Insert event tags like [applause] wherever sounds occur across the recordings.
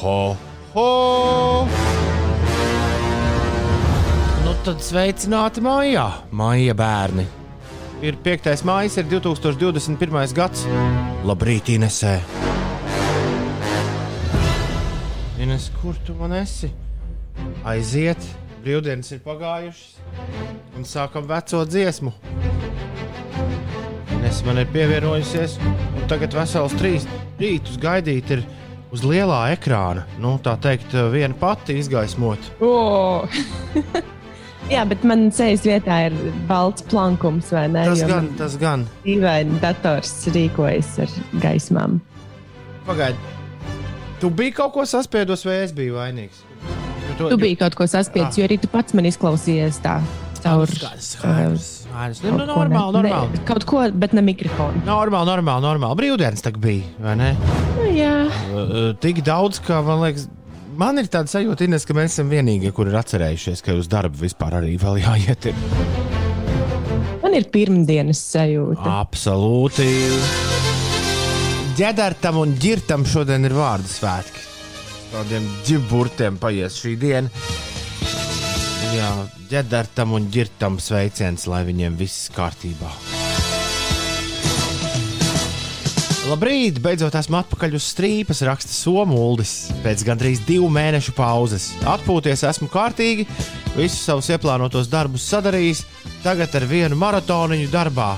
ho, ho! Nu, tad sveicināti mājā, māja bērni. Ir 5. maija, ir 2021. gads. Labrīt, Inesē! Ines, kur tu man esi? Aiziet, brīvdienas ir pagājušas, un sākam veco dziesmu. Ines man ir pievienojusies, un tagad vesels trīs rītus gaidīt ir uz lielā ekrāna. Nu, tā teikt, viena pati izgaismot. Oh. [laughs] Jā, bet man sejas vietā ir balts plankums, vai ne? Tas Jo gan, tas gan. Dīvaini dators rīkojas ar gaismām. Pagaidi. Tu biji kaut ko saspiedus, vai es biju vainīgs? To- Tu biji kaut ko saspiedis, jo arī tu pats man izklausījies tā. Caur, Skaidrs, skaidrs, skaidrs. Nu, nu, kaut ko ne- normāli, normāli. Ne, kaut ko, bet ne mikrofonu. Normāli, normāli, normāli. Brīvdienas tagad bija, vai ne? Nu, jā, Uh, Tik daudz, ka man liekas, man ir tāda sajūta, Ines, ka mēs esam vienīgie, kur ir atcerējušies, ka uz darbu vispār arī vēl jāiet. Ir. man ir pirmdienas sajūta. Absolūti. Ģedartam un ģirtam šodien ir vārdu svētki. Tādiem ģiburtiem paies šī diena. Jā, ģedartam un ģirtam sveiciens, lai viņiem viss kārtībā. Labrīt, beidzot esmu atpakaļ uz strīpas, raksta Somuldis. Pēc gandrīz divu mēnešu pauzes. Atpūties esmu kārtīgi, visus savus ieplānotos darbus sadarījis. Tagad ar vienu maratoniņu darbā,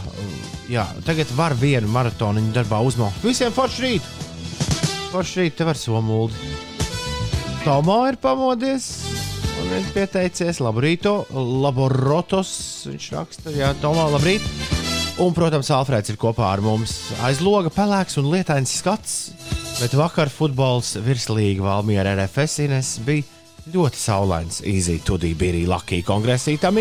jā, tagad var vienu maratoniņu darbā uzmaukt. Visiem forši rīt! Forši rīt, tev ar Somuldi. Tomo ir pamodies. Un viņš pieteicies, labrīt, laborotos. Viņš raksta, jā, Tomo, labrīt. Un, protams, Alfrēds ir kopā ar mums. Aiz loga pelēks un lietains skats, bet vakar futbols virslīga Valmiera RFS Ines bija ļoti saulains. Easy, tudī bija arī Lakija kongresītam.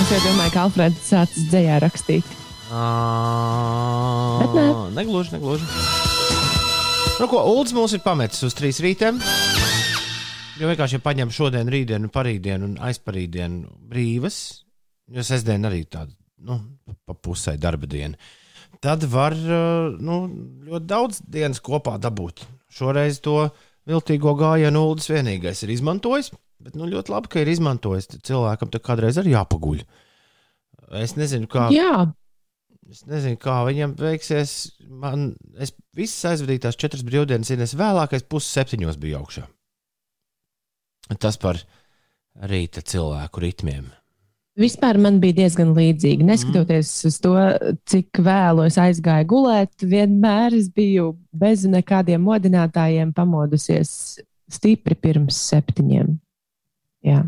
Es jau domāju, ka Alfrēds sācis dzējā rakstīt. Nē. Negluži, negluži. Nu, ko Ulds mums ir pametis uz trīs rītiem? Jo vienkārši ja paņem šodien, rītdienu, parītdienu un aizparītdienu brīvas, jo sestdiena arī tāda nu, pa pusē darba diena. Tad var uh, nu, ļoti daudz dienas kopā dabūt. Šoreiz to viltīgo gājienu Uldis vienīgais ir izmantojis, bet nu, ļoti labi, ka ir izmantojis. Cilvēkam tur kādreiz arī jāpaguļ. Es nezinu, kā. Jā, Es nezinu, kā viņam veiksies. Man, es visas aizvadītās četras brīvdienas, ir es vēlākais pusseptiņos biju augšā. Tas par rīta cilvēku ritmiem. Vispār man bija diezgan līdzīgi. Neskatoties mm. uz to, cik vēlu es aizgāju gulēt, vienmēr es biju bez nekādiem modinātājiem pamodusies stipri pirms septiņiem. Jā.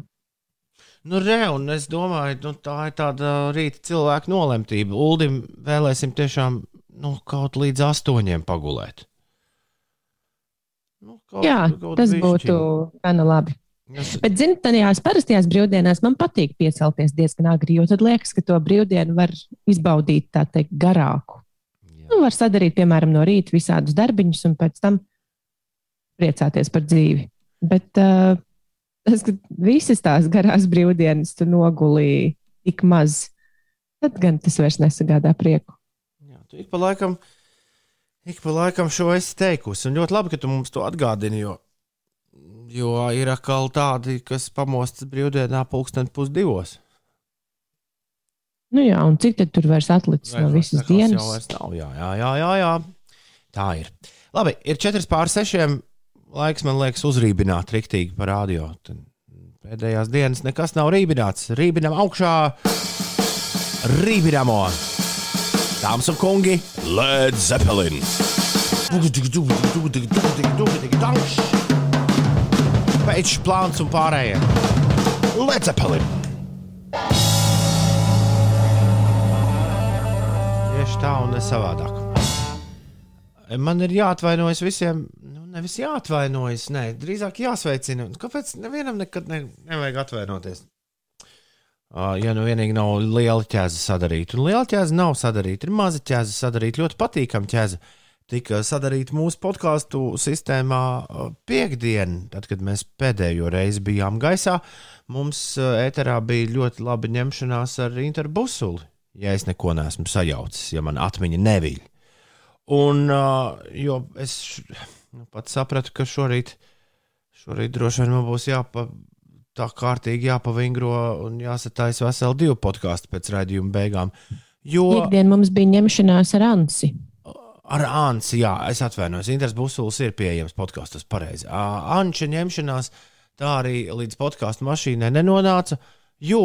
Nu, re, un es domāju, nu, tā ir tāda rīta cilvēka nolemtība. Uldim vēlēsim tiešām nu, kaut līdz astoņiem pagulēt. Nu, kaut, Jā, kaut tas bišķiņ. būtu gana labi. Es, Bet, zinot, tajās parastajās brīvdienās man patīk piecelties diezgan agri, jo tad liekas, ka to brīvdienu var izbaudīt tā teikt garāku. jā. Nu, var sadarīt, piemēram, no rīta visādus darbiņus un pēc tam priecāties par dzīvi. Bet uh, tas, ka visas tās garās brīvdienas tu nogulīji tik maz, tad gan tas vairs nesagādā prieku. Jā, tu ik pa laikam, ik pa laikam šo esi teikusi. Un ļoti labi, ka tu mums to atgādini, jo, jo ir atkal tādi, kas pamostas brīvdienā pulksten pusdivos. Nu jā, un cik tad tur vairs atlicis no visas Nekās Jau dienas? vairs nav. Jā, jā, jā, jā, jā. Tā ir. Labi, ir 4 pār 6. Laiks, man liekas, uzrībināt riktīgi par radio. Tad Pēdējās dienas nekas nav rībināts. Rībinam augšā, rībinamo. Dāmas un kungi, Led Zeppelin! Pēc plāns un pārējie. Led Zeppelin! Tieši tā un ne savādāk. Man ir jāatvainojas visiem. Nu, nevis jāatvainojas, nē, drīzāk jāsveicina. Kāpēc nevienam nekad ne, nevajag atvainoties? Uh, ja nu vienīgi nav liela ķēze sadarīta. Un liela ķēze nav sadarīta, ir maza ķēze sadarīta, ļoti patīkama ķēze. Tika sadarīta mūsu podkāstu sistēmā uh, piekdien, tad, kad mēs pēdējo reizi bijām gaisā. Mums uh, ēterā bija ļoti laba ņemšanās ar interbusuli, ja es neko neesmu sajaucis, ja man atmiņa neviļ. Un, uh, jo es, nu, pats sapratu, ka šorīt, šorīt droši vien man būs jāpa, tā kārtīgi jāpavingro un jāsataisa veseli divi podkāsti pēc raidījuma beigām. Jo Piektdien mums bija ņemšanās ar Ansi. Ar Ansi, jā, es atvainojos, Inters Busuls ir pieejams podkāstos pareizi. Anča ņemšanās tā arī līdz podkāstu mašīnai nenonāca, jo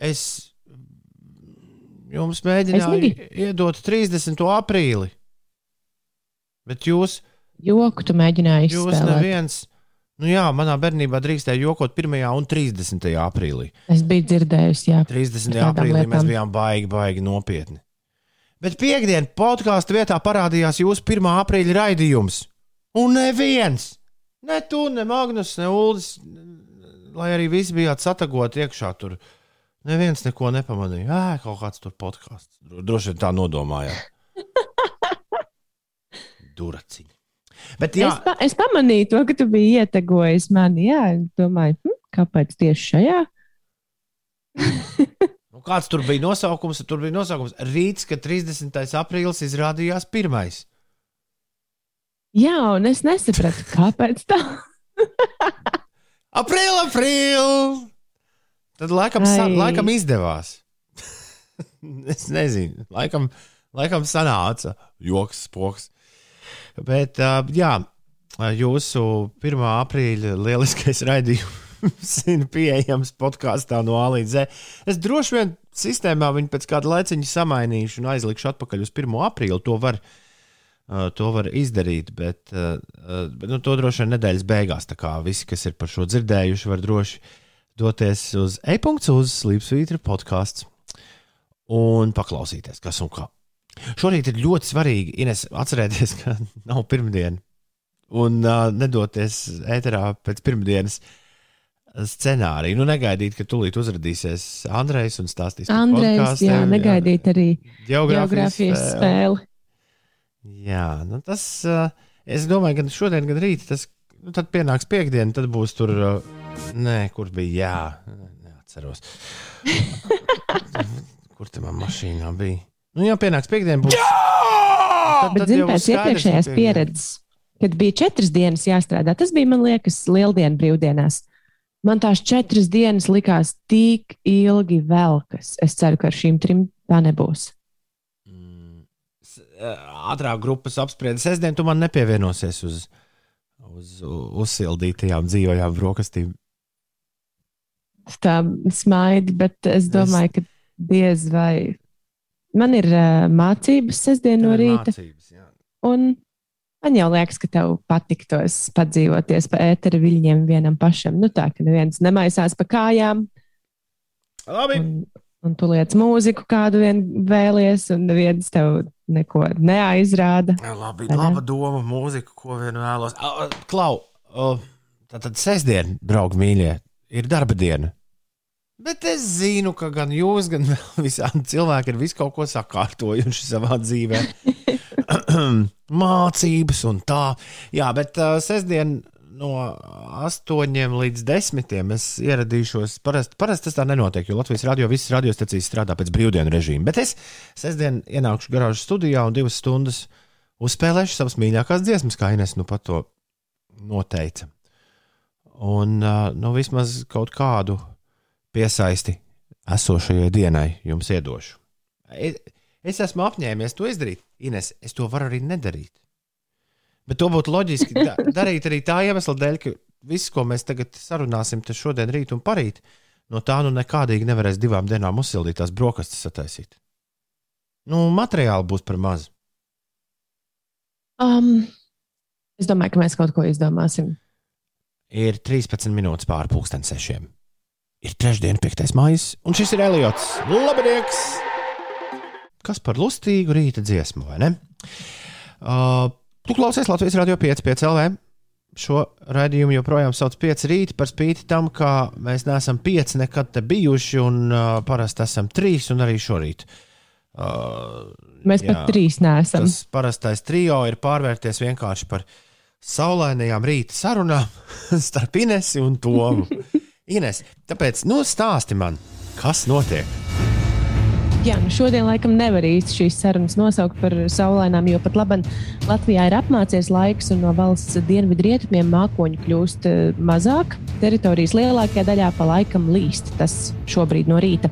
es jums mēģināju Aizmigi? iedot 30. aprīli. Bet jūs, Joku tu mēģināji jūs izspēlēt. neviens, nu jā, manā bērnībā drīkstēja jokot 1. un 30. aprīlī. Es biju dzirdējusi, jā. 30. Par tādām aprīlī mēs lietām. bijām baigi, baigi nopietni. Bet piekdienas podkāstu vietā parādījās jūsu 1. aprīļa raidījums. Un neviens, ne tu, ne Magnus, ne Ulas, lai arī visi bijāt satagoti iekšā tur. Neviens neko nepamanīja. Ā, kaut kāds tur podkāsts. Dro- Droši vien tā nodomājāt. [laughs] Duraciņi. Bet jā, Es, pa, es pamanīju to, ka tu biji ietegojis mani. Jā, domāju, hm, kāpēc tieši šajā? [laughs] kāds tur bija nosaukums? Tur bija nosaukums Rīts, ka 30. aprīlis izrādījās pirmais. Jā, un es nesapratu, kāpēc tā. Aprīlis, aprīlis! Tad laikam, sa, Ai. laikam izdevās. [laughs] es nezinu, laikam, laikam sanāca joks, spoks. Bet, uh, jā, jūsu 1. aprīļa lieliskais raidījums [laughs] ir pieejams podkāstā no A līdz Z. Es droši vien sistēmā viņu pēc kāda laiciņa samainīšu un aizlikšu atpakaļ uz 1. aprīli. To var, uh, to var izdarīt, bet, uh, uh, bet nu, to droši vien nedēļas beigās. Tā kā visi, kas ir par šo dzirdējuši, var droši doties uz e-punkts uz Slīpsvītra podkāsts un paklausīties, kas un kā. Šorīt ir ļoti svarīgi, Ines, atcerēties, ka [laughs] nav pirmdiena un uh, nedoties ēterā pēc pirmdienas scenāriju. Nu, negaidīt, ka tūlīt uzrādīsies Andrejs un stāstīs par Andrejs, podkāstiem, jā, negaidīt arī Geogrāfijas spēli. Jā, nu tas, es domāju, ka šodien, gan rīt, tas nu, tad pienāks piekdiena, tad būs tur, nē, kur bija, jā, neatceros. [laughs] kur te man mašīnā bija? Nu, jā, pienāks piekdiena, būs. Tad, Bet, tad būs pēc iepriekšējās pieredzes, kad bija četras dienas jāstrādā, tas bija, man liekas, lieldienu brīvdienās. Man tās četras dienas likās tik ilgi velkas. Es ceru, ka ar šīm trim tā nebūs. Mm, s- ātrāk grupas apspriede. Sestdien tu man nepievienosies uz, uz uzsildītajām dzīvajām brokastīm. Tā smaidi, bet es domāju, ka diez vai. Man ir uh, mācības sestdien no rīta, Mācības, jā. un man jau liekas, ka tev patiktos padzīvoties pa ētera viļņiem vienam pašam. Nu tā, ka neviens nemaisās pa kājām, Labi. un, un tu liec mūziku, kādu vien vēlies, un neviens tev neko neaizrāda. Labi, Vai ne? laba doma, mūzika, ko vien vēlos. Klau, tā tad sestdien, draugi mīļie, ir darba diena. Bet es zinu, ka gan jūs, gan [laughs] vēl visādi cilvēki ir visu kaut ko sakārtojuši savā dzīvē. [laughs] Mācības un tā. Jā, bet uh, sestdien no 8 līdz 10 es ieradīšos. Parasti parast tas tā nenotiek, jo Latvijas radio visas radiostacijas strādā pēc brīvdienu režīma. Bet es sestdien ienākšu garāžas studijā un divas stundas uzspēlēšu savas mīļākās dziesmas, kā Ines nu pat to noteica. Un uh, nu, vismaz kaut kādu piesaisti esošajai dienai jums iedošu. Es, es esmu apņēmies to izdarīt. Ines, es to varu arī nedarīt. Bet to būtu loģiski da [laughs] darīt arī tā iemesla dēļ, ka viss, ko mēs tagad sarunāsim, tas šodien, rīt un parīt, no tā nu nekādīgi nevarēs divām dienām uzsildītās brokastis sataisīt. Nu, materiāli būs par maz. Um, es domāju, ka mēs kaut ko izdomāsim. Ir 13 minūtes pāri pusdien sešiem. Ir trešdiena, 5. maija, un šis ir Eliots. Labdien! Kas par lustīgu rīta dziesmu, vai ne? Uh, tu klausies Latvijas radio 5, 5 LV. Šo raidījumu joprojām sauc par 5 rīta, par spīti tam, ka mēs neesam 5 nekad te bijuši, un uh, parasti esam 3 un arī šorīt. Uh, Mēs Jā. pat trīs neesam. Tas parastais trio ir pārvērties vienkārši par saulainajām rīta sarunām [laughs] starp Inesu un Tomu. [laughs] Ines, tāpēc nu, stāsti man, kas notiek? Jā, nu šodien laikam nevar īsti šīs sarunas nosaukt par saulainām, jo pat labi Latvijā ir apmācies laiks, un no valsts dienvidu rietumiem mākoņu kļūst eh, mazāk. Teritorijas lielākajā daļā pa laikam līst. Tas šobrīd no rīta.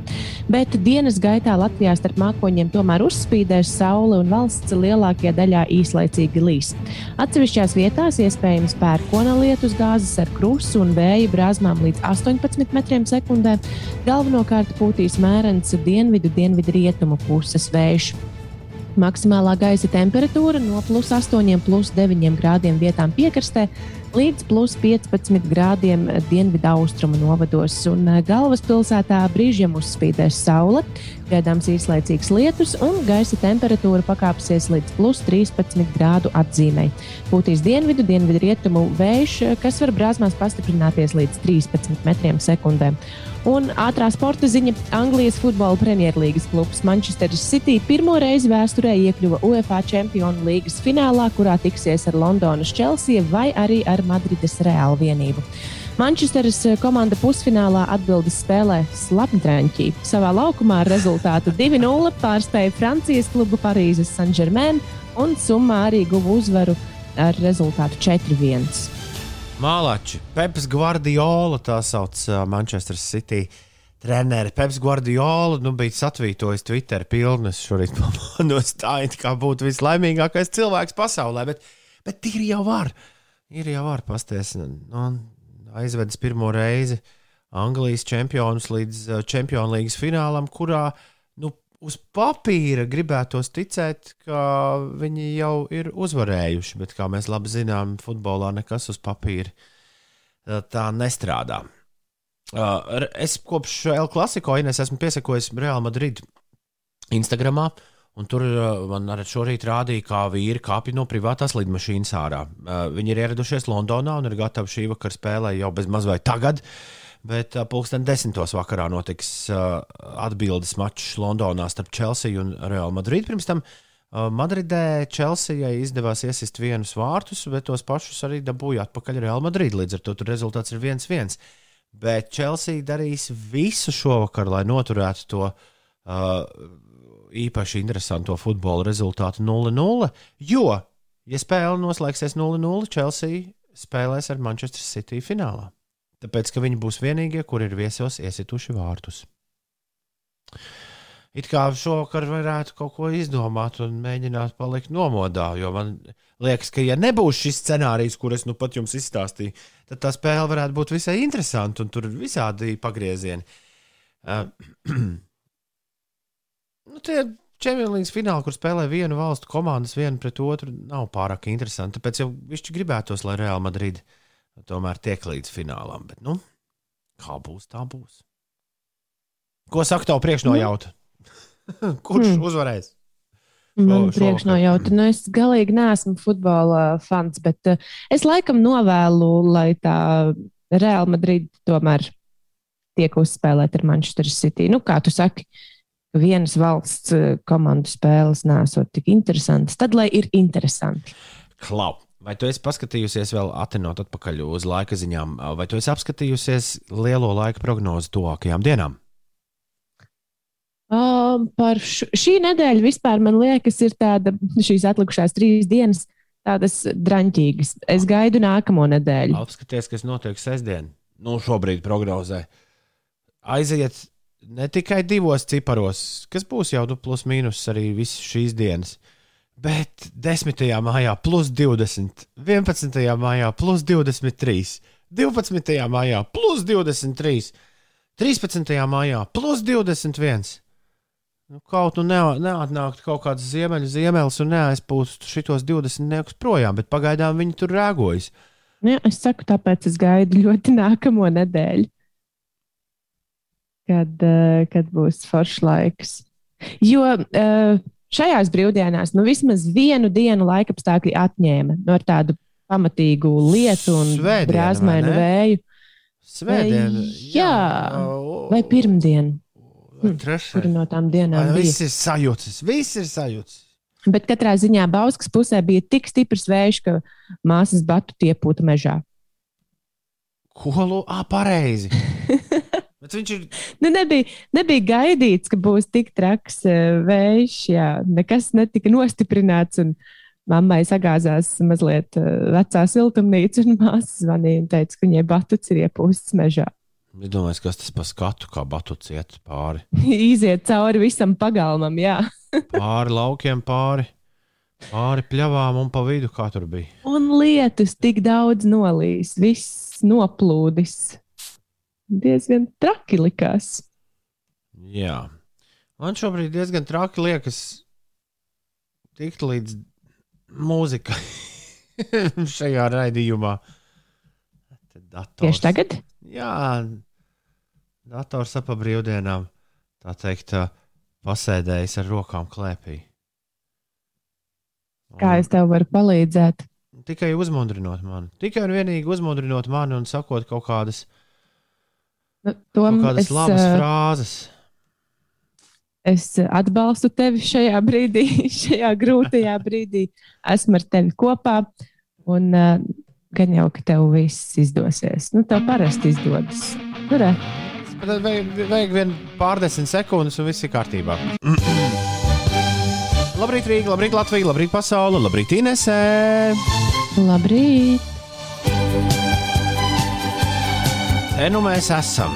Bet dienas gaitā Latvijā starp mākoņiem tomēr uzspīdēs saule, un valsts lielākajā daļā īslaicīgi līs. Atsevišķās vietās iespējams pērkona lietus gāzes ar krustu un vēja brāzmām līdz 18 metriem sekundē. Galvenokārt pūtīs mērens dienvidu dienvidu dienvidu rietumu puses vējš. Maksimālā gaisa temperatūra no plus 8, plus 9 grādiem vietām piekrastē līdz plus 15 grādiem dienvidu-austrumu novados. Un eh, galvaspilsētā brīžiem uzspīdēs saule, gaidāms īslaicīgs lietus, un gaisa temperatūra pakāpsies līdz plus 13 grādu atzīmei. Pūtīs dienvidu, dienvidu rietumu vējš, kas var brāzmās pastiprināties līdz 13 metriem sekundē. Un ātrā sporta ziņa - Anglijas futbola premjerlīgas klubs Manchester City pirmo reizi vēsturē iekļuva UEFA Čempionu līgas finālā, kurā tiksies ar Londonas Chelsea vai arī ar Madrides Reālu vienību. Manchesteras komanda pusfinālā atbildes spēlē Slapdrāņķī. Savā laukumā ar rezultātu 2-0 pārspēja Francijas klubu Parīzes Saint-Germain un summā arī guva uzvaru ar rezultātu 4-1. Mālači, Peps Guardiola, tā sauc uh, Manchester City treneri. Peps Guardiola nu, bija satvītojis Twitter pilnus šorīt [laughs] pamanot tā, it kā būtu vislaimīgākais cilvēks pasaulē, bet, bet ir jau var. Ir jau var pasties. Nu, aizvedis pirmo reizi Anglijas čempionus līdz Čempionu līgas finālam, kurā nu, uz papīra gribētos ticēt, ka viņi jau ir uzvarējuši, bet, kā mēs labi zinām, futbolā nekas uz papīra tā nestrādā. Es kopš L klasiko Ines esmu piesakojis Real Madrid Instagramā. Un tur man arī šorīt rādīja, kā vīri kāpj no privātās lidmašīnas ārā. Viņi ir ieradušies Londonā un ir gatavi šī vakara spēlē jau bez mazliet tagad. Bet uh, pulksten desmitos vakarā notiks atbildes mačs Londonā starp Chelsea un Real Madrid. Pirms tam Madridē Chelsea izdevās iesist vienus vārtus, bet tos pašus arī dabūja atpakaļ Real Madrid. Līdz ar to rezultāts ir 1-1. Bet Chelsea darīs visu šovakar, lai noturētu to uh, īpaši interesanto futbola rezultātu 0-0. Jo, ja spēle noslēgsies 0-0, Chelsea spēlēs ar Manchester City finālā tāpēc ka viņi būs vienīgie, kur ir viesos iesituši vārtus. It kā šovakar varētu kaut ko izdomāt un mēģināt palikt nomodā, jo man liekas, ka, ja nebūs šis scenārijs, kur es nu pat jums izstāstīju, tad tā spēle varētu būt visai interesanta un tur ir visādi pagriezieni. [clears throat] Uh, [clears throat] nu, tie Čempionīgas fināli, kur spēlē vienu valstu komandas vienu pret otru, nav pārāk interesanti. Tāpēc jau viņš gribētos, lai Real Madrid uh, tomēr tiek līdz finālam. Bet, nu, kā būs, tā būs. Ko saka tev priekšnojauta? [laughs] Kurš mm. uzvarēs? Man priekšnojauta, nu es galīgi neesmu futbola fans, bet uh, es laikam novēlu, lai tā Real Madrid tomēr tiek uzspēlēta ar Manchester City. Nu, kā tu saki, vienas valsts uh, komandu spēles nesot tik interesantas, tad lai ir interesanti. Klau! Vai tu esi paskatījusies vēl attenot atpakaļ uz laika ziņām, vai tu esi apskatījusies lielo laika prognozi tuvākajām dienām? Uh, par š, šī nedēļa vispār man liekas, ir tāda, šīs atlikušās trīs dienas, tādas draņķīgas. Es gaidu nākamo nedēļu. Apskaties, kas notiek sestdien. Nu, šobrīd prognozē. Aiziet ne tikai divos ciparos, kas būs jau nu, plus mīnus arī visas šīs dienas. Bet 10. maijā plus 20, 11. maijā plus 23, 12. maijā plus 23, 13. maijā plus 21. Nu, kaut nu ne, neatnāktu kaut kāds ziemeļu ziemelis un neaizpūstu šitos 20 niekus projām, bet pagaidām viņi tur rēgojas. Jā, es saku, tāpēc es gaidu ļoti nākamo nedēļu, kad, uh, kad būs foršs laiks. Jo uh, šajās brīvdienās nu, vismaz vienu dienu laikapstākļi atņēma no nu, tādu pamatīgu lietu un brāzmainu vēju. Svētdiena. Jā, vai pirmdiena. Hm, Kur no tām dienām? Viss ir sajūtas, viss ir sajūtas. Bet katrā ziņā Bauskas pusē bija tik stiprs vējš, ka māsas batu tiepūta mežā. Ko? Ah, pareizi. [laughs] Bet viņš ir. Nu, nebija, nebija gaidīts, ka būs tik traks uh, vējš. Jā. Nekas netika nostiprināts. Mammai sagāzās mazliet uh, vecā siltumnīca, un māsa zvanīja un teica, ka viņai batuts ir iepūsts mežā. Es domāju, kas tas par skatu, kā batuts iet pāri. [laughs] Iziet cauri visam pagalmam, jā. [laughs] pāri laukiem, pāri, pāri pļavām un pa vidu, kā tur bija. Un lietus tik daudz nolīs, viss noplūdis diezgan traki likās. Jā. Man šobrīd diezgan traki liekas tikt līdz mūzikai [laughs] šajā raidījumā. Dators. Tieši tagad? Jā, dators ap brīvdienām, tā teikt, pasēdējis ar rokām klēpī. Un Kā es tev varu palīdzēt? Tikai uzmundrinot mani. Tikai un vienīgi uzmundrinot mani un sakot kaut kādas uh, Nu, Tom, kādas es, labas uh, frāzes. Es atbalstu tevi šajā [laughs] brīdī, šajā grūtajā brīdī. Esmu ar tevi kopā. Un uh, gan jau, ka tev viss izdosies. Nu, tev parasti izdodas. Nu, re. Tad vajag, vajag vien pārdesmit sekundes, un viss ir kārtībā. [clears throat] labrīt, Rīga, labrīt, Latvija, labrīt, pasaule, labrīt, Inesē! Labrīt! Te nu mēs esam.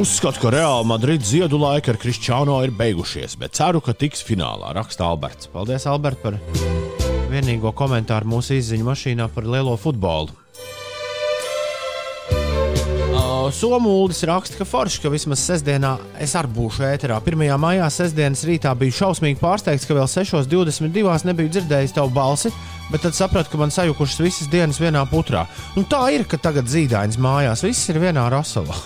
Uzskatu, ka Reāla Madrids ziedu laika ar Kristiāno ir beigušies, bet ceru, ka tiks finālā. Raksta Alberts. Paldies, Albert, par vienīgo komentāru mūsu izziņu mašīnā par lielo futbolu. Somūlis raksta, ka forši, ka vismaz sestdienā es arī būšu ēterā. 1. maijā sestdienas rītā biju šausmīgi pārsteigts, ka vēl 6.22. nebiju dzirdējis tavu balsi bet tad sapratu, ka man sajukušas visas dienas vienā putrā. Un tā ir, ka tagad zīdaiņas mājās viss ir vienā rasolā.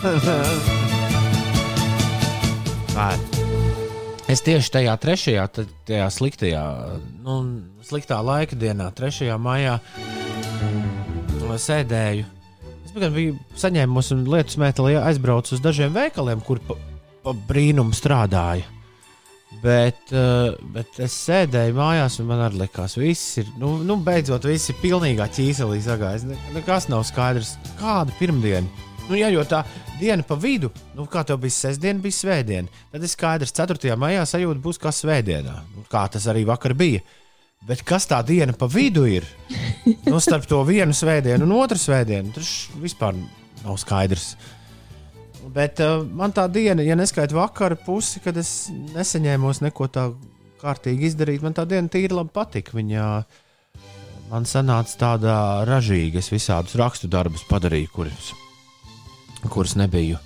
[laughs] es tieši tajā trešajā, tajā sliktajā, nu, sliktā laika dienā, 3. maijā, sēdēju. Es biju saņēmusi un lietu smētelī aizbraucu uz dažiem veikaliem, kur pa, pa brīnumu strādāju. Bet, uh, bet es sēdēju mājās, un man arī likās, ka viss ir, nu, nu beidzot, viss ir pilnīgā ķīselī sagājis. Ne, nekas nav skaidrs. Kāda pirmdiena? Nu, ja jau tā diena pa vidu, nu, kā tev bija sestdiena, bija svētdiena, tad ir skaidrs, ka 4. maijā sajūta būs kā svētdienā. Nu, kā tas arī vakar bija. Bet kas tā diena pa vidu ir? Nu, starp to vienu svētdienu un otru svētdienu, tas vispār nav skaidrs. Bet uh, man tā diena, ja neskaita vakara pusi, kad es nesaņēmos neko tā kārtīgi izdarīt, man tā diena tīri labi patika. Viņa man sanāca tāda ražīga. Es visādus rakstu darbus padarīju, kurus, kurus nebiju,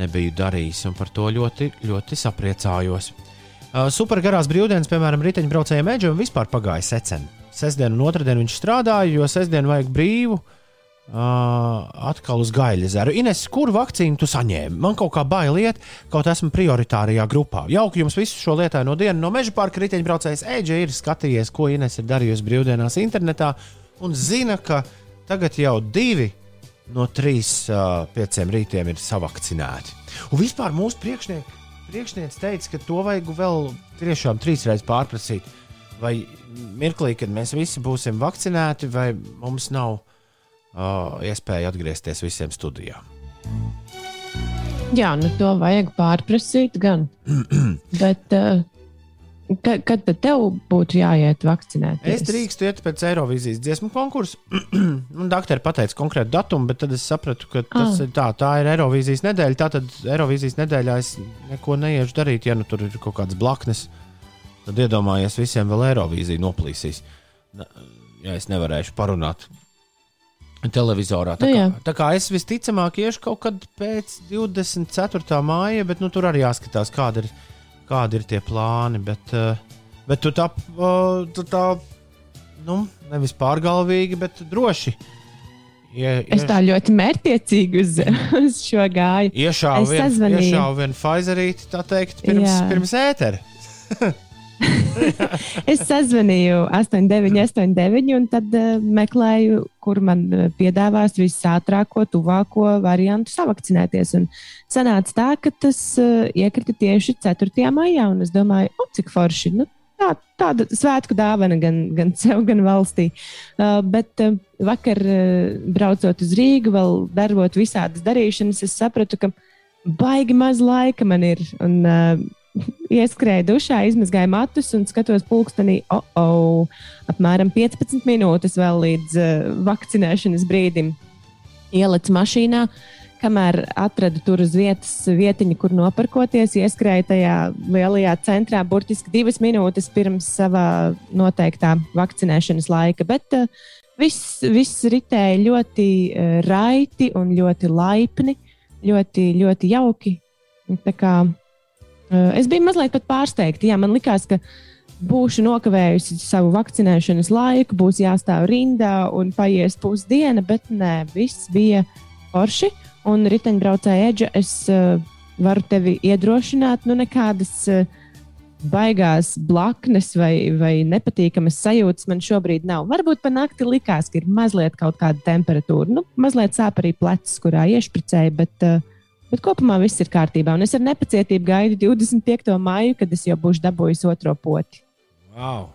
nebiju darījis, un par to ļoti, ļoti sapriecājos. Uh, Supergarās brīvdienas, piemēram, riteņbraucējiem Edžam vispār pagāja secen. Sestdienu un otrdienu viņš strādāja, jo sestdienu vajag brīvu. Uh, Uh, atkal uz gaļa ezeru. Ines, kur vakcīnu tu saņēmi? Man kaut kā bail iet, kaut esmu prioritārajā grupā. Jauki jums visu šo lietaino dienu no meža parka riteņbraucējs Eģe ir skatījies, ko Ines ir darījusi brīvdienās internetā un zina, ka tagad jau divi no trīs uh, pieciem rītiem ir savakcinēti. Un vispār mūsu priekšnieks priekšniec teica, ka to vajag vēl tiešām trīs reizes pārprasīt. Vai mirklī, kad mēs visi būsim vakcinēti, vai mums nav uh, iespēju atgriezties visiem studijā. Jā, nu to vajag pārprasīt gan. [clears throat] Bet, uh, Kad, kad tad tev būtu jāiet vakcinēt? Es drīkstu iet pēc Eirovīzijas dziesmu konkursa. [clears throat] Doktori pateica konkrētu datumu, bet tad es sapratu, ka tas ah. ir tā, tā ir Eirovīzijas nedēļa. Tātad Eirovīzijas nedēļā es neko neiešu darīt, ja nu tur ir kaut kāds blaknes. Tad iedomājies, visiem vēl Eirovīzija noplīsīs. Ja es nevarēšu parunāt televizorā. Tā, nu, kā, tā kā es visticamāk iešu kaut kad pēc 24. māja, bet nu, tur arī jāskatās, kādi ir, kādi ir tie plāni. Bet, eh, bet tu tā, tu tā nu, nevis pārgalvīgi, bet droši. Ie, ieš... Es tā ļoti mērķiecīgi uz, uz šo gāju. Iešāvu vienu vien Pfizerīti, tā teikt, pirms, Jā. pirms ētera. [laughs] [laughs] es sazvanīju 8989 un tad uh, meklēju, kur man eh, piedāvās visātrāko, tuvāko variantu savakcinēties. Un sanāca tā, ka tas uh, iekrita tieši 4. maijā, un es domāju, o, cik forši. Nu, tā, tāda svētku dāvana gan, gan [laughs] sev, gan valstī. Uh, bet uh, vakar, uh, braucot uz Rīgu, vēl darot visādas darīšanas, es sapratu, ka baigi maz laika man ir. Un, uh, Ieskrēju dušā, izmazgāju matus un skatos pulkstenī, oh, oh, apmēram 15 minūtes vēl līdz uh, vakcinēšanas brīdim. Ielicu mašīnā, kamēr atradu tur uz vietas vietiņu, kur noparkoties, ieskrēju tajā lielajā centrā, burtiski divas minūtes pirms savā noteiktā vakcinēšanas laika. Bet uh, viss, viss ritēja ļoti uh, raiti un ļoti laipni, ļoti, ļoti jauki. Kā, uh, es biju mazliet pārsteigta. Jā, man likās, ka būšu nokavējusi savu vakcinēšanas laiku, būs jāstāv rindā un paies pusdiena, bet nē, viss bija forši. Un riteņbraucēja Eģa, es uh, varu tevi iedrošināt, nu nekādas uh, baigās blaknes vai, vai nepatīkamas sajūtas man šobrīd nav. Varbūt pa nakti likās, ka ir mazliet kaut kāda temperatūra. Nu, mazliet sāp arī plecs, kurā iešpricēja, bet, uh, bet kopumā viss ir kārtībā. Un es ar nepacietību gaidu 25. maiju, kad es jau būšu dabūjis otro poti. Wow!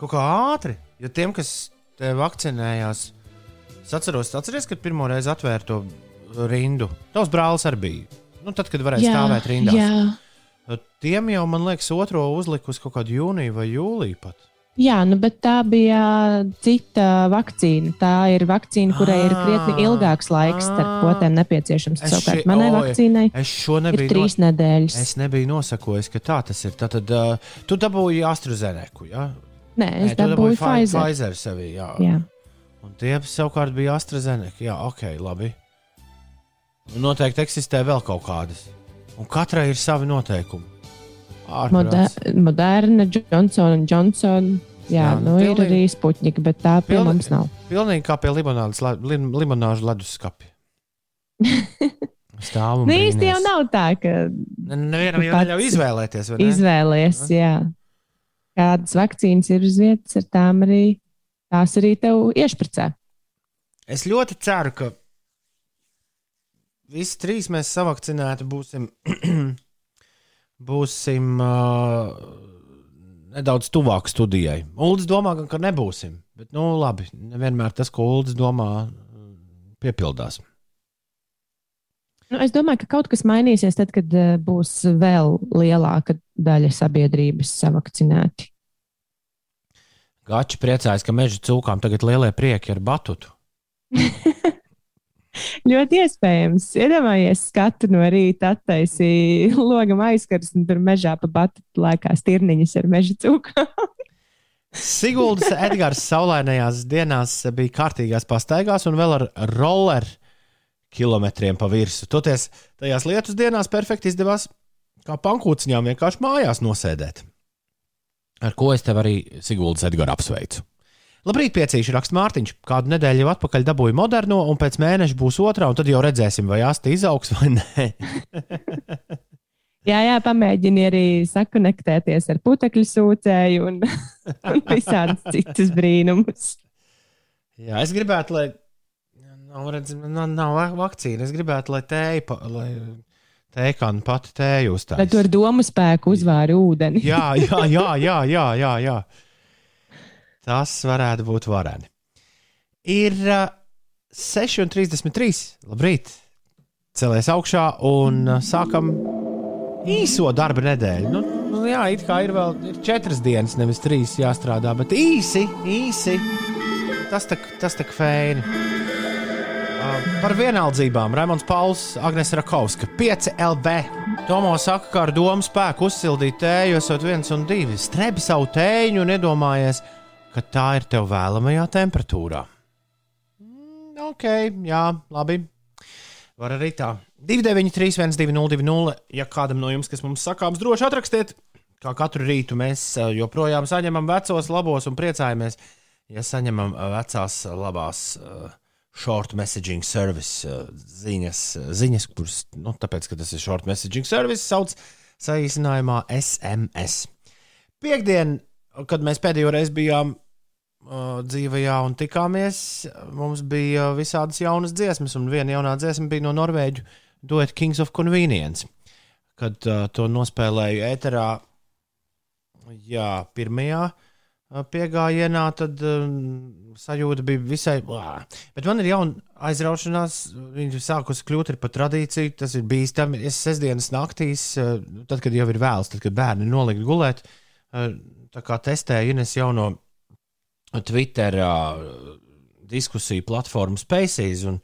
Kaut kā ātri, jo tiem, kas te vakcinējās, es atceros, atceries, kad pirmo reizi atvēru to rindu. Tavs brālis arī bija. Nu, tad, kad varēja jā, stāvēt rindā. Tiem jau, man liekas, otro uzliku uz kaut kādu jūniju vai jūliju pat. Jā, nu, bet tā bija cita vakcīna. Tā ir vakcīna, kurai ir krietni ah, ilgāks laiks starp ah. potēm nepieciešams. Savukārt ši... manai vakcīnai es šo nebiju trīs nos... nedēļas. Es nebiju nosakojis, ka tā tas ir. Tad uh, tu dabūji AstraZeneku, jā? Nē, es Nē, dabūju Pfizer. Pfizer sevi, jā. jā. Un tie savukārt bija AstraZeneca. Jā, ok, labi. Noteikti eksistē vēl kaut kādas. Un katrai ir savi noteikumi. Moder Moderna, Johnson Johnson. Jā, jā nu, pilnīgi, ir arī spuķņika, bet tā pie pilnīgi, mums nav. Pilnīgi kā pie lim, limonāžu leduskapja. [laughs] Stāv un nu, īsti jau nav tā, ka. Nevienam jau neļauj izvēlēties. Ne? Izvēlies, jā. Kādas vakcīnas ir uz vietas, ar tām arī tās arī tev iešpricē. Es ļoti ceru, ka visi trīs mēs savakcinēti būsim, [clears throat] būsim uh, nedaudz tuvāk studijai. Uldis domā, ka nebūsim. Bet, nu, labi, nevienmēr tas, ko Uldis domā, piepildās. Nu, es domāju, ka kaut kas mainīsies tad, kad uh, būs vēl lielāka daļa sabiedrības savakcinēti. Gači priecājas, ka meža cūkām tagad lielie prieki ar batutu. [laughs] [laughs] Ļoti iespējams. Iedomājies, skatu no rīta attaisīja [laughs] logam aizkars un tur mežā pa batu laikā stirniņas ar meža cūku. [laughs] Siguldas Edgars saulainajās dienās bija kārtīgās pastaigās un vēl ar roller kilometriem pa virsmu. Toties tajās lietus dienās perfekti izdevās kā pankūciņām vienkārši mājās nosēdēt. Ar ko es tev arī Siguldas Edgars apsveicu. Labrīt, piecīši raksta Mārtiņš. Kādu nedēļu jau atpakaļ dabūju moderno, un pēc mēneša būs otrā, un tad jau redzēsim, vai asti izaugs vai nē. [laughs] jā, jā, pamēģini arī sakonektēties ar putekļu sūcēju un, [laughs] un visādus citus brīnumus. Jā, es gribētu, lai nav, redz, nav, nav vakcīna. Es gribētu, lai tēja, lai tēkāna pati tēju uzstājas. Lai tu ar domu spēku uzvāri ūdeni. jā, jā, jā, jā, jā, jā. jā. Tas varētu būt vareni. Ir uh, 6,33. Labrīt! Celies augšā un uh, sākam īso darba nedēļu. Nu, nu, jā, it kā ir vēl ir četras dienas, nevis trīs jāstrādā, bet īsi, īsi. Tas tā, tas tā fēni. Uh, par vienaldzībām Raimons Pauls, Agnēs Rakauska, 5 LV. Tomo saka, ka ar domu spēku uzsildīt tēju, esot viens un divi. Strebi savu tēju un iedomājies, ka tā ir tev vēlamajā temperatūrā. Mm, ok, jā, labi. Var arī tā. 293, 1202, ja kādam no jums, kas mums sakāms, droši atrakstiet. Kā katru rītu mēs eh, joprojām saņemam vecos, labos un priecājamies, ja saņemam eh, vecās, labās uh, short messaging service ziņas, ziņas kuras, nu, tāpēc, ka tas ir short messaging service, sauc saīsinājumā SMS. Piektdien, kad mēs pēdējo reizi bijām dzīvajā un tikāmies, mums bija visādas jaunas dziesmas, un viena jaunā dziesma bija no Norvēģu dueta Kings of Convenience. Kad uh, to nospēlēju ēterā Jā, pirmajā piegājienā tad um, sajūta bija visai. Lā. Bet man ir jauna aizraušanās, viņa sākusi kļūt par tradīciju. Tas ir bīstami. Es sestdienas naktīs, tad, kad jau ir vēls, tad, kad bērni nolikt gulēt, tā kā testēju Ines jauno Twitter diskusiju platformu Spaces. Un,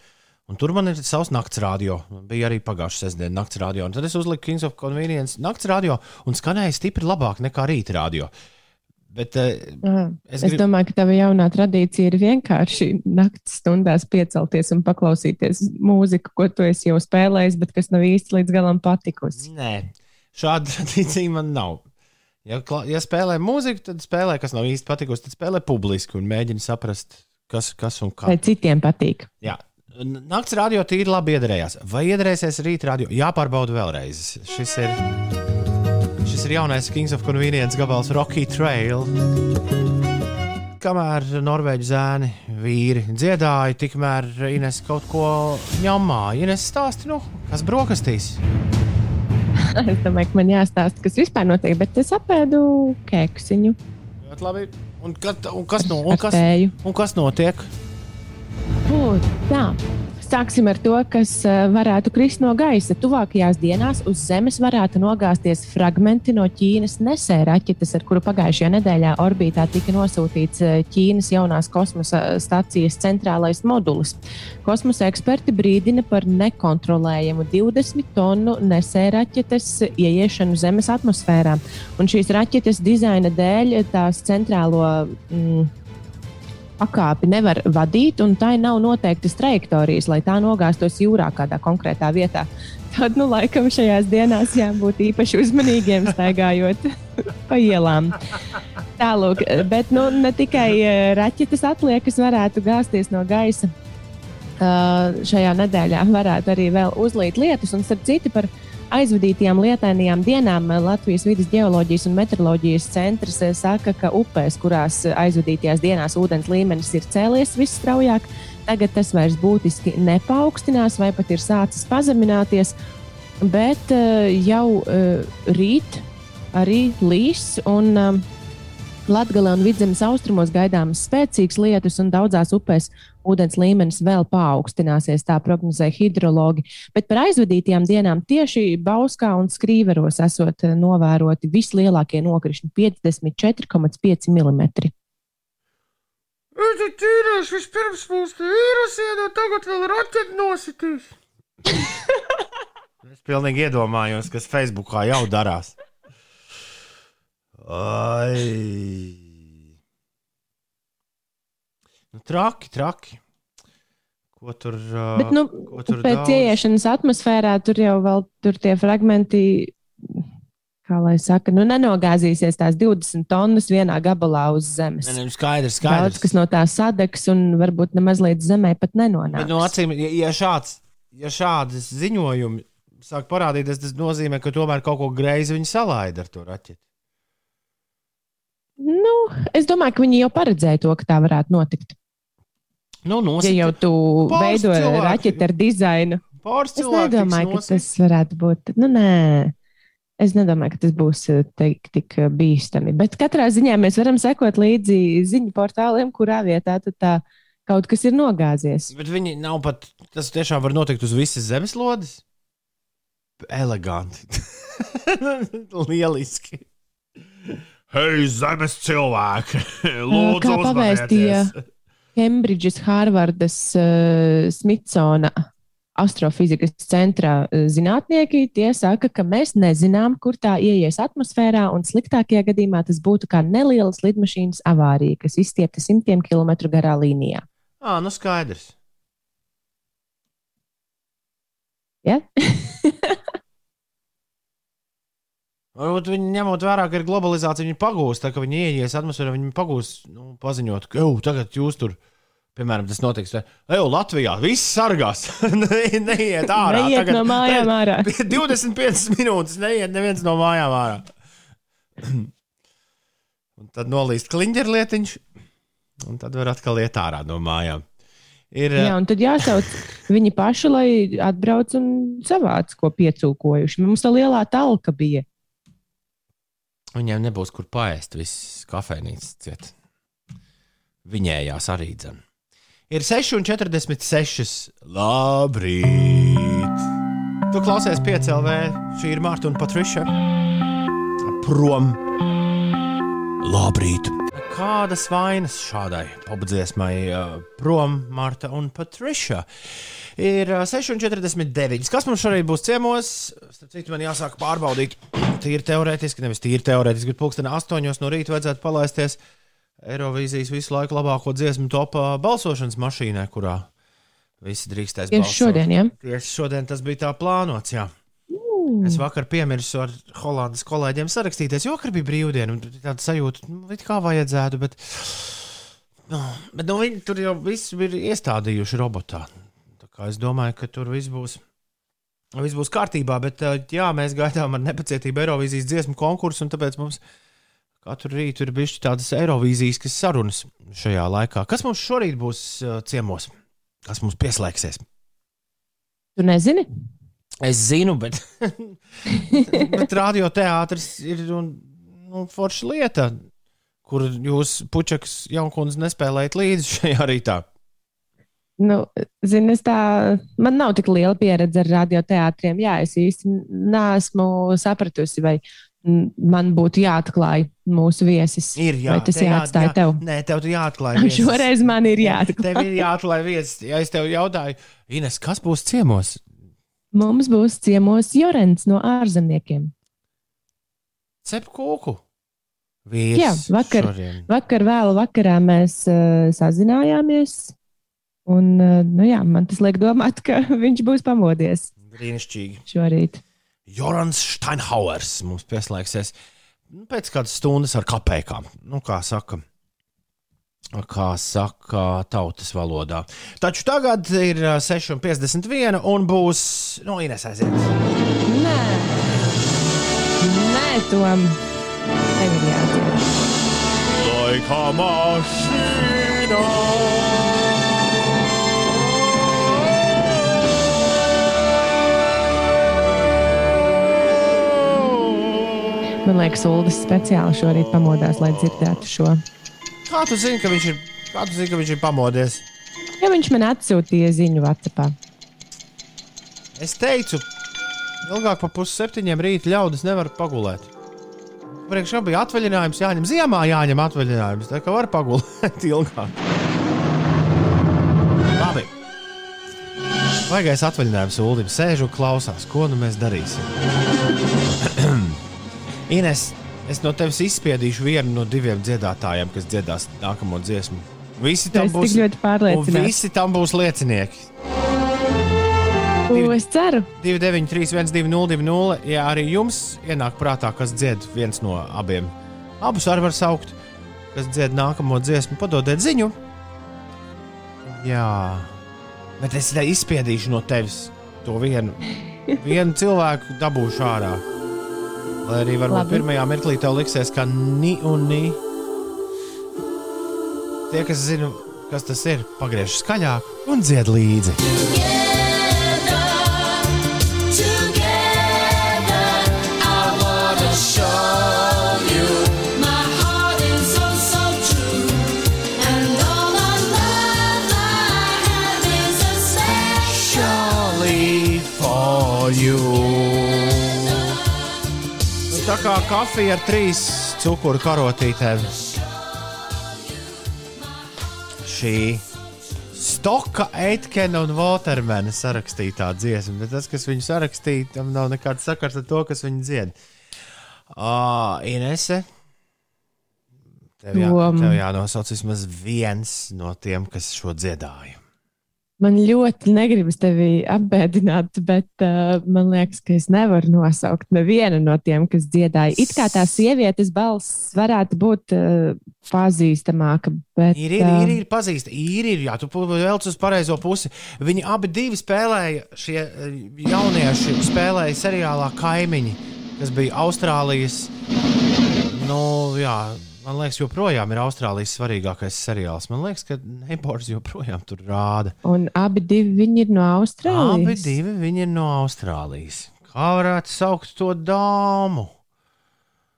Un tur man ir savs nakts radio. Bija arī pagājušā sestdiena nakts radio. Un tad es uzliku Kings of Convenience nakts radio un skanēja stipri labāk nekā rīta radio. Bet, uh, es, grib... es domāju, ka tava jaunā tradīcija ir vienkārši naktas stundās piecelties un paklausīties mūziku, ko tu esi jau spēlējis, bet kas nav īsti līdz galam patikusi. Nē, šāda [laughs] tradīcija man nav. Ja, ja spēlē mūziku, tad spēlē, kas nav īsti patikusi, tad spēlē publiski un mēģina saprast, kas, kas un kā. Vai citiem patīk? Jā, Nakts radio tīri labi iedarējās. Vai iedarēsies rīt radio? Jāpārbauda vēlreiz. Šis ir, šis ir jaunais Kings of Convenience gabals Rocky Trail. Kamēr norvēģi zēni, vīri dziedāja, tikmēr Ines kaut ko ņemāja. Ines stāsti, nu, kas brokastīs? Es domāju, ka man jāstāsta, kas vispār notiek, bet es apēdu keksiņu. Ļoti labi. Un, kad, un, kas, no, un, kas, un kas notiek? Būt, tā. Sāksim ar to, kas eh, varētu krist no gaisa. Tuvākajās dienās uz Zemes varētu nogāzties fragmenti no Ķīnas nesēra raķetes, ar kuru pagājušajā nedēļā orbītā tika nosūtīts eh, Ķīnas jaunās kosmosa stācijas centrālais modulis. Kosmosa eksperti brīdina par nekontrolējumu 20 tonu nesēra raķetes ieiešanu Zemes atmosfērā. Un šīs raķetes dizaina dēļ tās centrālo. Mm, pakāpi nevar vadīt, un tai nav noteiktas trajektorijas, lai tā nogāztos jūrā kādā konkrētā vietā. Tad, nu, laikam šajās dienās jābūt īpaši uzmanīgiem, staigājot [laughs] pa ielām. Tālāk, bet nu, ne tikai eh, raķetes atliekas varētu gāzties no gaisa. Šajā nedēļā varētu arī vēl uzlīt lietus, un starp citu par viņu aizvadītajām lietainajām dienām Latvijas vidas geoloģijas un meteoroloģijas centrs eh, saka, ka upēs, kurās aizvadītajās dienās ūdens līmenis ir cēlies visstraujāk, tagad tas vairs būtiski nepaukstinās vai pat ir sācis pazemināties, bet eh, jau eh, rīt arī līs. Un, Latvijā un Vidzemes austrumos gaidāmas spēcīgas lietus, un daudzās upēs ūdens līmenis vēl paaugstināsies, tā prognozē hidrologi. Bet par aizvadītajām dienām tieši Bauskā un Skrīveros esot novēroti vislielākie nokrišņi - 54,5 mm. Es te tīrēšu vispirms mūsu vīrusienu, tagad vēl raķeti nositīs. [laughs] es pilnīgi iedomājos, kas Facebookā jau darās. Ai. Nu, traki, traki. Ko tur, uh, Bet, nu, ko tur pēc daudz? ieiešanas atmosfērā tur jau vēl tur tie fragmenti, kā lai saka, nu nenogāzīsies tās 20 tonnas vienā gabalā uz zemes. Ne, ne, skaidrs, skaidrs. Daudz kas no tā sadegs un varbūt nemaz līdz zemē pat nenonāks. Bet, nu, acīm, ja, ja, šāds, ja šādas ziņojumi sāk parādīties, tas nozīmē, ka tomēr kaut ko greizi viņi salaida ar to raķeti. Nu, es domāju, ka viņi jau paredzēja to, ka tā varētu notikt. Nu, nosita. ja jau tu veido raķeti ar dizainu, Pāris es nedomāju, ka tas varētu būt. Nu, nē. Es nedomāju, ka tas būs eh, teik, tik eh, bīstami. Bet katrā ziņā mēs varam sekot līdzi ziņu portāliem, kurā vietā tā kaut kas ir nogāzies. Bet viņi nav pat. Tas tiešām var notikt uz visas zemeslodes. Eleganti. [laughs] Lieliski. Hei, zemes cilvēki! [laughs] Lūdzu, kā pavēstīja Kembridžas, Hārvardas, uh, Smitsona astrofizikas centra zinātnieki, tie saka, ka mēs nezinām, kur tā ieies atmosfērā, un sliktākajā gadījumā tas būtu kā neliela lidmašīnas avārija, kas izstiepta simtiem kilometru garā līnijā. Ā, nu skaidrs. Ja? [laughs] Varbūt viņi ņemot vērā, ka ir globalizācija, viņi pagūst, tā, ka viņi ienāks atmosfērā, viņi pagūst, nu, paziņot, ka, jau tagad jūs tur, piemēram, tas notiks. Ej, Latvijā viss sargās, [laughs] ne, neiet ārā. Neiet tagad, no mājām ārā. [laughs] 25 minūtes neiet neviens no mājām ārā. [clears throat] un tad nolīst kliņģerlietiņš, un tad var atkal iet ārā no mājām. Ir, Jā, un tad jāsauc [laughs] viņi paši, lai atbrauc un savāc, ko piecūkojuši. Mums tā lielā talka bija. Viņiem nebūs kur paēst, viss kafejnīcas ciet. Viņējās arī dzem. Ir 6,46. Labrīt! Tu klausies piecēlē, šī ir Marta un Patriša. Prom! Labrīt! Kādas vainas šādai popdziesmai uh, prom Marta un Patriša? Ir uh, 6,49. Kas mums šorīt būs ciemos? Starp citu, man jāsāk pārbaudīt. [clears throat] Tīri teorētiski, nevis tīri teorētiski, bet pulksten 8 no rīta vajadzētu palaisties Eirovīzijas visu laiku labāko dziesmu topā balsošanas mašīnai, kurā visi drīkstēs Tieši balsot. šodien, ja? Tieši šodien tas bija tā plānots. Jā. Es vakar piemirsu ar Holandas kolēģiem sarakstīties, jo vakar bija brīvdiena. un Tāda sajūta, nu, kā vajadzētu, bet, nu, bet nu, viņi tur jau viss ir iestādījuši robotā. Es domāju, ka tur viss būs, viss būs kārtībā, bet eh, jā, mēs gaidām ar nepacietību Eirovīzijas dziesmu konkursu, un tāpēc mums katru rītu ir bijušas tādas Eirovīzijas sarunas šajā laikā. Kas mums šorīt būs eh, ciemos? Kas mums pieslēgsies? Tu nezini? Es zinu, bet, [laughs] bet radioteātris ir un, nu, forša lieta, kur jūs, puķeks, jaunkundze, nespēlējat līdzi šajā rītā. Nu, zini, es tā, man nav tik liela pieredze ar radioteātriem. Jā, es īsti neesmu sapratusi, vai man būtu jāatklāj mūsu viesis. Ir jā, vai tas te jāatstāj tev? Nē, tev tu jāatklāj. [laughs] viesis. Šoreiz man ir jāatklāj. Tev ir jāatklāj vietas. Ja es tev jautāju, Ines, kas būs ciemos? Mums būs ciemos Jorens no ārzemniekiem. Cep kūku. Vīrs Jā, vakar. šodien. Vakar vēlu vakarā mēs uh, sazinājāmies. Un, uh, nu jā, man tas liek domāt, ka [laughs] viņš būs pamodies Brīnišķīgi. šorīt. Jorans Steinhauers mums pieslēgsies nu, pēc kādas stundas ar kapekām. Nu, kā saka, kā saka tautas valodā. Taču tagad ir ā, 6,51 un būs, nu, Ines aiziet. Nē, Nē Tom, tev ir jādzied. Laika mašīna! Man liekas, Ulas speciāli šorīt pamodās, lai dzirdētu šo. Kā tu zini, ka viņš ir, kā tu zini, ka viņš ir pamodies? Ja viņš man atsūtīja ziņu Vācijā, Es teicu, ilgāk par pusseptiņiem rīta ļaudis nevar pagulēt. Priekšā bija atvaļinājums, jāņem ziemā, jāņem atvaļinājums. Tā kā var pagulēt [laughs] ilgāk. Labi. Vajagais atvaļinājums Ulim sēž un klausās, ko nu mēs darīsim. [clears throat] Ines, es no tevis izspiedīšu vienu no diviem dziedātājiem, kas dziedās nākamo dziesmu. Visi tam būs, visi tam būs liecinieki. O, Es ceru, 293, 202, ja arī jums ienāk prātā, kas dzied viens no abiem. Abus arī var saukt, kas dzied nākamo dziesmu, padodiet ziņu. Jā, bet es izspiedīšu no tevis to vienu, vienu cilvēku dabūšu ārā. Lai arī varbūt Labi. pirmajā mirklī tev liksies, ka ni un ni. Tie, kas zina, kas tas ir, pagriež skaļāk un dzied līdzi. Surely kafija ar trīs cukuru karotītēm. Šī Stoka, Eitkena un Watermana sarakstītā dziesma, bet tas, kas viņu sarakstīja, tam nav nekāds sakars ar to, kas viņu dzied. Uh, Inese, tev, jā, tev jānosauc vismaz viens no tiem, kas šo dziedāja. Man ļoti negribas tevi apbēdināt, bet uh, man liekas, ka es nevaru nosaukt nevienu no tiem, kas dziedāja. It kā tā sievietes balss varētu būt uh, pazīstamāka, bet Ir, ir, ir, ir pazīstami, ir, ir, jā, tu velc uz pareizo pusi. Viņi abi divi spēlēja, šie eh, jaunieši spēlēja seriālā Kaimiņi, kas bija Austrālijas. Nu, jā, man liekas, joprojām ir Austrālijas svarīgākais seriāls. Man liekas, ka Neighbors joprojām tur rāda. Un abi divi viņi ir no Austrālijas. Abi divi viņi ir no Austrālijas. Kā varētu saukt to dāmu?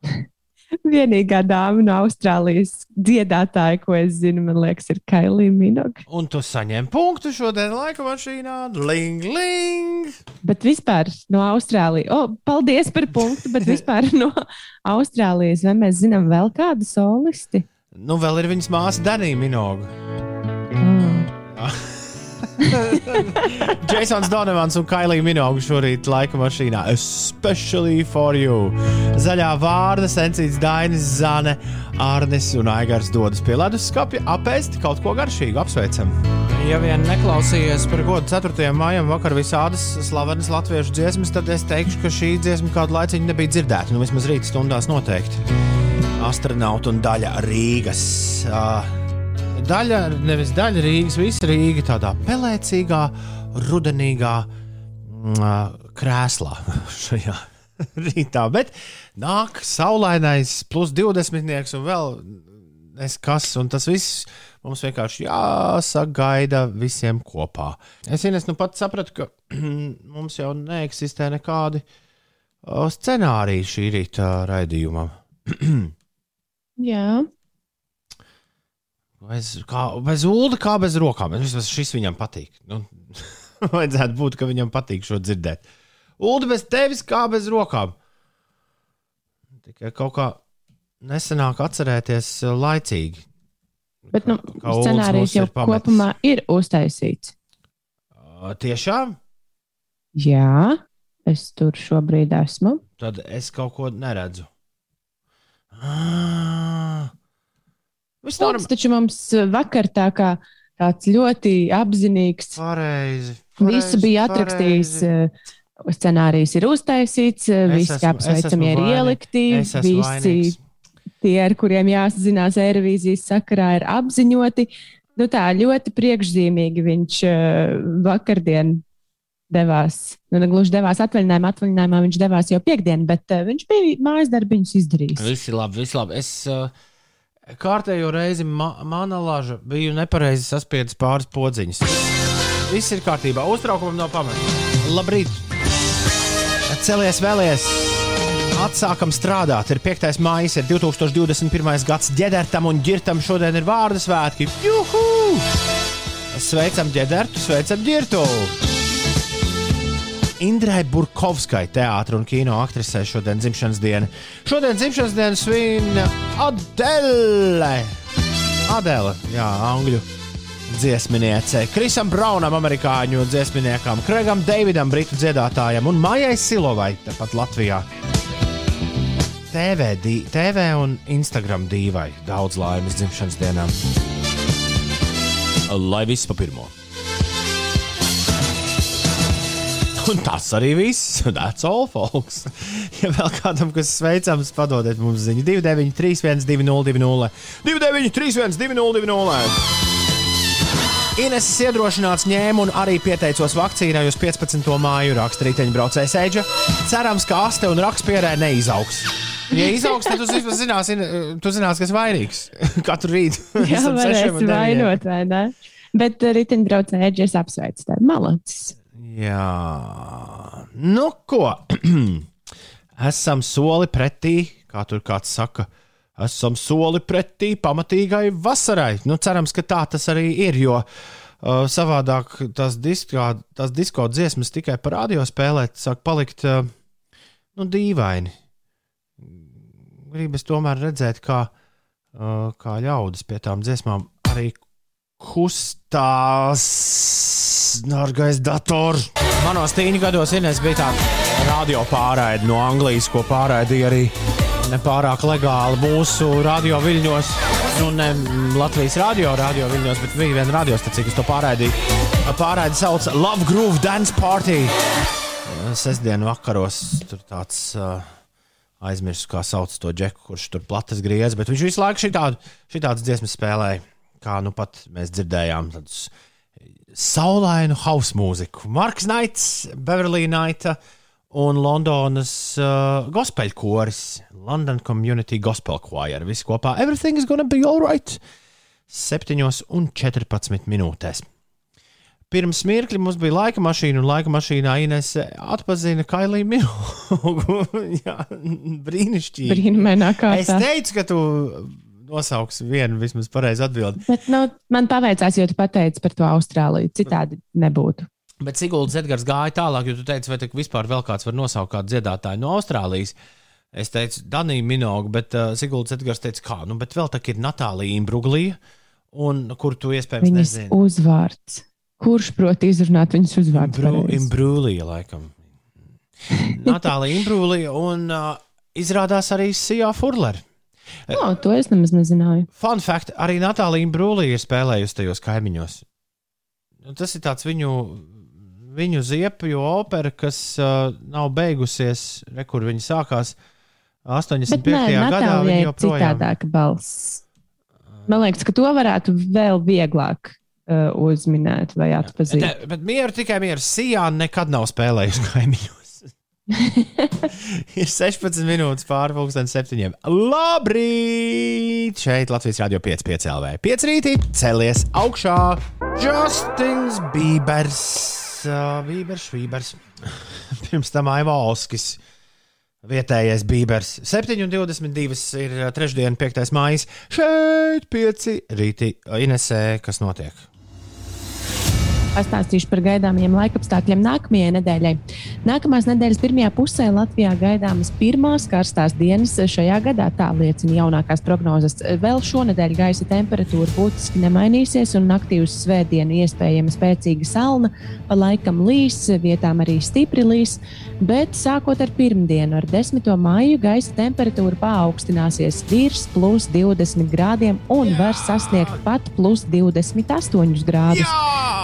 [laughs] Vienīgā dāma no Austrālijas dziedātāja, ko es zinu, man liekas, ir Kailija Minoga. Un tu saņem punktu šodien laika mašīnā. Ling, ling! Bet vispār no Austrālijas, oh, paldies par punktu, bet vispār no Austrālijas, vai mēs zinām vēl kādu solisti? Nu, vēl ir viņas māsa Danija Minoga. [laughs] Jasons Donovans un Kailija Minoga šorīt laika mašīnā. Especially for you. Zaļā vārda, Sencīts Dainis, Zane, Arnis un Aigars dodas pie leduskapja apēst kaut ko garšīgu. Apsveicam! Ja vien neklausījies par godu 4. maijam vakar visādas slavenas latviešu dziesmas, tad es teikšu, ka šī dziesma kādu laiciņu nebija dzirdēta. Nu, vismaz rīta stundās noteikti. Astronauts un daļa Rīgas. Uh, daļa, nevis daļa Rīgas, visa Rīga tādā pelēcīgā, rudenīgā mm, krēslā [laughs] šajā [laughs] rītā. Bet nāk saulainais, plus 20 un vēl neskas, un tas viss mums vienkārši jāsagaida visiem kopā. Es Ines, nu pat sapratu, ka [clears throat] mums jau neeksistē nekādi scenāriji šī rīta raidījumam. [clears throat] Jā. Bez, kā, bez ūdens, kā bez rokām. Vismaz šis viņam patīk. Nu, [laughs] vajadzētu būt, ka viņam patīk šo dzirdēt. Ulu bez tevis, kā bez rokām. Tikai kaut kā nesenāk atcerēties eh, laicīgi. Bet nu, scenārijs jau ir kopumā ir uztaisīts. Uh, tiešām? Jā, es tur šobrīd esmu. Tad es kaut ko neredzu. Ah. Viss norm... taču mums eh, vakar tā kā tāds ļoti apzinīgs. Pareizi. pareizi Visu bija atrakstījis. Pareizi. Eh, scenārijs ir uztaisīts, eh, es visi apsveicami ir ielikti, visi vainīgs. tie, ar kuriem jāsazinās Eirovīzijas sakarā, ir apziņoti. Nu, tā ļoti priekšzīmīgi viņš vakardien devās. Nu, ne gluži devās atvaļinājumā, atvaļinājumā viņš devās jau piekdien, bet uh, viņš bija mājas darbiņus izdarījis. Viss ir labi, viss labi. Es, uh, Kārtējo reizi ma mana laža biju nepareizi saspiedis pāris podziņas. Viss ir kārtībā. Uztraukumam nav pamata. Labrīt! Celies vēlies! Atsākam strādāt. Ir 5. maija, ir 2021. gads. ģedertam un ģirtam šodien ir vārdu svētki. Juhu! Sveicam ģedertu, sveicam ģirtu! Indrai Burkovskai, teātris un kino aktrisē šodien dzimšanas diena. Šodien dzimšanas dienu svin Adele. Adele, jā, angļu dziesminiece, Krisam Braunam, amerikāņu dziesminiekam, Kregam Davidam, britu dziedātājam un Maijai Silovai, tepat Latvijā. TV, dī, TV un Instagram dīvai daudz laimes dzimšanas dienām. Lai viss pa pirmo! Un tas arī viss. [laughs] That's all, folks. [laughs] Ja vēl kādam, kas sveicams, padodiet mums ziņu 293, 202, 293, 202. Ineses iedrošināts ņēma un arī pieteicos vakcīnai uz 15. māju raksta riteņbraucējs Eģa. Cerams, ka aste un rakstpierē neizaugs. Ja izaugs, tad tu zināsi, tu zināsi kas vainīgs [laughs] katru rītu. Jā, varēs vainot, vai ne? Bet riteņbraucēji Eģis apsveic tevi malacis. Jā, nu ko? [clears throat] esam soli pretī, kā tur kāds saka, esam soli pretī pamatīgai vasarai. Nu, cerams, ka tā tas arī ir, jo uh, savādāk tās disko, tās disko dziesmas tikai par radio spēlēt, sāk palikt uh, nu, dīvaini. Gribas tomēr redzēt, kā, uh, kā ļaudis pie tām dziesmām arī kustās dārgais dators. Manos tīņu gados Inês bija tāda radio pārraide no Anglijas, ko pārraidīja arī nepārāk legāli mūsu radio viļņos. Nu, ne Latvijas radio, radio viļņos, bet bija viena radiostacija, kas to pārraidīja. Pārraide sauc Love Groove Dance Party. Sestdienas vakaros tur tāds. Uh, aizmirsu, kā sauc to džeku, kurš tur platas griez, bet viņš visu laiku šī tādas dziesmas spēlēja kā nu pat mēs dzirdējām, tādus saulainu hausa mūziku. Marks Naits, Beverly Naita un Londonas uh, gospel koris, London Community Gospel Choir. Visi kopā Everything is gonna be alright! 7 un 14 minūtēs. pirms mirkļa mums bija laika mašīna, un laika mašīnā Inese atpazina Kailiju Milgu. [laughs] Jā, brīnišķīgi. Brīnumainā kārtā. Es teicu, ka tu nosauks vienu vismaz pareizu atbildi. Bet, nu, man paveicās, jo tu pateici par to Austrāliju. Citādi nebūtu. Bet Siguldas Edgars gāja tālāk, jo tu teici, vai vispār vēl kāds var nosaukt kādu dziedātāju no Austrālijas. Es teicu, Danija Minoga, bet uh, Siguldas Edgars teica, kā, nu, bet vēl tā ir Natālija Imbruglija, un kur tu iespējams Viņas nezini. uzvārds. Kurš prot izrunāt viņas uzvārdu? Imbru, pareizi? Imbrūlija, laikam. [laughs] Natālija Imbrūlija un uh, izrādās arī Sijā Furler. O, to es nemaz nezināju. Fun fact, arī Natālija Imbrūlija ir spēlējusi tajos kaimiņos. Nu, Tas ir tāds viņu, viņu ziepju opera, kas uh, nav beigusies, re, kur viņa sākās 85. Bet nē, gadā. Viņa ir citādāka balss. Man liekas, ka to varētu vēl vieglāk uh, uzminēt vai atpazīt. Bet, bet mieru tikai mieru. Sijā nekad nav spēlējusi kaimiņos. [laughs] ir 16 minūtes pāri pusdien septiņiem. Labrīt! Šeit Latvijas Rādio 5,5 LV. 5 rītī celies augšā Justins Bībers. Uh, Bībers, Bībers. [laughs] Pirms tam Aiva Olskis. Vietējais Bībers. 7,22 ir uh, trešdiena, 5. maija. Šeit 5 rītī. Inesē, kas notiek? Pastāstīšu par gaidāmajiem laikapstākļiem nākamajai nedēļai. Nākamās nedēļas pirmajā pusē Latvijā gaidāmas pirmās karstās dienas šajā gadā. Tā liecina jaunākās prognozes. Vēl šonadēļ gaisa temperatūra būtiski nemainīsies, un naktī uz svētdienu iespējama spēcīga salna, pa laikam līs, vietām arī stipri līs. Bet sākot ar pirmdienu, ar 10. māju, gaisa temperatūra paaugstināsies virs plus 20 grādiem un var sasniegt pat plus 28 grādus.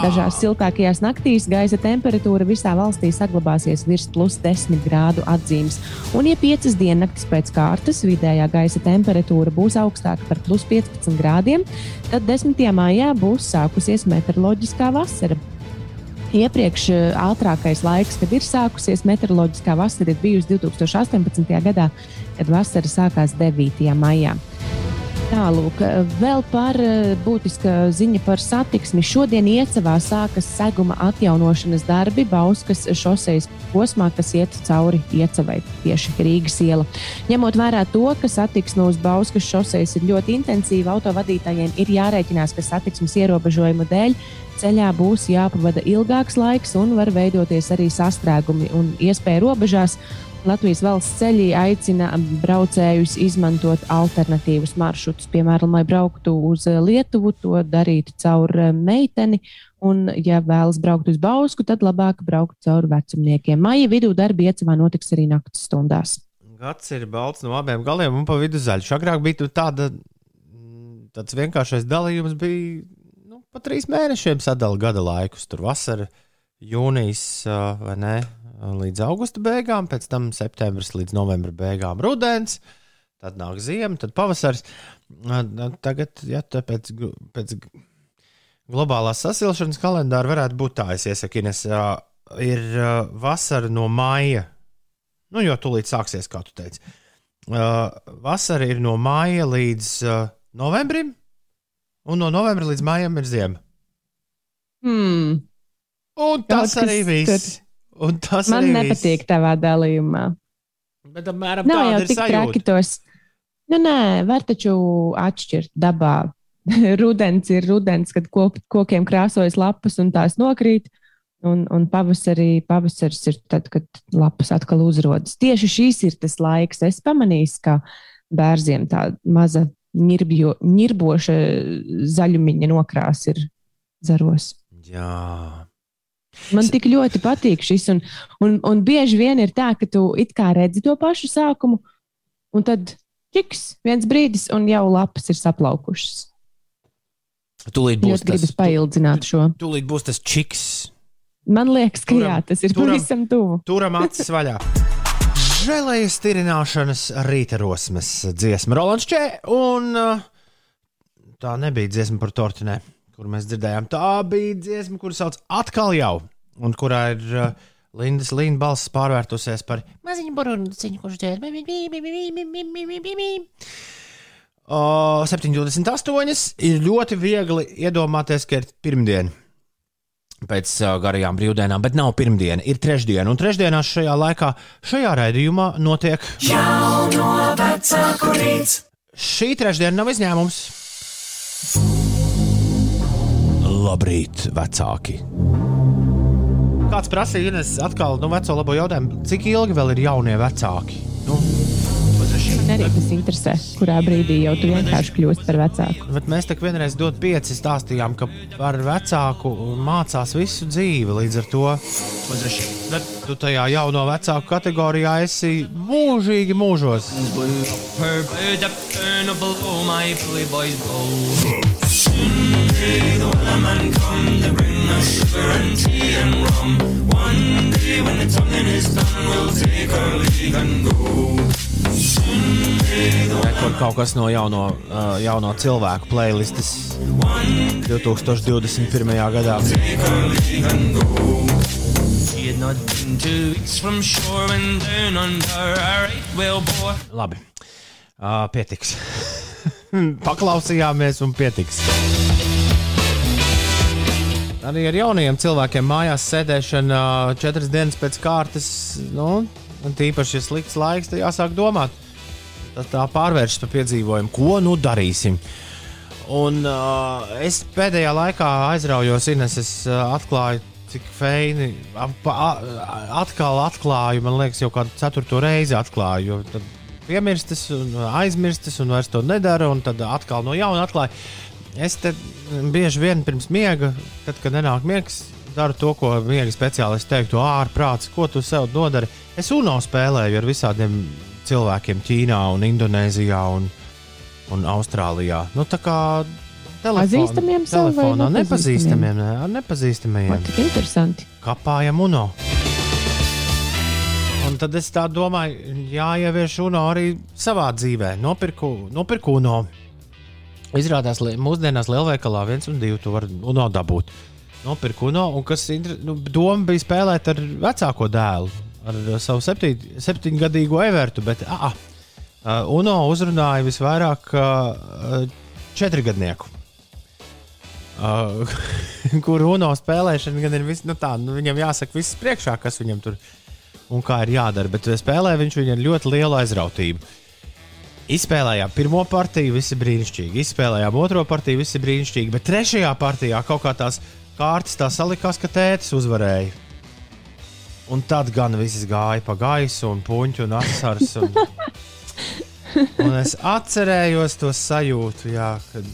Dažās siltākajās naktīs gaisa temperatūra visā valstī saglabāsies virs plus 10 grādu atzīmes. Un, ja piecas diennaktis pēc kārtas vidējā gaisa temperatūra būs augstāka par plus 15 grādiem, tad 10. maijā būs sākusies meteoroloģiskā vasara. Iepriekš eh, ātrākais laiks, kad ir sākusies meteoroloģiskā vasara, ir bijusi 2018. gadā, kad vasara sākās 9. maijā. Tālūk, vēl par eh, būtisku ziņu par satiksmi. Šodien Iecevā sākas seguma atjaunošanas darbi Bauskas šoseis posmā, kas iet cauri Iecevai tieši Rīgas iela. Ņemot vērā to, ka satiksme uz Bauskas šoseis ir ļoti intensīva, autovadītājiem ir jārēķinās, ka satiksmes ierobežojumu dēļ ceļā būs jāpavada ilgāks laiks un var veidoties arī sastrēgumi un iespēja robežās. Latvijas valsts ceļi aicina braucējus izmantot alternatīvus maršrutus. Piemēram, lai brauktu uz Lietuvu, to darītu caur meiteni, un, ja vēlas braukt uz Bausku, tad labāk braukt caur vecumniekiem. Maija vidū darbi iecavā notiks arī naktas stundās. Gads ir balts no abiem galiem un pa vidu zaļš. Agrāk bija tāda, tāds vienkāršais dalījums, bija nu, pa trīs mēnešiem sadalīts gada laikus. Tur vasara, jūnijas vai ne, līdz augusta beigām, pēc tam septembris līdz novembra beigām rudens, tad nāk ziema, tad pavasaris. Ā, Tagad, ja pēc, pēc globālās sasilšanas kalendāra varētu būt tā, es iesaku, Ines, ā, ir vasara no maija. Nu, jo tūlīt sāksies, kā tu teici. Vasara ir no māja līdz novembrim, un no novembra līdz mājam ir ziema. Hmm. Un tas kas arī viss. Un tas Man nepatīk viss. tavā dalījumā. Bet apmēram Nav jau tik traki tos. Nu, nē, var taču atšķirt dabā. [laughs] Rudens ir rudens, kad kop, kokiem krāsojas lapas un tās nokrīt. Un, un pavasarī, pavasaris ir tad, kad lapas atkal uzrodas. Tieši šīs ir tas laiks. Es pamanīju, ka bērziem tā maza ņirbjo, ņirboša zaļumiņa nokrās ir zaros. Jā. Man tik ļoti patīk šis, un, un, un bieži vien ir tā, ka tu it kā redzi to pašu sākumu, un tad čiks, viens brīdis, un jau lapas ir saplaukušas. Tūlīt būs Ļoti gribas tas, paildzināt šo. tūlīt būs tas čiks. Man liekas, ka Turam- jā, tas ir turam- pavisam tuvu. Turam acis vaļā. [laughs] Žēlējas tirināšanas rīta rosmes dziesma Rolands Čē, un uh, tā nebija dziesma par tortinē, kur mēs dzirdējām. Tā bija dziesma, kuras sauc atkal jau, un kurā ir uh, Lindas Līna balss pārvērtusies par maziņu burbuļsāņu, kurš dzēra. Uh, 7,28 ir ļoti viegli iedomāties, ka ir pirmdiena. pēc uh, garajām brīvdienām, bet nav pirmdiena, ir trešdiena. Un trešdienās šajā laikā, šajā raidījumā notiek jauno vecāku rīts. Šī trešdiena nav izņēmums. Labrīt, vecāki! Kāds prasīja, Ines, atkal nu, veco labo jautājumu, cik ilgi vēl ir jaunie vecāki? Nu, Man arī tas interesē, kurā brīdī jau tu vienkārši kļūsi par vecāku. Bet mēs tak vienreiz dot pieci stāstījām, ka par vecāku mācās visu dzīvi. Līdz ar to tu tajā jauno vecāku kategorijā esi mūžīgi mūžos. Someday the weatherman come to bring us sugar and tea and rum. One day when the tonguing is done, we'll take our leave and go. Tur kaut kas no jauno, uh, jauno cilvēku playlistes 2021. gadā. Labi, uh, pietiks. [laughs] Paklausījāmies un pietiks. Arī ar jauniem cilvēkiem mājās sēdēšana četras dienas pēc kārtas, nu, un tīpaši, ja slikts laiks, tad jāsāk domāt. Tas tā pārvēršas par piedzīvojumu, ko nu darīsim. Un uh, es pēdējā laikā aizraujos, Ines, es uh, atklāju, cik feini. Atkal atklāju, man liekas, jau kādu ceturto reizi atklāju. Tad piemirstas un aizmirstas, un vairs to nedara, un tad atkal no jauna atklāja. Es te bieži vien pirms miega, tad, kad nenāk miegs, daru to, ko miega speciālists teiktu, ārprāts, ko tu sev nodari. Es UNO spēlēju ar visādiem cilvēkiem Ķīnā, un Indonēzijā un, un Austrālijā. Nu, tā kā Pazīstamiem telefonā, nepazīstamiem, ne, ar nepazīstamiem. Tik interesanti. Kapājam UNO. Un tad es tā domāju, jāievieš UNO arī savā dzīvē. Nopirku, nopirku UNO. Izrādās, ka mūsdienās lielveikalā viens un divi to var UNO dabūt. Nopirku UNO, un kas nu, doma bija spēlēt ar vecāko dēlu, ar savu septiņ, septiņgadīgo Evertu. Bet ah, uh, UNO uzrunāja visvairāk uh, četrgadnieku. Uh, [laughs] kur UNO spēlēšana gan ir vis, nu tā, nu, viņam jāsaka viss priekšā, kas viņam tur un kā ir jādara. Bet spēlē viņš viņu ar ļoti lielu aizrautību. Izspēlējām pirmo partiju, visi brīnišķīgi. Izspēlējām otro partiju, visi brīnišķīgi. Bet trešajā partijā kaut kā tās kārtas tā salikās, ka tētis uzvarēja. Un tad gan viss gāja pa gaisu, un puņķu un asars. Un, [laughs] un es atcerējos to sajūtu, jā, kad.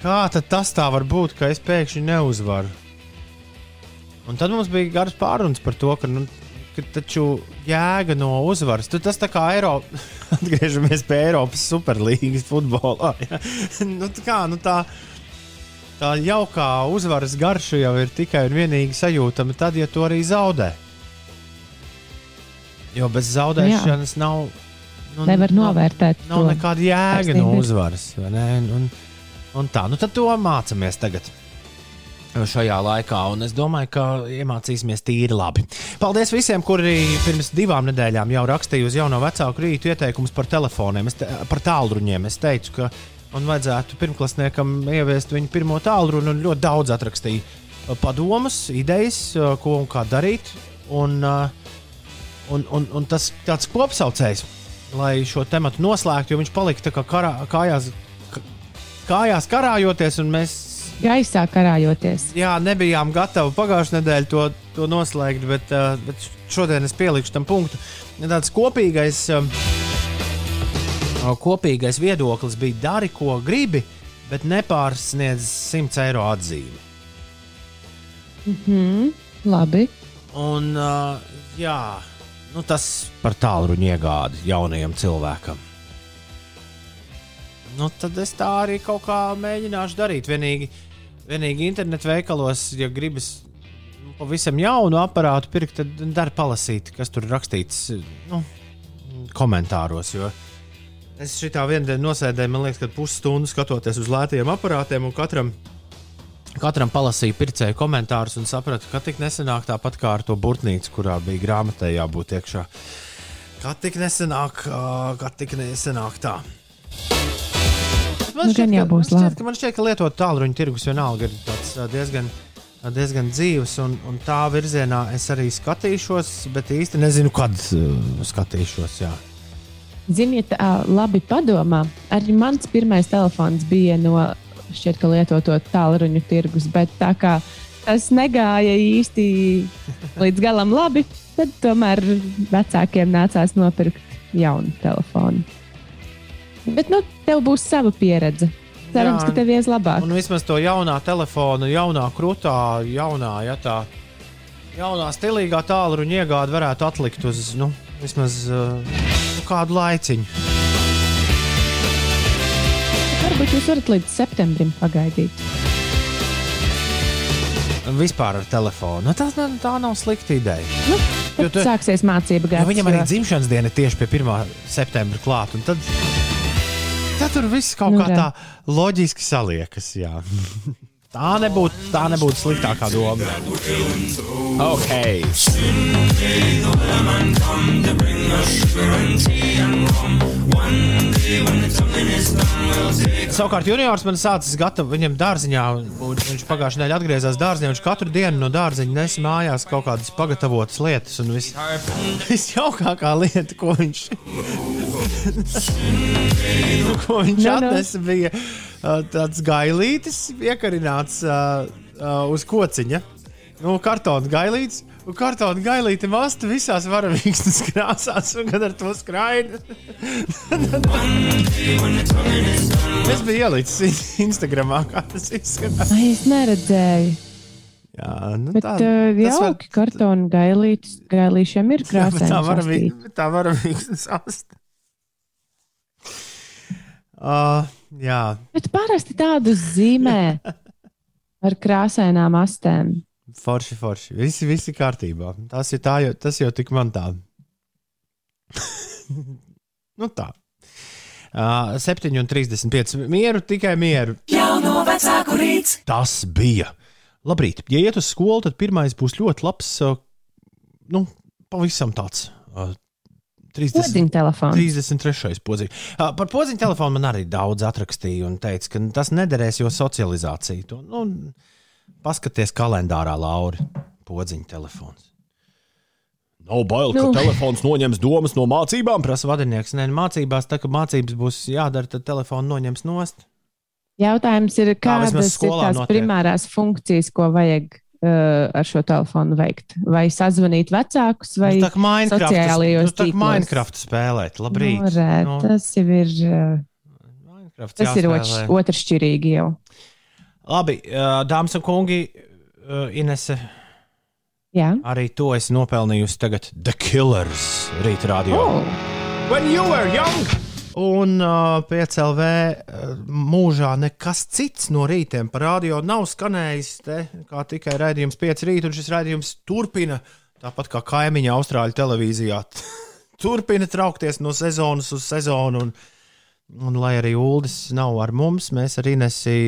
Kā tas tā var būt, ka es pēkšņi neuzvaru? Un tad mums bija garas pārunas par to, ka, nu, ka taču jēga no uzvaras. Tu, tas tā kā Eiropa, [laughs] atgriežamies pie Eiropas superlīgas futbolā. Ja? [laughs] nu, tā kā, nu, tā, tā jaukā uzvaras garša jau ir tikai un vienīgi sajūtama tad, ja to arī zaudē. Jo bez zaudēšanas Jā. nav. Nu, Nevar novērtēt. Nav, nav nekāda jēga no uzvaras. Un, un tā, nu tad to mācāmies tagad šajā laikā, un es domāju, ka iemācīsimies tīri labi. Paldies visiem, kuri pirms divām nedēļām jau rakstīja uz jauno vecāku rītu ieteikumus par telefoniem, te, par tālruņiem. Es teicu, ka man vajadzētu pirmklasniekam ieviest viņu pirmo tālruni, un ļoti daudz atrakstīja uh, padomus, idejas, uh, ko un kā darīt. Un, uh, un, un, un tas tāds kopsaucējs, lai šo tematu noslēgtu, jo viņš palika kā karā, kājās, kājās karājoties, un mēs gaisā karājoties. Jā, nebijām gatavi pagājušajā nedēļā to, to noslēgt, bet, uh, bet šodien es pielikšu tam punktu. Tāds kopīgais, uh, kopīgais viedoklis bija dari, ko gribi, bet nepārsniedz 100 eiro atzīmi. Mm -hmm, labi. Un, uh, jā, nu tas par tālruņa iegādi jaunajam cilvēkam. Nu, tad es tā arī kaut kā mēģināšu darīt. Vienīgi Vienīgi internetu veikalos, ja gribas pavisam jaunu aparātu pirkt, tad dari palasīt, kas tur rakstīts nu, komentāros. Jo es šitā vienā dienā nosēdēju, man liekas, ka pusstundu skatoties uz lētiem aparātiem un katram. Katram palasīja pircēju komentārus un sapratu, ka tik nesenāk tāpat kā ar to burtnīcu, kurā bija grāmatai jābūt iekšā. Kā tik nesenāk, kā tik nesenāk tā man Nu, šķiet, ka, man šķiet, ka, man šķiet, ka lietot tālruņa tirgus vienalga ir tāds, diezgan, diezgan dzīves, un, un tā virzienā es arī skatīšos, bet īsti nezinu, kad uh, skatīšos. Jā. Ziniet, ā, labi padomā. Arī mans pirmais telefons bija no šķiet, ka lietoto tālruņu tirgus, bet tā kā tas negāja īsti līdz galam labi, tad tomēr vecākiem nācās nopirkt jaunu telefonu. Bet nu, tev būs sava pieredze. Cerams, Jā. ka tev ies labāk. Un vismaz to jaunā telefona, jaunā krūtā, jaunā, ja tā jaunā stilīgā tālruņa iegāde varētu atlikt uz nu, vismaz uh, nu, kādu laiciņu. Varbūt jūs varat līdz septembrim pagaidīt. Vispār ar telefonu. Nu, tā, tā nav slikta ideja. Nu, tad tu- sāksies mācību Jo gads. viņam arī dzimšanas diena tieši pie 1. septembra klāta. Tad, tad tur viss kaut Nu, kā tā loģiski saliekas. Jā. [laughs] Tā nebūtu, tā nebūtu sliktākā doma. Ok. Savukārt, juniors man sācis gatavot viņam dārziņā. Viņš pagājušajā nedēļā atgriezās dārziņā. Viņš katru dienu no dārziņa nesa mājās kaut kādas pagatavotas lietas. Un viss [laughs] visjaukākā lieta, ko viņš, [laughs] ko viņš Nu, nu. atnesa, bija uh, tāds gailītis, iekarināts uh, uh, uz kociņa. Nu, kartona gailītis. Un kartona gailīte masta visās varavīksnes [laughs] krāsās, un kad ar to skraida. [laughs] es biju ielicis Instagramā, kā tas izskatās. Ai, es neredzēju. Jā, nu Bet tā, uh, tas var- jauki kartonu gailītis. Gailīšiem ir [laughs] bet tā sastīti. bet Tā varavīksnes asta. Uh, jā, Bet parasti tādu zīmē ar krāsainām astēm. Forši, forši. Visi, visi kārtībā. Tas ir tā, jo, tas jau tik man tā. [laughs] nu tā. Uh, 7,35. Mieru, tikai mieru. Jauno vecāku rīts. Tas bija. Labrīt. Ja iet uz skolu, tad pirmais būs ļoti labs. Uh, nu, pavisam tāds. Uh, 30, Podziņa telefons. 33. podziņš. Uh, par podziņu telefonu man arī daudz atrakstīja un teica, ka tas nederēs, jo socializācija. To, nu, paskaties kalendārā, Laura. Podziņa telefons. Nav bail, ka Nu. telefons noņems domas no mācībām. Prasa vadinieks. Nē, mācībās, tā kā mācības būs jādara, tad telefonu noņems nost. Jautājums ir, kādas ir tās notiek. primārās funkcijas, ko vajag uh, ar šo telefonu veikt? Vai sazvanīt vecākus, vai Nu, sociālajos nu, tā kā tīklos? Minecraft spēlēt. Labrīt. Nu, re, Nu, tas jau ir, uh, Minecraft tas ir jāspēlē. otrš- otršķirīgi jau. Labi, dāmas un kungi, Inese, Jā. arī to esi nopelnījusi tagad The Killers rīta radio. Oh, When you were young! Un uh, PCLV uh, mūžā nekas cits no rītiem par radio nav skanējis. Te, kā tikai raidījums 5 rīt, un šis raidījums turpina, tāpat kā kaimiņa Austrāļu televīzijā, [laughs] turpina traukties no sezonas uz sezonu. Un, un lai arī Uldis nav ar mums, mēs arī nesī.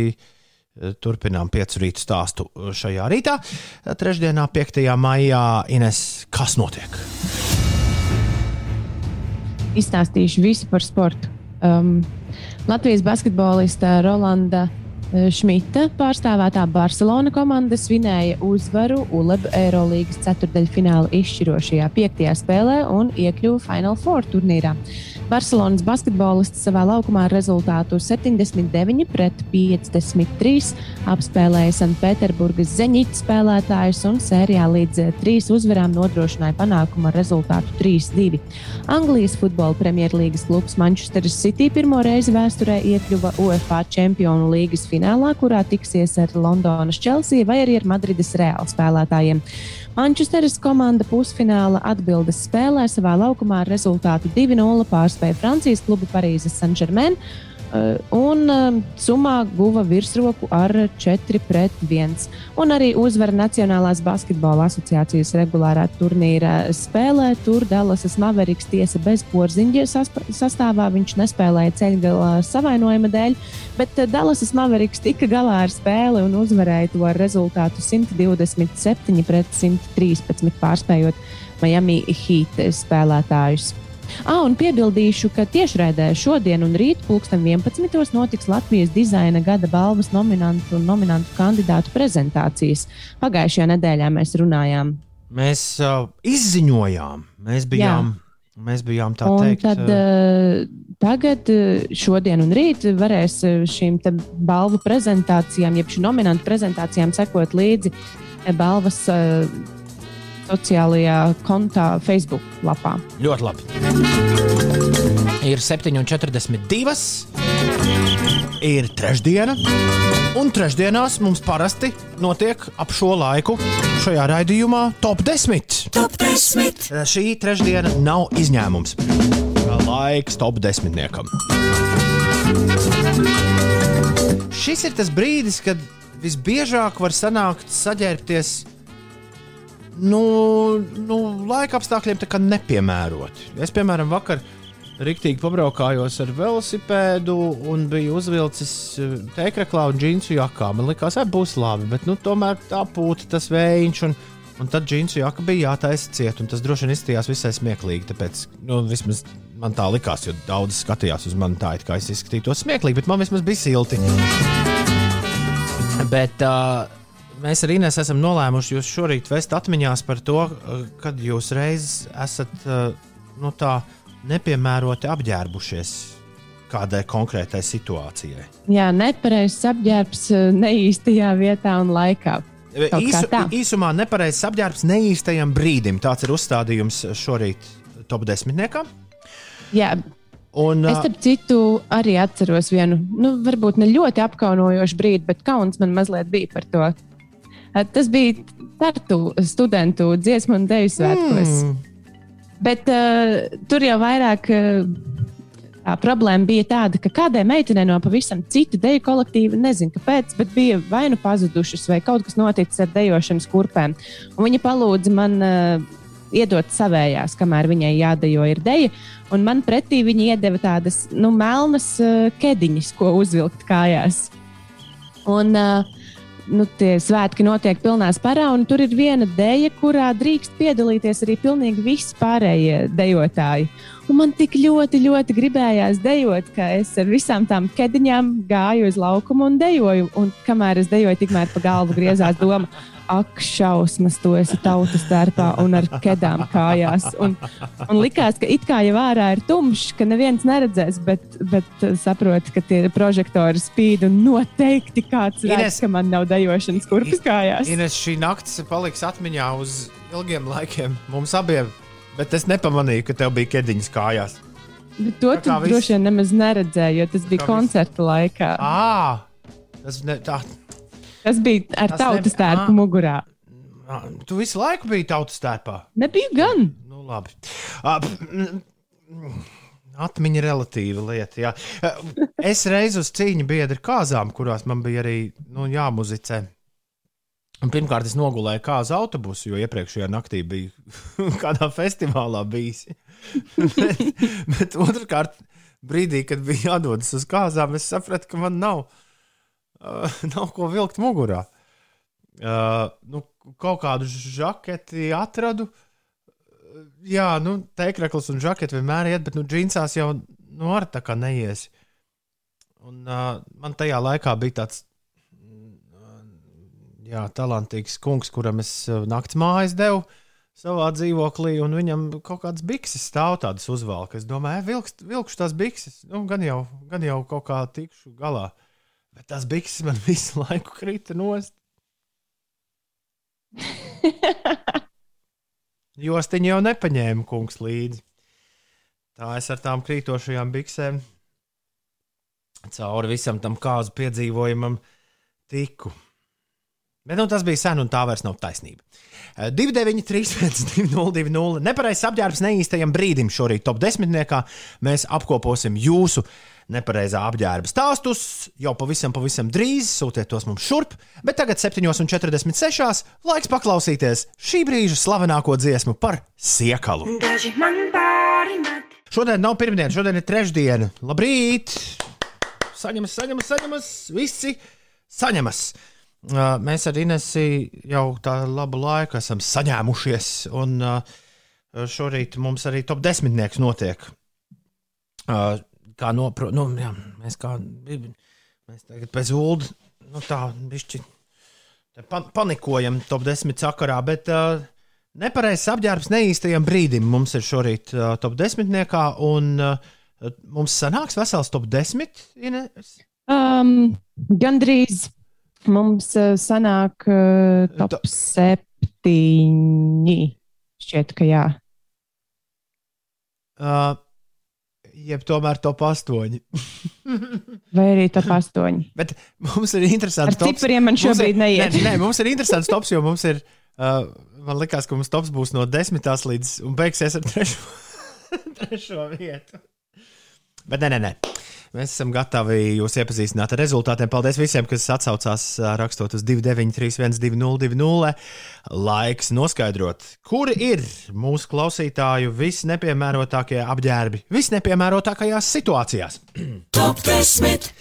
Turpinām piecu rītu stāstu šajā rītā. Trešdienā, 5. maijā, Ines, kas notiek? izstāstīšu visu par sportu. Um, Latvijas basketbolista Rolanda eh, Šmita pārstāvētā Barcelona komanda svinēja uzvaru ULEB Eirolandes ceturdaļfināla izšķirošajā piektajā spēlē un iekļuva Final Four turnīrā. Barcelonas basketbolists savā laukumā ar rezultātu 79 pret 53 apspēlēja Sanktpēterburgas zeņķa spēlētājus un sērijā līdz eh, trīs uzvarām nodrošināja panākumu ar rezultātu 3-2. Anglijas futbola premjerlīgas klubs Manchester City pirmo reizi vēsturē iekļuva UEFA Čempionu līgas finālā, kurā tiksies ar Londonas Chelsea vai arī ar Madrides Reāla spēlētājiem. Manchesteras komanda pusfināla atbildes spēlē savā laukumā ar rezultātu 2-0 pārspēja Francijas klubu Parīzes Saint-Germain. Uh, Un um, summā guva virsroku ar 4-1. Un arī uzvara Nacionālās basketbola asociācijas regulārā turnīra spēlē. Tur Dallasas Maveriks tiesa bez porziņa saspa- sastāvā. Viņš nespēlēja ceļgalā savainojuma dēļ, bet uh, Dallasas Maveriks tika galā ar spēli un uzvarēja to ar rezultātu 127 pret 113, pārspējot Miami Heat spēlētājus. Ah, un piebildīšu, ka tiešraidē šodien un rīt pulksten 11. notiks Latvijas dizaina gada balvas nominantu un nominantu kandidātu prezentācijas. Pagājušajā nedēļā mēs runājām. Mēs uh, izziņojām, mēs bijām, Jā. mēs bijām tā un teikt. Tad, uh, tagad, šodien un rīt, varēs šīm balvu prezentācijām, jeb šīm nominantu prezentācijām sekot līdzi balvas. Uh, sociālajā kontā, Facebook lapā. Ļoti labi. Ir 7,42. Ir trešdiena, un trešdienās mums parasti notiek ap šo laiku šajā raidījumā top 10. Top 10. Šī trešdiena nav izņēmums. Laiks top 10. Šis ir tas brīdis, kad visbiežāk var sanākt saģērbties nu, nu, laika apstākļiem nepiemēroti. Es, piemēram, vakar rīktīgi pabraukājos ar velosipēdu un biju uzvilcis eh, tēkraklā un džinsu jakā. Man liekas, ka būs labi, bet nu, tomēr tā pūta tas vējš. Un, un tad džinsu jaka bija jātaisa ciet, un tas droši vien izskatījās visai smieklīgi. Tāpēc, nu, vismaz man tā likās, jo daudz skatījās uz mani tā, it kā es izskatītos smieklīgi, bet man vismaz bija silti. Bet, uh, mēs ar Inês esam nolēmuši jūs šorīt vest atmiņās par to, uh, kad jūs reiz esat uh, nu, tā nepiemēroti apģērbušies kādai konkrētai situācijai. Jā, nepareizs apģērbs uh, neīstajā vietā un laikā. Īsu, īsumā nepareizs apģērbs neīstajam brīdim. Tāds ir uzstādījums šorīt top desmitniekam. Jā, Un, es tam citu arī atceros vienu, nu, varbūt ne ļoti apkaunojošu brīdi, bet kauns man mazliet bija par to. Tas bija Tartu studentu dziesmu un dēļu svētkos. Mm. Bet uh, tur jau vairāk uh, tā problēma bija tāda, ka kādai meitenei no pavisam cita deju kolektīva, nezinu kāpēc, bet bija vai nu pazudušas, vai kaut kas noticis ar dejošanas kurpēm. Un viņa palūdza man uh, iedot savējās, kamēr viņai jādejo ir deja. Un man pretī viņa iedeva tādas nu, melnas uh, kediņas, ko uzvilkt kājās. Un, uh, nu, tie svētki notiek pilnā sparā, un tur ir viena dēļa, kurā drīkst piedalīties arī pilnīgi visi pārējie dejotāji. Un man tik ļoti, ļoti gribējās dejot, ka es ar visām tām kediņām gāju uz laukumu un dejoju. Un kamēr es dejoju, tikmēr pa galvu griezās doma, ak, šausmas, tu esi tautas starpā un ar kedām kājās. Un, un likās, ka it kā jau ārā ir tumšs, ka neviens neredzēs, bet, bet saproti, ka tie prožektori spīd un noteikti kāds redz, Ines, ka man nav dejošanas kurpes kājās. Ines, šī naktis paliks atmiņā uz ilgiem laikiem mums abiem, bet es nepamanīju, ka tev bija kediņas kājās. Bet to tu viss... droši vien nemaz neredzēji, jo tas bija koncerta laikā. À, tas ne, tā, Tas bija ar tas tautas tērpu mugurā. Tu visu laiku biji tautas tērpā. Nebija gan. Nu, labi. Atmiņa relatīva lieta. Jā. Es reiz uz cīņu biedru kāzām, kurās man bija arī nu, jāmuzicē. Pirmkārt, es nogulēju kāzu autobusu, jo iepriekšējā naktī biju [laughs] kādā festivālā bijis. bet, [laughs] bet otrkārt, brīdī, kad bija jādodas uz kāzām, es sapratu, ka man nav uh, [laughs] nav ko vilkt mugurā. Uh, nu, kaut kādu žaketi atradu. Jā, nu, teikraklis un žaketi vienmēr iet, bet nu, džinsās jau nu, ar tā kā neies. Un, uh, man tajā laikā bija tāds jā, talantīgs kungs, kuram es naktas mājas devu savā dzīvoklī, un viņam kaut kādas bikses stāv tādas uzvalkas. Es domāju, vilkst, vilkšu tās bikses, nu, gan, jau, gan jau kaut kā tikšu galā. Bet tās bikses man [laughs] visu laiku krita nost. [laughs] Jostiņa jau nepaņēma kungs līdzi. Tā es ar tām krītošajām biksēm cauri visam tam kāzu piedzīvojumam tiku. Bet nu, tas bija sen, un tā vairs nav taisnība. 293, 202, nepareizs apģērbs neīstajam brīdim šorīt top desmitniekā. Mēs apkoposim jūsu nepareizā apģērba stāstus jau pavisam, pavisam drīz. Sūtiet tos mums šurp, bet tagad 7,46. laiks paklausīties šī brīža slavenāko dziesmu par siekalu. Šodien nav pirmdiena, šodien ir trešdiena. Labrīt! Saņemas, saņemas, saņemas, visi saņemas! Mēs ar Inesu jau tā labu laiku esam saņēmušies. Un, uh, šorīt mums arī top desmitnieks notiek. Uh, kā nopro, nu, jā, mēs kā mēs tagad pēc ulu, nu tā, bišķi pa, panikojam top desmit sakarā, bet uh, nepareizs apģērbs neīstajam brīdim mums ir šorīt uh, top desmitniekā, un uh, mums sanāks vesels top desmit. Ines? Um, gandrīz mums uh, sanāk uh, top to... septiņi. Šķiet, ka jā. Uh, jeb tomēr top 8. [laughs] Vai arī top 8. Bet mums ir interesants tops. Ar cipriem man šobrīd ir, neiet. Nē, nē, mums ir interesants tops, jo mums ir, uh, man liekas, ka mums tops būs no 10 līdz un beigsies ar trešo, [laughs] trešo vietu. Bet nē, nē, nē. Mēs esam gatavi jūs iepazīstināt ar rezultātiem. Paldies visiem, kas atsaucās rakstot uz 293, 202, laiks noskaidrot, kuri ir mūsu klausītāju visnepiemērotākie apģērbi visnepiemērotākajās situācijās. Top 10!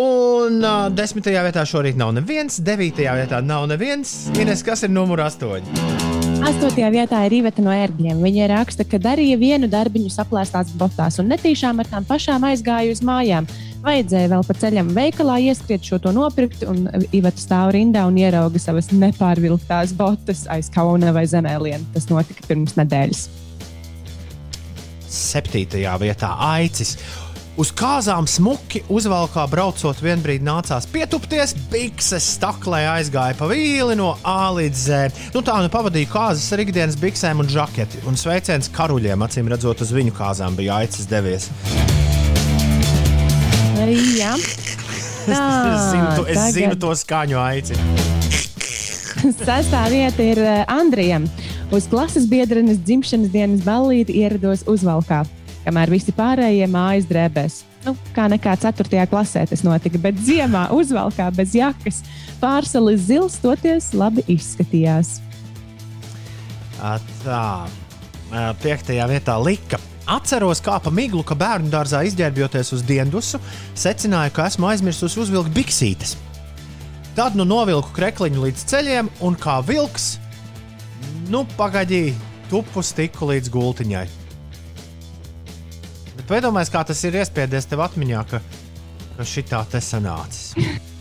Un uh, desmitajā vietā šorīt nav neviens, devītajā vietā nav neviens. Ines, kas ir numur astoņi? Astotajā vietā ir Iveta no ērgļiem. Viņa raksta, ka darīja vienu darbiņu saplēstās botās un netīšām ar tām pašām aizgāja uz mājām. Vajadzēja vēl pa ceļam veikalā ieskriet šo to nopirkt, un Iveta stāv rindā un ierauga savas nepārvilktās botas aiz kauna vai zemēliena. Tas notika pirms nedēļas. Septītajā vietā aicis. Uz kāzām smuki uzvalkā braucot, vienbrīd nācās pietupties, bikses staklē aizgāja pa vīli no A līdz Z. Nu, tā nu pavadīja kāzas ar ikdienas biksēm un žaketi, un sveiciens karuļiem, acīm redzot, uz viņu kāzām bija aicis devies. Jā. Tā, es zinu, to, es tagad... zinu to skaņu aici. Sestā vieta ir eh, Andrijam. Uz klases biedrenes dzimšanas dienas ballīti ierados uzvalkā kamēr visi pārējie mājas drēbēs. Nu, kā nekā 4. klasē tas notika, bet ziemā uzvalkā bez jakas. Pārsālis zils toties labi izskatījās. Tā, piektajā vietā lika. Atceros, kā pa miglu, ka bērnu dārzā izģērbjoties uz diendusu, secināju, ka esmu aizmirsusi uzvilkt biksītes. Tad nu novilku krekliņu līdz ceļiem, un kā vilks, nu pagaidīju, tupu stiku līdz gultiņai. Tu iedomājies, kā tas ir iespiedies tev atmiņā, ka, ka šī tā te sanācis.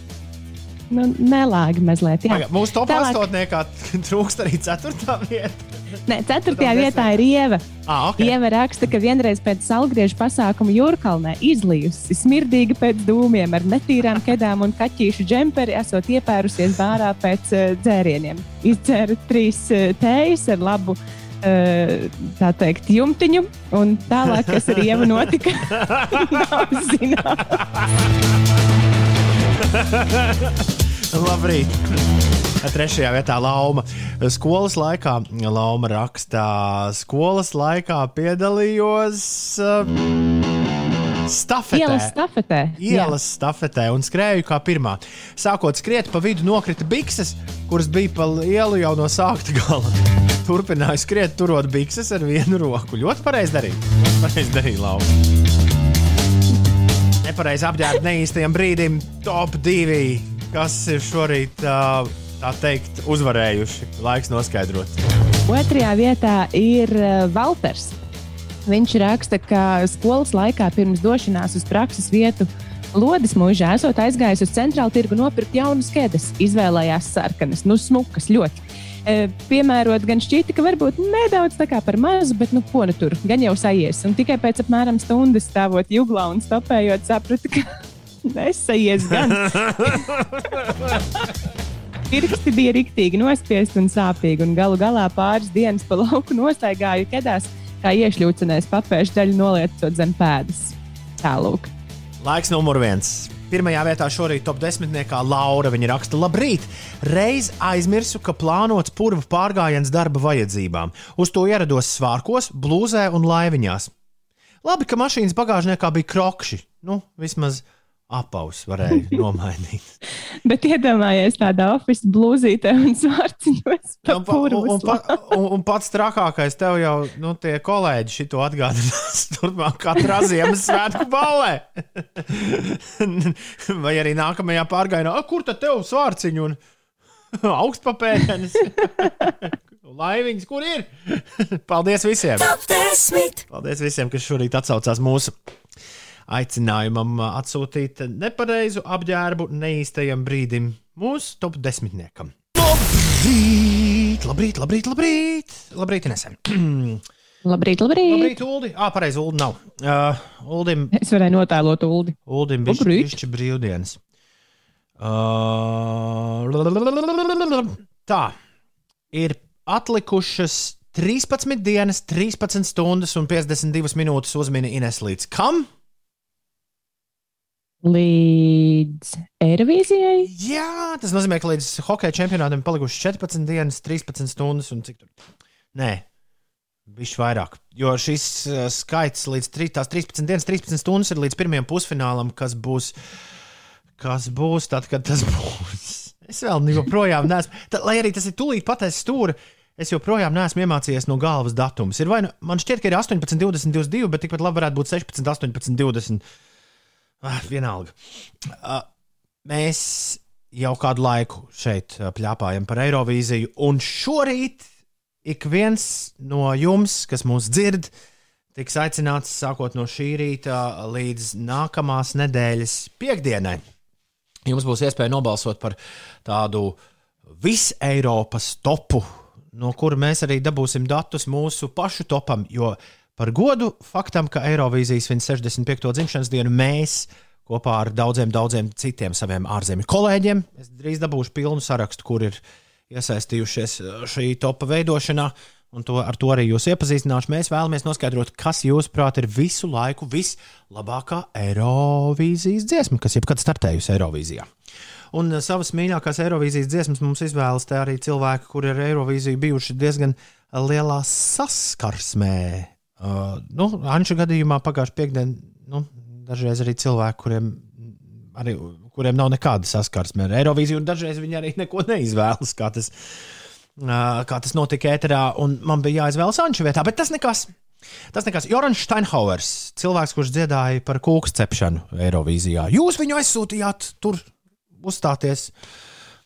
[laughs] nu, nelāgi mazliet. Jā. Paga, mūsu top Tālāk... astotniekā [laughs] trūkst arī ceturtā vieta. Nē, ceturtajā vietā ir Ieva. Ah, okay. Ieva raksta, ka vienreiz pēc salgriežu pasākuma Jūrkalnē izlijusi smirdīga pēc dūmiem ar netīrām kedām un kaķīšu džemperi, esot iepērusies bārā pēc uh, dzērieniem. Izdzēra trīs uh, tējas ar labu uh, tā teikt, jumtiņu, un tālāk, kas ar ievu notika, [laughs] nav zināms. Labrīt! Trešajā vietā Lauma. Skolas laikā Lauma rakstā, skolas laikā piedalījos. Uh, Stafetē. Ielas stafetē. Ielas Jā. stafetē un skrēju kā pirmā. Sākot skriet, pa vidu nokrita bikses, kuras bija pa lielu jau no sākta gala. Turpināju skriet, turot bikses ar vienu roku. Ļoti pareizi darīja. Pareizi darīja lauka. Nepareizi apģērbt neīstajam brīdim. Top 2. Kas ir šorīt, tā teikt, uzvarējuši? Laiks noskaidrot. Otrajā vietā ir Valters. Viņš raksta, ka skolas laikā pirms došanās uz prakses vietu Lodis mūžā esot aizgājis uz centrālu tirgu nopirkt jaunas ķēdes, izvēlējās sarkanas, nu smukas ļoti. Piemērot gan šķita, ka varbūt nedaudz tā kā par mazu, bet nu ko nu tur, gan jau sajies. Un tikai pēc apmēram stundas stāvot juglā un stopējot, sapratu, ka [laughs] nesajies gan. [laughs] Pirksti bija rīktīgi nospiesti un sāpīgi, un galu galā pāris dienas pa lauku nostaigāju ķēdās kā iešļūcenēs papēžu daļu noliecot zem pēdas. Tālūk. Laiks numur viens. Pirmajā vietā šorīt top desmitniekā Laura. Viņa raksta, labrīt! Reiz aizmirsu, ka plānots purva pārgājiens darba vajadzībām. Uz to ierados svārkos, blūzē un laiviņās. Labi, ka mašīnas bagāžniekā bija krokši. Nu, vismaz apaus varēja [laughs] nomainīt. Bet iedomājies tādā oficiālā blūzītē un svārciņos. Un, un, un, pa, un, un pats trakākais tev jau nu, tie kolēģi šito atgādinās [laughs] turpmāk katrā Ziemassvētku ballē. [laughs] Vai arī nākamajā pārgājienā, kur tad tev svārciņu un augstpapēdienis? Laiviņas, kur ir? Paldies visiem! Top 10. Paldies visiem, kas šorīt atsaucās mūsu aicinājumam atsūtīt nepareizu apģērbu neīstajam brīdim mūsu top desmitniekam. Labrīt, labrīt, labrīt, labrīt, labrīt nesen. [clears throat] Labrīt, labrīt. Labrīt, Uldi. Ah, pareizi, Uldi nav. Uh, Uldim, Es varēju notēlot ūdeni. Uldim bija šķišķi brīvdienas. Uh, tā, ir atlikušas 13 dienas, 13 stundas un 52 minūtes uzmini Ines līdz kam? Līdz Eirovīzijai. Jā, tas nozīmē, ka līdz hokeja čempionātam palikušas 14 dienas, 13 stundas un cik tur. Nē, bišķi vairāk. Jo šis uh, skaits līdz tri, tās 13 dienas, 13 stundas ir līdz pirmajam pusfinālam, kas būs, kas būs tad, kad tas [laughs] būs. Es vēl joprojām neesmu, tā, lai arī tas ir tūlīt pateicis stūri. Es joprojām neesmu iemācījies no galvas datumus. Ir vai nu, man šķiet, ka ir 18, 20, 22, bet tikpat labi varētu būt 16, 18, 20. Ah, vienalga. Uh, mēs jau kādu laiku šeit uh, pļāpājam par Eirovīziju, un šorīt ik viens no jums, kas mūs dzird, tiks aicināts sākot no šī rīta līdz nākamās nedēļas piekdienai. Jums būs iespēja nobalsot par tādu visu Eiropas topu, no kura mēs arī dabūsim datus mūsu pašu topam. Jo par godu faktam, ka Eirovīzijas viņa 65. dzimšanas dienu mēs kopā ar daudziem, daudziem citiem saviem ārzemju kolēģiem, es drīz dabūšu pilnu sarakstu, kur ir iesaistījušies uh, šī topa veidošanā. Un to, ar to arī jūs iepazīstināšu. Mēs vēlamies noskaidrot, kas, jūsuprāt, ir visu laiku vislabākā Eirovīzijas dziesma, kas jebkad startējusi Eirovīzijā. Un uh, savas mīļākās Eirovīzijas dziesmas mums izvēlas arī cilvēki, kuri ar Eirovīziju bijuši diezgan lielā saskarsmē. Uh, nu, Anča gadījumā pagājušajā piekdienā, nu, dažreiz arī cilvēki, kuriem, arī, kuriem nav nekāda saskarsme ar Eirovīziju, un dažreiz viņi arī neko neizvēlas, kā tas, uh, kā tas notika ēterā, man bija jāizvēlas Anča vietā, bet tas nekas. Tas nekas. Jorans Steinhauers, cilvēks, kurš dziedāja par kūku cepšanu Eirovīzijā. Jūs viņu aizsūtījāt tur uzstāties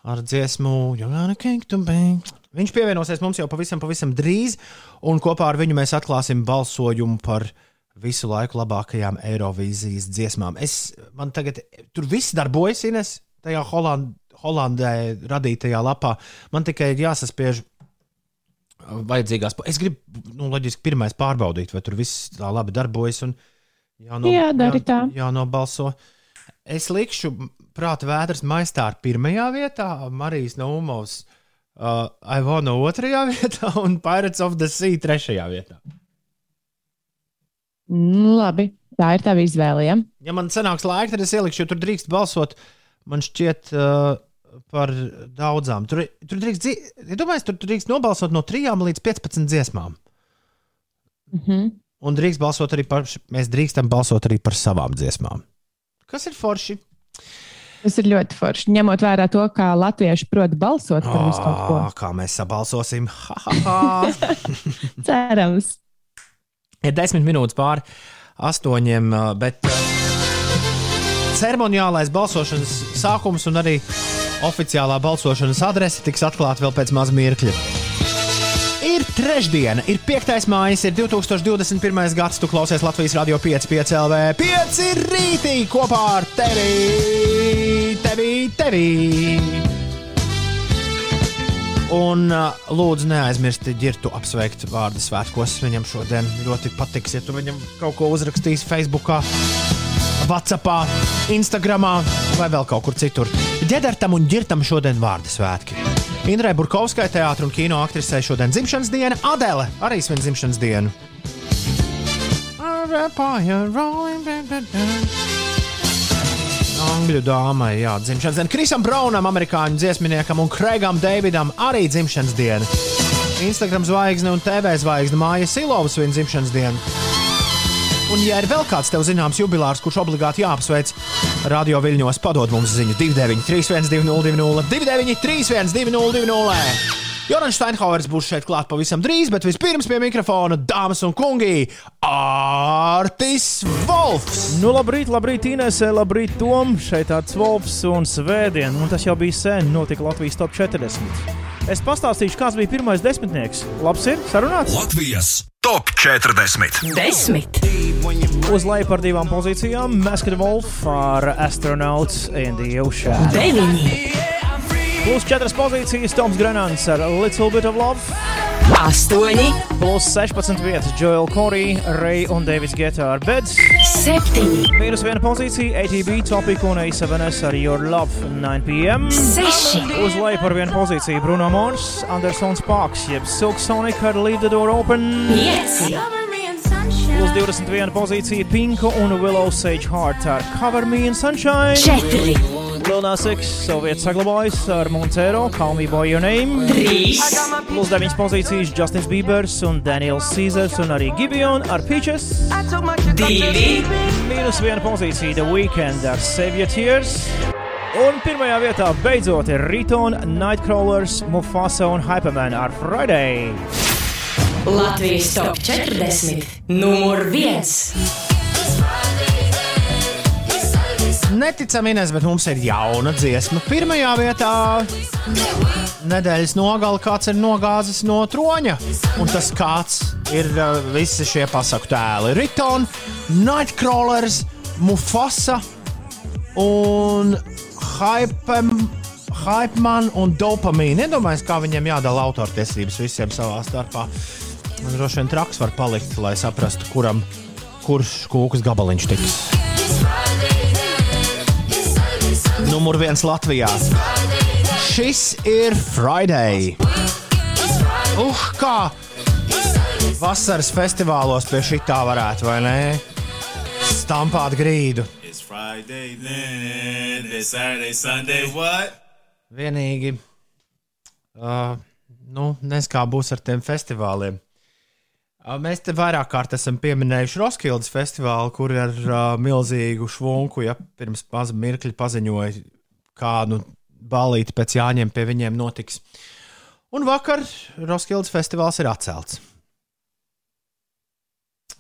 ar dziesmu You Wanna King to Be. Viņš pievienosies mums jau pavisam, pavisam drīz, un kopā ar viņu mēs atklāsim balsojumu par visu laiku labākajām Eirovīzijas dziesmām. Es, man tagad tur viss darbojas, Ines, tajā Holand, Holandē radītajā lapā. Man tikai ir jāsaspiež vajadzīgās. Es gribu, nu, loģiski, pirmais pārbaudīt, vai tur viss tā labi darbojas. Jāno, Jā, dari tā. Jānobalso. Es likšu prāta vētras maistā ar pirmajā vietā, Marijas Naumovs, uh, Ivona otrajā [laughs] vietā un Pirates of the Sea trešajā vietā. Nu, labi, tā ir tava izvēle. Ja? Ja man sanāks laika, tad es ielikšu, jo tur drīkst balsot. Man šķiet, uh, par daudzām. Tur, tur drīkst, ja domāju, tur, tur drīkst nobalsot no 3 līdz 15 dziesmām. Mhm. Un drīkst balsot arī par, mēs drīkstam balsot arī par savām dziesmām. Kas ir forši? Tas ir ļoti forši. Ņemot vērā to, kā latvieši prot balsot par visu kaut ko. Ah, kā mēs sabalsosim? [laughs] Cerams. ir desmit minūtes pāri astoņiem, uh, bet uh, ceremoniālais balsošanas sākums un arī oficiālā balsošanas adrese tiks atklāta vēl pēc maz mirkļa. Ir trešdiena, ir 5. maija, ir 2021. gads. Tu klausies Latvijas radio 5, 5 LV, 5 rītī kopā ar tevi, tevi, tevi. Un uh, lūdzu, neaizmirstiet ģirtu apsveikt vārdu svētkos. Viņam šodien ļoti patiks, ja tu viņam kaut ko uzrakstīsi Facebook, WhatsApp, Instagram vai vēl kaut kur citur. Ģedertam un ģirtam šodien vārdu svētki. Indrai Burkovskai, teātris un kino aktrisei šodien dzimšanas diena, Adele arī svin dzimšanas dienu. Angļu dāmai, jā, dzimšanas diena. Krisam Braunam, amerikāņu dziesminiekam un Kreigam Davidam arī dzimšanas diena. Instagram zvaigzne un TV zvaigzne Māja Silovs svin dzimšanas dienu. Un, ja ir vēl kāds tev zināms jubilārs, kurš obligāti jāapsveic, radio viļņos padod mums ziņu 293, 1202, 293, 1202. Jorans Steinhauers būs šeit klāt pavisam drīz, bet vispirms pie mikrofona dāmas un kungi Artis Volfs. Nu, labrīt, labrīt, Inese, labrīt, Tom. Šeit tāds Wolfs un Svētdien, un tas jau bija sen, notika Latvijas top 40. Es pastāstīšu, kāds bija pirmais desmitnieks. Labs ir, sarunāts. Latvijas top 40. Desmit. Uz leju par divām pozīcijām - Masked Wolf ar Astronauts in the Ocean. Deviņi. Plus četras pozīcijas Toms Grenants ar Little Bit of Love. Astoņi. Plus 16 vietas Joel Corey, Ray un Davids Geta ar Beds. 7. Mīnus viena pozīcija, ATB topika un A7S ar Your Love 9pm. 6. Uz leju par vienu pozīciju Bruno Mons, Andersons Parks, jeb Silk Sonic ar Leave the Door Open. 5. Uz 21 pozīcija Pinko un Willow Sage Heart ar Cover Me in Sunshine. 4. Lilnās X savu vietu saglabājis ar Montero, Call Me By Your Name. 3. Plus 9 pozīcijas Justins Biebers un Daniels Caesars un arī Gibeon ar Peaches. 2. Mīnus 1 pozīcija The Weekend ar Save Your Tears. Un pirmajā vietā beidzot ir Riton, Nightcrawlers, Mufasa un Hyperman ar Friday. Latvijas top 40 numur 1. Neticami, Ines, bet mums ir jauna dziesma. Pirmajā vietā nedēļas nogala kāds ir nogāzis no troņa. Un tas kāds ir uh, visi šie pasaku tēli. Riton, Nightcrawlers, Mufasa un Hypem. Hypeman un dopamīna. Iedomājieties, kā viņiem jādala autortiesības visiem savā starpā. Man droši vien traks var palikt, lai saprastu, kuram kurš kūkas gabaliņš tiks. Numur viens Latvijā. Šis ir Friday. Uh, kā vasaras festivālos pie šī tā varētu, vai ne? Stampāt grīdu. It's Friday, then it's Saturday, Sunday. What? Vienīgi, uh, nu, nezinu, kā būs ar tiem festivāliem. Mēs te vairāk kārt esam pieminējuši Roskildes festivālu, kur ar uh, milzīgu švunku, ja pirms maza mirkļa paziņoja, kādu balīti pēc jāņem pie viņiem notiks. Un vakar Roskildes festivāls ir atcelts.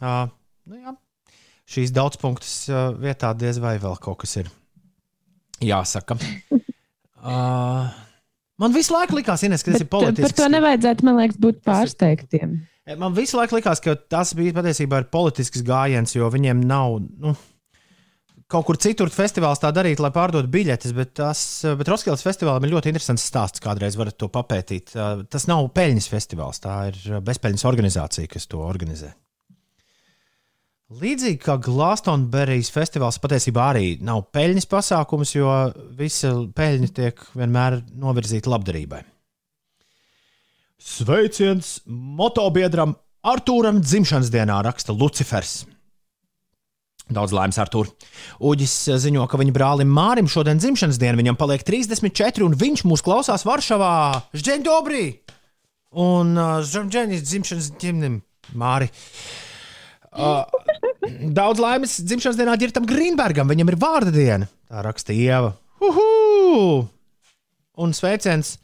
Uh, nu jā, šīs daudzpunktas uh, vietā diez vai vēl kaut kas ir jāsaka. Uh, man visu laiku likās, Ines, ka tas ir Bet, uh, politisks. par to nevajadzētu, man liekas, būt pārsteigtiem. Man visu laiku likās, ka tas bija patiesībā politisks gājiens, jo viņiem nav. Nu, Kaut kur citur festivāls tā darīt, lai pārdotu biļetes, bet, tas, bet Roskildes festivālam ir ļoti interesants stāsts. Kādreiz varat to papētīt. Uh, Tas nav peļņas festivāls, tā ir bezpeļņas organizācija, kas to organizē. Līdzīgi kā Glastonberijas festivāls patiesībā arī nav peļņas pasākums, jo visa peļņa tiek vienmēr novirzīta labdarībai. Sveiciens motobiedram Artūram dzimšanas dienā, raksta Lucifers. Daudz laimes, Artur. Uģis ziņo, ka viņa brālim Mārim šodien dzimšanas diena, viņam paliek 34, un viņš mūs klausās Varšavā. Žģeņ, dobrī! Un uh, Žģeņas dzimšanas ģimnim Māri. Uh, daudz laimes dzimšanas dienā Girtam Grīnbergam, viņam ir vārda diena. Tā raksta Ieva. Uhu! Un sveiciens,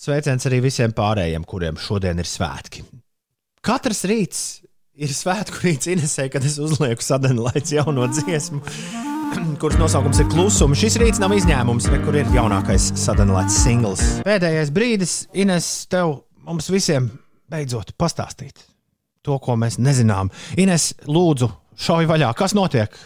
sveiciens arī visiem pārējiem, kuriem šodien ir svētki. Katrs rīts ir svētku rīts Inesē, kad es uzlieku sadalīts jauno dziesmu, [clears throat] kuras nosaukums ir klusums. Šis rīts nav izņēmums, re, kur ir jaunākais sadalīts singls. Pēdējais brīdis, Ines, tev mums visiem beidzot pastāstīt to, ko mēs nezinām. Ines, lūdzu, šauj vaļā, kas notiek?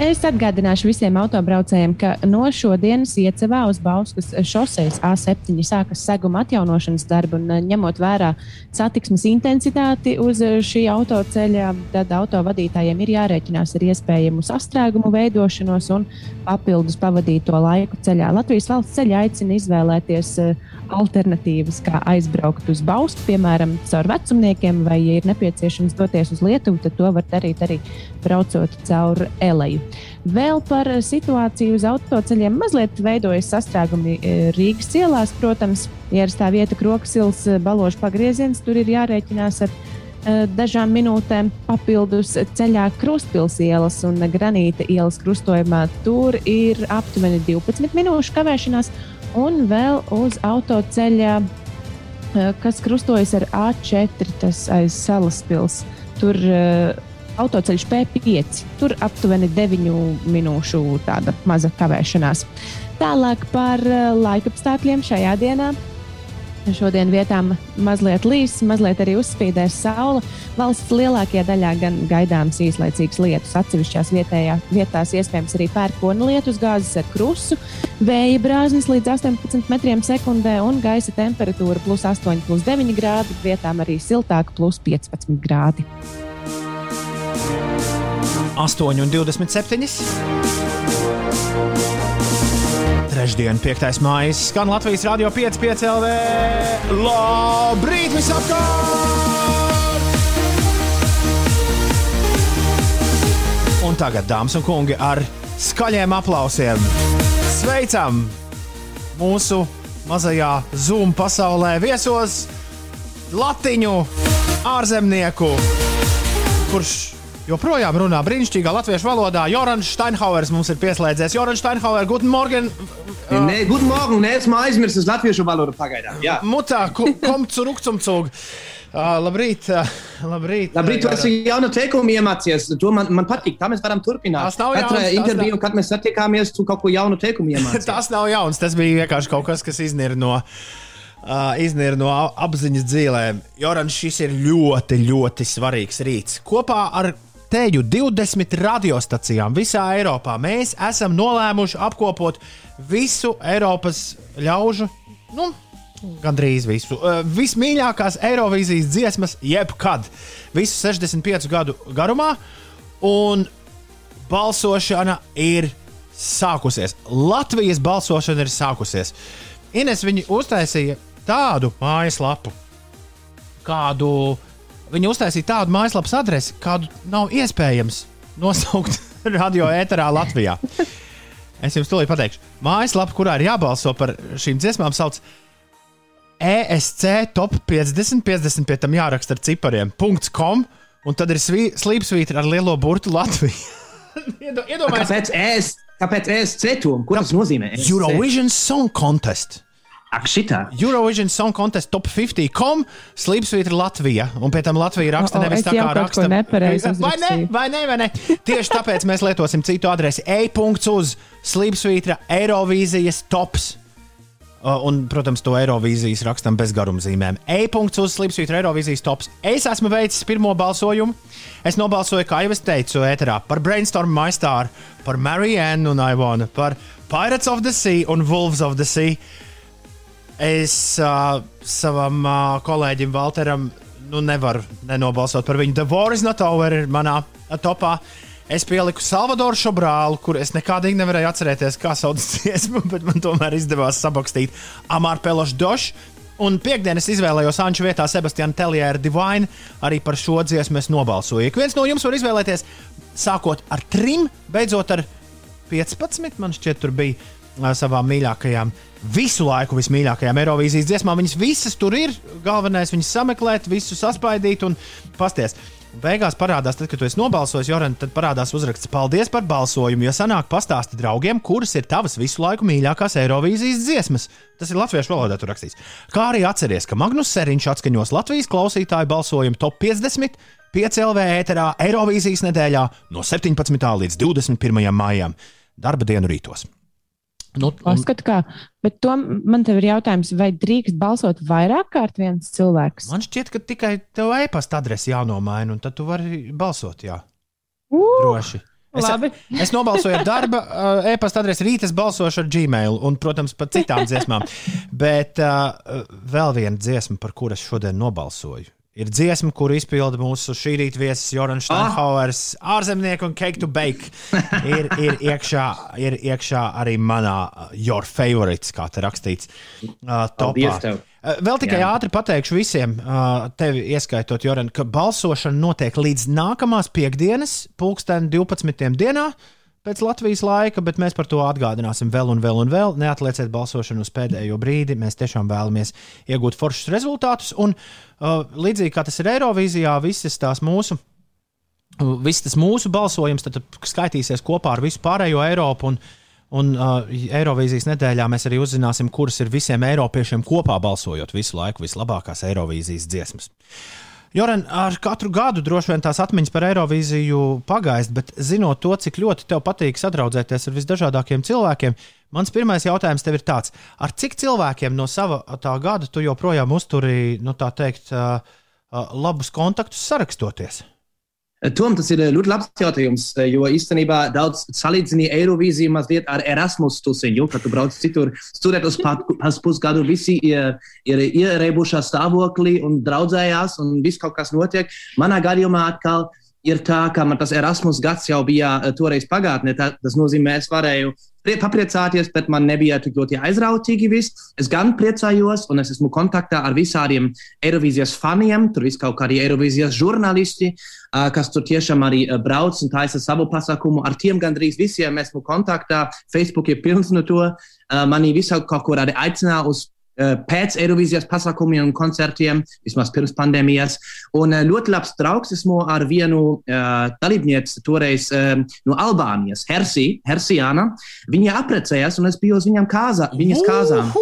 Es atgādināšu visiem autobraucējiem, ka no šodienas iecevā uz Bauskas šoseis A7 sākas seguma atjaunošanas darbi. Eh, ņemot vērā satiksmes intensitāti uz eh, šī autoceļa, tad autovadītājiem ir jārēķinās ar iespējamu sastrēgumu veidošanos un papildus pavadīto laiku ceļā. Latvijas valsts ceļā aicina izvēlēties eh, alternatīvas, kā aizbraukt uz Bausku, piemēram, caur vecumniekiem, vai, ja ir nepieciešams doties uz Lietuvu, tad to var darīt arī braucot caur Eleju. Vēl par situāciju uz autoceļiem mazliet veidojas sastrēgumi eh, Rīgas ielās. Protams, ierastā vieta Kroksils, Baložs pagrieziens, tur ir jārēķinās ar eh, dažām minūtēm papildus ceļā Krustpils ielas un Granīta ielas krustojumā. Tur ir aptuveni 12 minūšu kavēšanās, un vēl uz autoceļa, eh, kas krustojas ar A4, tas aiz salas pils. Tur uh, autoceļš P5. Tur aptuveni 9 minūšu tāda maza kavēšanās. Tālāk par uh, laikapstākļiem šajā dienā. Šodien vietām mazliet līs, mazliet arī uzspīdēs saule. Valsts lielākajā daļā gan gaidāms īslaicīgs lietus. Atsevišķās vietējā, vietās iespējams arī pērkona lietus gāzes ar krusu, vēja brāznis līdz 18 metriem sekundē un gaisa temperatūra plus 8, plus 9 grādi. Vietām arī siltāk, plus 15 grādi. 8,27. Trešdien, 5. maija, skan Latvijas Rādio 5,5 LV. Labrīt, visapkārt! Un tagad, dāmas un kungi, ar skaļiem aplausiem sveicam mūsu mazajā Zoom pasaulē viesos Latiņu ārzemnieku, kurš joprojām runā brīnišķīgā latviešu valodā. Jorans Steinhauers mums ir pieslēdzies. Jorans Steinhauer, guten morgen! Nē, guten morgen, nē, esmu aizmirsis latviešu valodu pagaidām. Jā. Mutā, ko- kom zurück zum Zug! Uh, labrīt, uh, labrīt. Labrīt, tu esi jaunu teikumu iemācījies. To man, man patīk. Tā mēs varam turpināt. Tas nav Katra jauns, interviju, nav- kad mēs satiekāmies, tu kaut ko jaunu teikumu iemācījies. [laughs] Tas nav jauns. Tas bija vienkārši kaut kas, kas iznīra no, uh, iznīra no apziņas dzīvēm. Jorans, šis ir ļoti, ļoti svarīgs rīts. Kopā ar teju 20 radiostacijām visā Eiropā mēs esam nolēmuši apkopot visu Eiropas ļaužu. Nu, Gandrīz visu. Uh, vismīļākās Eirovīzijas dziesmas, jebkad, visu 65 gadu garumā. Un balsošana ir sākusies. Latvijas balsošana ir sākusies. Ines viņi uztaisīja tādu mājaslapu, kādu viņi uztaisīja tādu mājaslapas adresi, kādu nav iespējams nosaukt [laughs] radio ēterā Latvijā. Es jums tūlīt pateikšu. Mājaslapa, kurā ir jābalso par šīm dziesmām, sauc ESC top 50, 50 pie tam jāraksta ar cipariem. .com, un tad ir slīpsvītra ar lielo burtu Latviju. [laughs] Iedo- Iedomājieties, Kāpēc es, kāpēc es cetum? Ko tas nozīmē? ESC? Eurovision Song Contest. Ak, šitā. Eurovision Song Contest top 50, com slīpsvītra Latvija. Un pie tam Latvija raksta O, o, nevis tā kā raksta. vai ne? Vai ne? Vai ne? Tieši tāpēc mēs lietosim citu adresi. E-punkts uz slīpsvītra Eirovīzijas tops. Un, protams, to Eirovīzijas rakstam bez garumzīmēm. E-punkts uz slīpsvītra Eirovīzijas tops. Es esmu veicis pirmo balsojumu. Es nobalsoju, kā jau es teicu, ēterā par Brainstorm MyStar, par Marianne un Ivonu, par Pirates of the Sea un Wolves of the Sea. Es uh, savam uh, kolēģim Walteram nu, nevaru nenobalsot par viņu. The War is not over ir manā topā. Es pieliku Salvadoru Šobrālu, kur es nekādīgi nevarēju atcerēties, kā sauc dziesmu, [laughs] bet man tomēr izdevās sabakstīt Amāru Pelošu Došu. Un piekdien es izvēlējos Anču vietā Sebastianu Telieru Divine. Arī par šo dziesmu es nobalsoju. Ik viens no jums var izvēlēties sākot ar trim, beidzot ar 15. Man šķiet, tur bija savām mīļākajām, visu laiku vismīļākajām Eirovīzijas dziesmām. Viņas visas tur ir. Galvenais viņas sameklēt, visu saspaidīt un pasties. Beigās parādās, tad, kad tu esi nobalsojis, Joran, tad parādās uzraksts Paldies par balsojumu, jo sanāk pastāsti draugiem, kuras ir tavas visu laiku mīļākās Eirovīzijas dziesmas. Tas ir latviešu valodā tur rakstīts. Kā arī atceries, ka Magnus Seriņš atskaņos Latvijas klausītāju balsojumu top 50 5LV ēterā Eirovīzijas nedēļā no 17. līdz 21. maijam, darba dienu rītos. Nu, un, Paskatu, kā. Bet to man te ir jautājums, vai drīkst balsot vairāk kārt viens cilvēks? man šķiet, ka tikai tev e-pasta adrese jānomaina, un tad tu vari balsot. Jā, Uh, droši. Es, labi. es nobalsoju ar darba e-pasta adresi, rīt es balsošu ar Gmail un, protams, par citām dziesmām. [laughs] Bet uh, vēl viena dziesma, par kuru es šodien nobalsoju. Ir dziesma, kuru izpilda mūsu šī rīta viesis Jorans Steinhauers, ārzemnieks un Cake to Bake. Ir, ir, iekšā, ir iekšā arī manā uh, Your Favorites, kā te rakstīts. Uh, topā. Uh, Vēl tikai Jā. ātri pateikšu visiem, uh, tevi ieskaitot, Joran, ka balsošana notiek līdz nākamās piekdienas, pulksten 12. dienā. Pēc Latvijas laika, bet mēs par to atgādināsim vēl un vēl un vēl. Neatlieciet balsošanu uz pēdējo brīdi. Mēs tiešām vēlamies iegūt foršus rezultātus. Un uh, līdzīgi kā tas ir Eirovīzijā, visas tās mūsu Viss tas mūsu balsojums tad skaitīsies kopā ar visu pārējo Eiropu. Un, un uh, Eirovīzijas nedēļā mēs arī uzzināsim, kuras ir visiem eiropiešiem kopā balsojot visu laiku vislabākās Eirovīzijas dziesmas. Joran, ar katru gadu droši vien tās atmiņas par Eirovīziju pagaist, bet zinot to, cik ļoti tev patīk sadraudzēties ar visdažādākajiem cilvēkiem, mans pirmais jautājums tev ir tāds: ar cik cilvēkiem no sava tā gada tu joprojām uzturi, nu tā teikt, labus kontaktus sarakstoties? Tom, tas ir ļoti labs jautājums, jo īstenībā daudz salīdzināja Eirovīziju mazliet ar Erasmus tusiņu, kad tu brauc citur studēt uz pusgadu, visi ir, ir ierēbušā stāvoklī un draudzējās un viss kaut kas notiek. Manā gadījumā atkal ir tā, ka man tas Erasmus gads jau bija eh, toreiz pagātnē. Tā, tas nozīmē, es varēju prie- papriecāties, bet man nebija tik ļoti aizrautīgi viss. Es gan priecājos, un es esmu kontaktā ar visādiem Eirovīzijas faniem, tur vis kaut kādi Eirovīzijas žurnālisti, ā, kas tur tiešām arī ā, brauc un taisa savu pasākumu. Ar tiem gandrīz visiem esmu kontaktā. Facebook ir pilns no to. Mani visā kaut kur arī aicināja uz pēc Eirovīzijas pasākumiem un koncertiem, vismaz pirms pandēmijas. Un ā, ļoti labs draugs esmu ar vienu uh, dalībnieci toreiz uh, no Albānijas, Hersi, Hersiāna. Viņa apprecējās, un es biju uz viņām kāzā, viņas kāzām.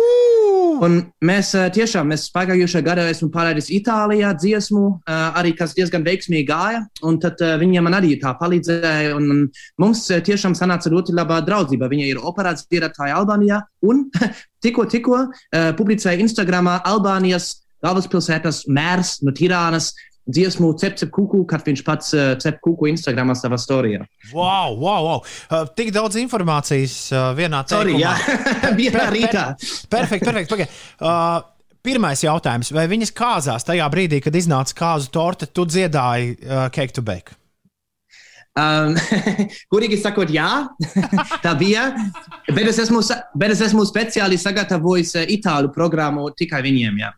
Un mēs tiešām, mēs pagājušajā gadā esmu parādījis Itālijā dziesmu, arī kas diezgan veiksmīgi gāja. Un tad viņa man arī tā palīdzēja. Un, mums tiešām sanāca ļoti laba draudzība. Viņa ir operācijas dziedātāja Albānijā un [laughs] tikko, tikko publicēja Instagramā Albānijas galvaspilsētas mērs no Tirānas dziesmu Cep Cep Kuku, kad viņš pats uh, Cep Kuku Instagramā savā storijā. Wow, wow, wow. Uh, tik daudz informācijas uh, vienā Sorry, teikumā. [laughs] jā, vienā rītā. Perfekti, perfekti. Pagaid. Uh, pirmais jautājums. Vai viņas kāzās tajā brīdī, kad iznāca kāzu torte, tu dziedāji uh, cake to bake? Um, Gudīgi sakot, jā, tā bija. Bet es esmu, bet es esmu speciāli sagatavojis itāļu programmu tikai viņiem. Jā.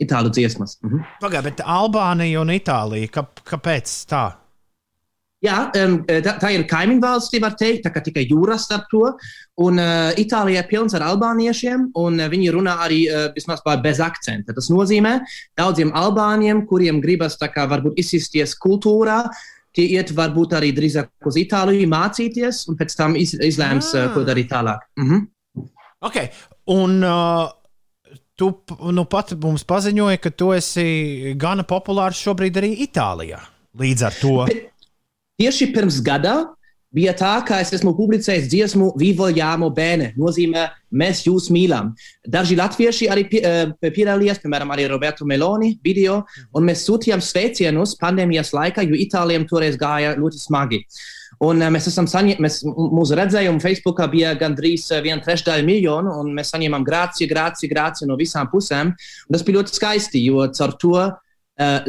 Itāļu dziesmas. Mhm. Pagaidiet, bet Albānija un Itālija, kā, kāpēc tā? Jā, um, tā, tā ir kaimiņu valsts, var teikt, tā kā tikai jūras starp to. Un uh, Itālijā ir pilns ar albāniešiem, un uh, viņi runā arī uh, vismaz bez akcenta. Tas nozīmē daudziem albāņiem, kuriem gribas kā varbūt izsisties kultūrā, tie iet varbūt arī drīzāk uz Itāliju mācīties, un pēc tam iz, izlēms, uh, ko darīt tālāk. Mhm. Okay. Un uh, tu nu, pat mums paziņoji, ka tu esi gana populārs šobrīd arī Itālijā. Līdz ar to. Tieši pirms gada bija tā, ka es esmu publicējis dziesmu Vivo Jāmo Bēne. Nozīmē, mēs jūs mīlam. Daži latvieši arī eh, piedalījās, piemēram, arī Roberto Meloni video, un mēs sūtījām sveicienus pandēmijas laikā, jo Itālijam toreiz gāja ļoti smagi. Un uh, mēs esam saņēmuši, mūsu redzējumu Facebookā bija gandrīz uh, viena trešdaļa miljonu, un mēs saņēmām grāci, grāci, grāci no visām pusēm. Un tas bija ļoti skaisti, jo caur to uh,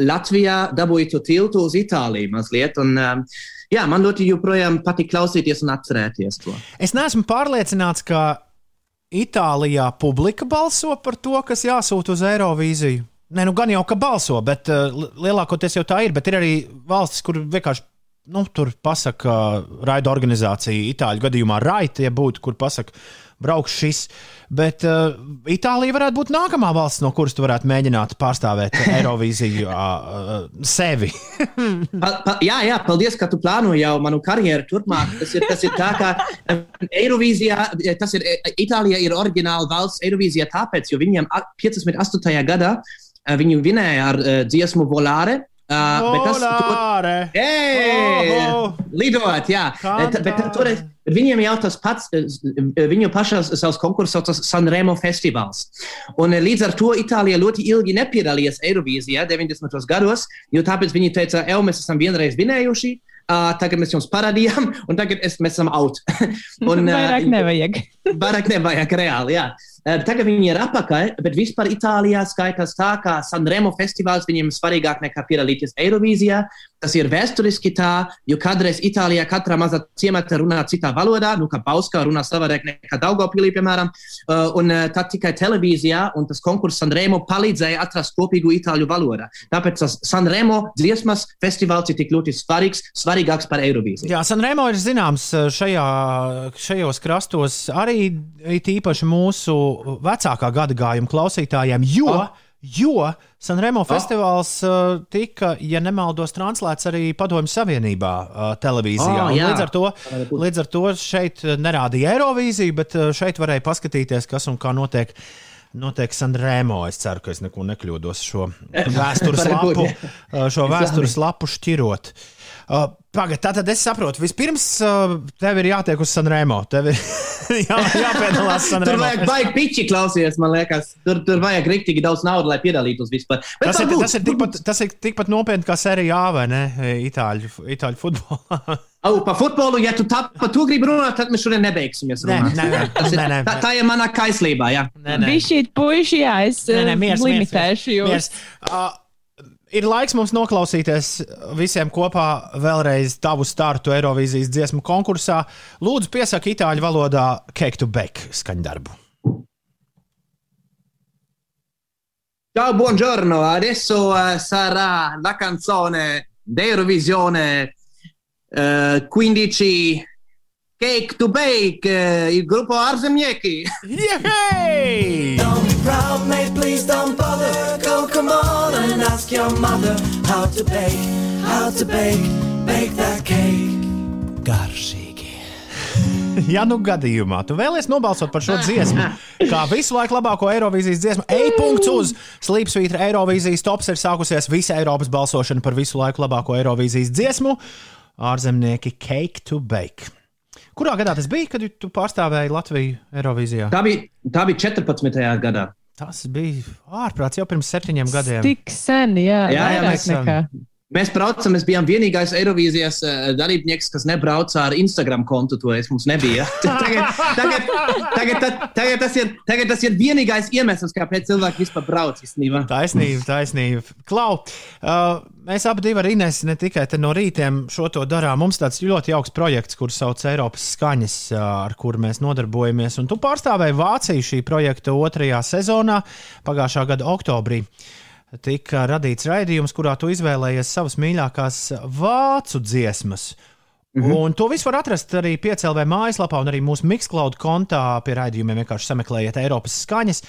Latvijā dabūju to tiltu uz Itāliju mazliet. Un, uh, jā, man ļoti joprojām patīk klausīties un atcerēties to. Es neesmu pārliecināts, ka Itālijā publika balso par to, kas jāsūta uz Eirovīziju. Nē, nu gan jau ka balso, bet uh, li- lielākoties jau tā ir. Bet ir arī valstis, kur vienkārši nu, tur pasakā raida organizācija, Itāļu gadījumā raita, ja būtu, kur pasakā, brauks šis. Bet uh, Itālija varētu būt nākamā valsts, no kuras tu varētu mēģināt pārstāvēt [laughs] Eirovīziju uh, sevi. [laughs] Pa, pa, jā, jā, paldies, ka tu plāno jau manu karjeru turpmāk. Tas ir, tas ir tā, ka Eirovīzijā, tas ir eh, Itālija ir oriģināla valsts Eirovīzijā tāpēc, jo viņiem a- 58. gadā eh, viņi vinēja ar uh, dziesmu Volāre. Uh, bet tas, to, Volāre! Ei, Oho! lidot, jā. Bet, bet, toreiz, bet viņiem jau tas pats, eh, viņu pašās savus konkursus sauc Sanremo festivāls. Un eh, līdz ar to Itālija ļoti ilgi nepiedalījās Eirovīzijā 90. gados, jo tāpēc viņi teica, ej, mēs esam vienreiz vinējuši. Uh, tagad mēs jums parādījām, un tagad es, mēs esam out. [laughs] un, uh, [laughs] Vairāk nevajag. [laughs] Vairāk nevajag reāli, jā. Eh, Tagad viņi ir apakaļ, bet vispār Itālijā skaitās tā, ka Sanremo festivāls viņiem ir svarīgāk nekā piedalīties Eirovīzijā. Tas ir vēsturiski tā, jo kādreiz Itālijā katrā mazā ciematā runā citā valodā, nu kā Bauskā runā savādāk nekā Daugavpilī, piemēram. Uh, un uh, tad tikai televīzijā un tas konkurss Sanremo palīdzēja atrast kopīgu itāļu valodā. Tāpēc tas Sanremo dziesmas festivāls ir tik ļoti svarīgs, svarīgāks par Eirovīziju. Jā, Sanremo ir zināms uh, šajā, šajos krastos arī it īpaši mūsu vecākā gada gājuma klausītājiem, jo, Ah. Jo Sanremo festivāls uh, tika, ja nemaldos, translēts arī Padomju Savienībā uh, televīzijā. Ah, līdz, ar to, līdz ar to šeit uh, nerādīja Eirovīziju, bet šeit varēja paskatīties, kas un kā notiek notiek Sanremo. Es ceru, ka es neko nekļūdos šo [laughs] vēstures lapu, šo vēstures lapu šķirot. Uh, Pagaidiet, tā tad es saprotu. Vispirms uh, tev ir jātiek uz Sanremo. Tev ir [laughs] jā, jāpiedalās Tur Sanremo. vajag baigi piči klausīties, man liekas. Tur, tur vajag rīktīgi daudz naudas, lai piedalītos vispār. Bet Tas ir, varbūt- tas, ir tikpat, tas ir tikpat nopietni kā serija A vai ne? Itāļu, itāļu futbolā. [laughs] Au, par futbolu, ja tu tā, par to gribi runāt, tad mēs šodien nebeigsimies. Nē, runāt. nē, nē, Tas ir- nē, nē. tā, tā ir mana kaislība. Jā. Nē, nē. Šī puiši, jā, es Nē, nē, eh, miers, limitēšu jūs. Miers. Uh, ir laiks mums noklausīties visiem kopā vēlreiz tavu startu Eirovīzijas dziesmu konkursā. Lūdzu, piesaki itāļu valodā Cake to Bake skaņdarbu. Ciao, buongiorno. Adesso eh, sarà la canzone d'Eurovisione eh, 15 Cake to Bake, eh, il gruppo Arzemiecki. Yay! Don't be proud, mate, please don't bother. Go, come on and ask your mother how to bake, how to bake, bake that cake. Garšīgi. Ja nu gadījumā tu vēlies nobalsot par šo dziesmu, kā visu laiku labāko Eirovīzijas dziesmu, e-punkts uz Slīpsvītra Eirovīzijas tops ir sākusies visa Eiropas balsošana par visu laiku labāko Eirovīzijas dziesmu - ārzemnieki Cake to Bake. Kurā gadā tas bija, kad tu pārstāvēji Latviju Eirovīzijā? Tā bija, tā bija 14. gadā. Tas bija ārprāts jau pirms septiņiem gadiem. Tik sen, jā, Jā, jā, mēs, nekā. Mēs braucam, mēs bijām vienīgais Eirovīzijas uh, dalībnieks, kas nebrauca ar Instagram kontu. Toreiz mums nebija. [laughs] Tagad, tagad, tagad, tagad, tas ir, tagad tas ir vienīgais iemesls, kāpēc cilvēki vispār brauc īstenībā. Taisnība, taisnība. Klau, uh, mēs abi ar Inês ne tikai no rītiem šo to darām. Mums tāds ļoti jauks projekts, kurš sauc Eiropas skaņas, uh, ar kuru mēs nodarbojamies. Un tu pārstāvēji Vāciju šī projekta otrajā sezonā, pagājušā gada oktobrī. Tika radīts raidījums, kurā tu izvēlējies savas mīļākās vācu dziesmas. Mm -hmm. Un to visu var atrast arī piecēlē mājaslapā, un arī mūsu Mixcloud kontā pie raidījumiem. Vienkārši sameklējiet Eiropas skaņas.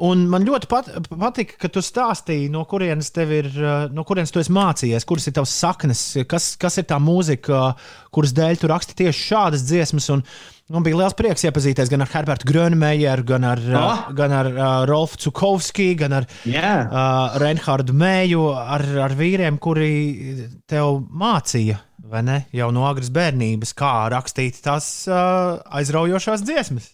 Un man ļoti pat, patika, ka tu stāstīji, no kurienes tev ir, uh, no kurienes tu esi mācījies, kuras ir tavas saknes, kas, kas ir tā mūzika, kuras dēļ tu raksti tieši šādas dziesmas. Un, Man bija liels prieks iepazīties gan ar Herbertu Grönemejeru, gan ar, oh. Gan ar uh, Rolfu Cukovski, gan ar Jā. uh, Reinhardu Mēju, ar, ar vīriem, kuri tev mācīja, vai ne, jau no agras bērnības, kā rakstīt tās uh, aizraujošās dziesmas.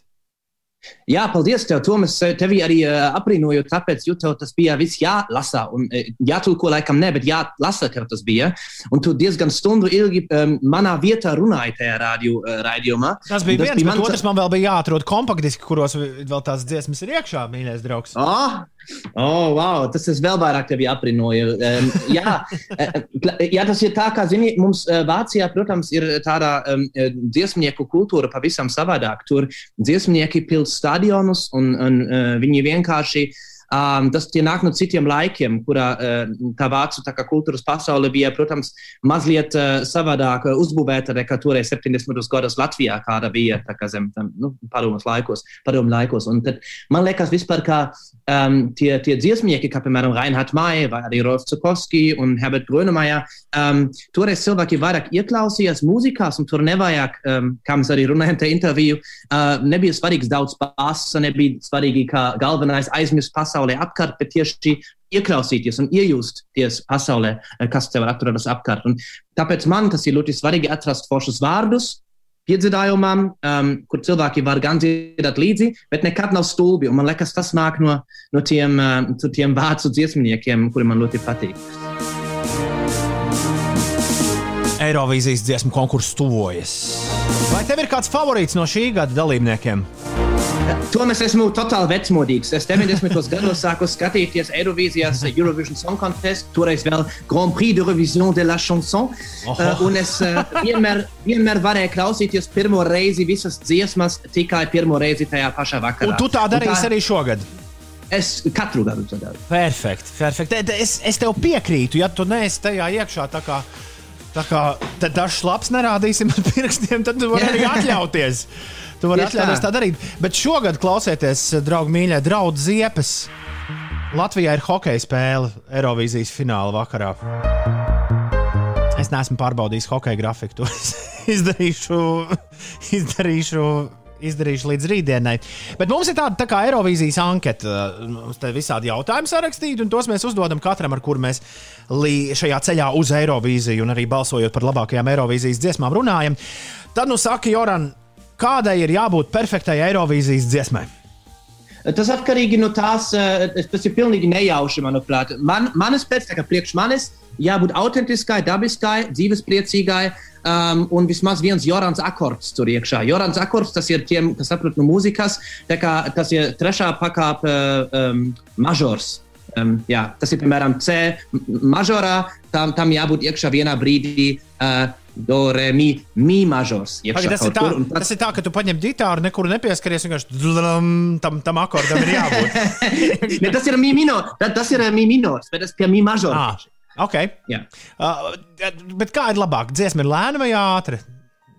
Jā, paldies tev, Tomas. Tevi arī uh, aprīnoju, tāpēc, jo tev tas bija viss jālasa. Un, uh, jātulko laikam ne, bet jālasa, tev tas bija. Un tu diezgan stundu ilgi um, manā vietā runāji tajā radio, uh, raidījumā. Tas bija Un viens, bet mans- otrs man vēl bija jāatrod kompaktdiski, kuros vēl tās dziesmas ir iekšā, mīļais draugs. Oh, oh, wow, tas es vēl vairāk tevi aprīnoju. Um, jā, [laughs] jā, tas ir tā, kā zini, mums eh, Vācijā, protams, ir tāda um, dziesmnieku kultūra pavisam savādāk. Tur dziesmnieki pild stadionus un, un uh, viņi vienkārši. Um, tas nāk no citiem laikiem, kurā uh, tā vācu tā kā kultūras pasaule bija, protams, mazliet uh, savādāk uzbūvēta nekā toreiz 70. gados Latvijā, kāda bija kā zem tam nu, padomus laikos, padomu laikos. Un tad man liekas vispār, ka um, tie, tie dziesmnieki, kā piemēram Reinhard Mai vai arī Rolf Zukovski un Herbert Grönemeyer, um, toreiz cilvēki vairāk ieklausījās mūzikās un tur nevajag, um, kā mēs arī runājam te interviju, uh, nebija svarīgs daudz basa, nebija svarīgi, kā galvenais aizmirst pasaulē apkārt, bet tieši ieklausīties un iejusties pasaulē, eh, kas tev atrodas apkārt. Un tāpēc man tas ir ļoti svarīgi atrast foršus vārdus, piedzīvājumam, um, kur cilvēki var gan dzirdēt līdzi, bet nekad nav stulbi. Man liekas, tas nāk no, no tiem, uh, tiem vācu dziesmniekiem, kuri man ļoti patīk. Eirovīzijas dziesmu konkurss tuvojas. Vai tev ir kāds favorīts no šī gada dalībniekiem? Tomēr es esmu totāli vecmodīgs. Es 90. gados sāku skatīties Eirovīzijas Eurovision Song Contest, toreiz vēl Grand Prix de Revision de la Chanson. Oho. Uh, un es uh, vienmēr, vienmēr varēju klausīties pirmo reizi visas dziesmas tikai pirmo reizi tajā pašā vakarā. Un tu tā darīsi arī šogad. Es katru gadu to daru. Perfekti. perfekti. Es, es tev piekrītu, ja tu neesi tajā iekšā. Tā kā, tā kā te dažs labs nerādīsim ar pirkstiem, tad tu vari arī [laughs] atļauties. Tu vari atļauties tā. darīt. Bet šogad klausieties, draugi, mīļie, draugi ziepes. Latvijā ir hokeja spēle Eirovīzijas fināla vakarā. Es neesmu pārbaudījis hokeja grafiku. To es [laughs] izdarīšu, izdarīšu izdarījuši līdz rītdienai. Bet mums ir tāda tā kā Eirovīzijas anketa. Mums te visādi jautājumi sarakstīti, un tos mēs uzdodam katram, ar kuru mēs šajā ceļā uz Eirovīziju un arī balsojot par labākajām Eirovīzijas dziesmām runājam. Tad nu saka, Joran, kādai ir jābūt perfektai Eirovīzijas dziesmai? Tas atkarīgi no tās, eh, tas ir pilnīgi nejauši, manuprāt. Man, manas pēc tam, priekš manis, jābūt autentiskai, dabiskai, dzīvespriecīgai. Um, un vismaz viens Jorans akords tur iekšā. Jorans akords tas ir tiem, kas saprot no mūzikas, tā kā tas ir trešā pakāpe um, mažors. Um, jā, tas ir piemēram C mažorā, tam, tam jābūt iekšā vienā brīdī. Uh, Do, re, mi, mi mažors. Pagaid, tas, ir tā, kur, tas- ir tā, ka tu paņem ģitāru, nekur nepieskaries, vienkārši dlam, tam, tam akordam ir jābūt. [laughs] Ne, tas ir mi minors, tas, ir eh, mi minors, bet tas pie mi mažora. ah, ok. Jā. Uh, bet kā ir labāk? Dziesma ir lēna vai ātra?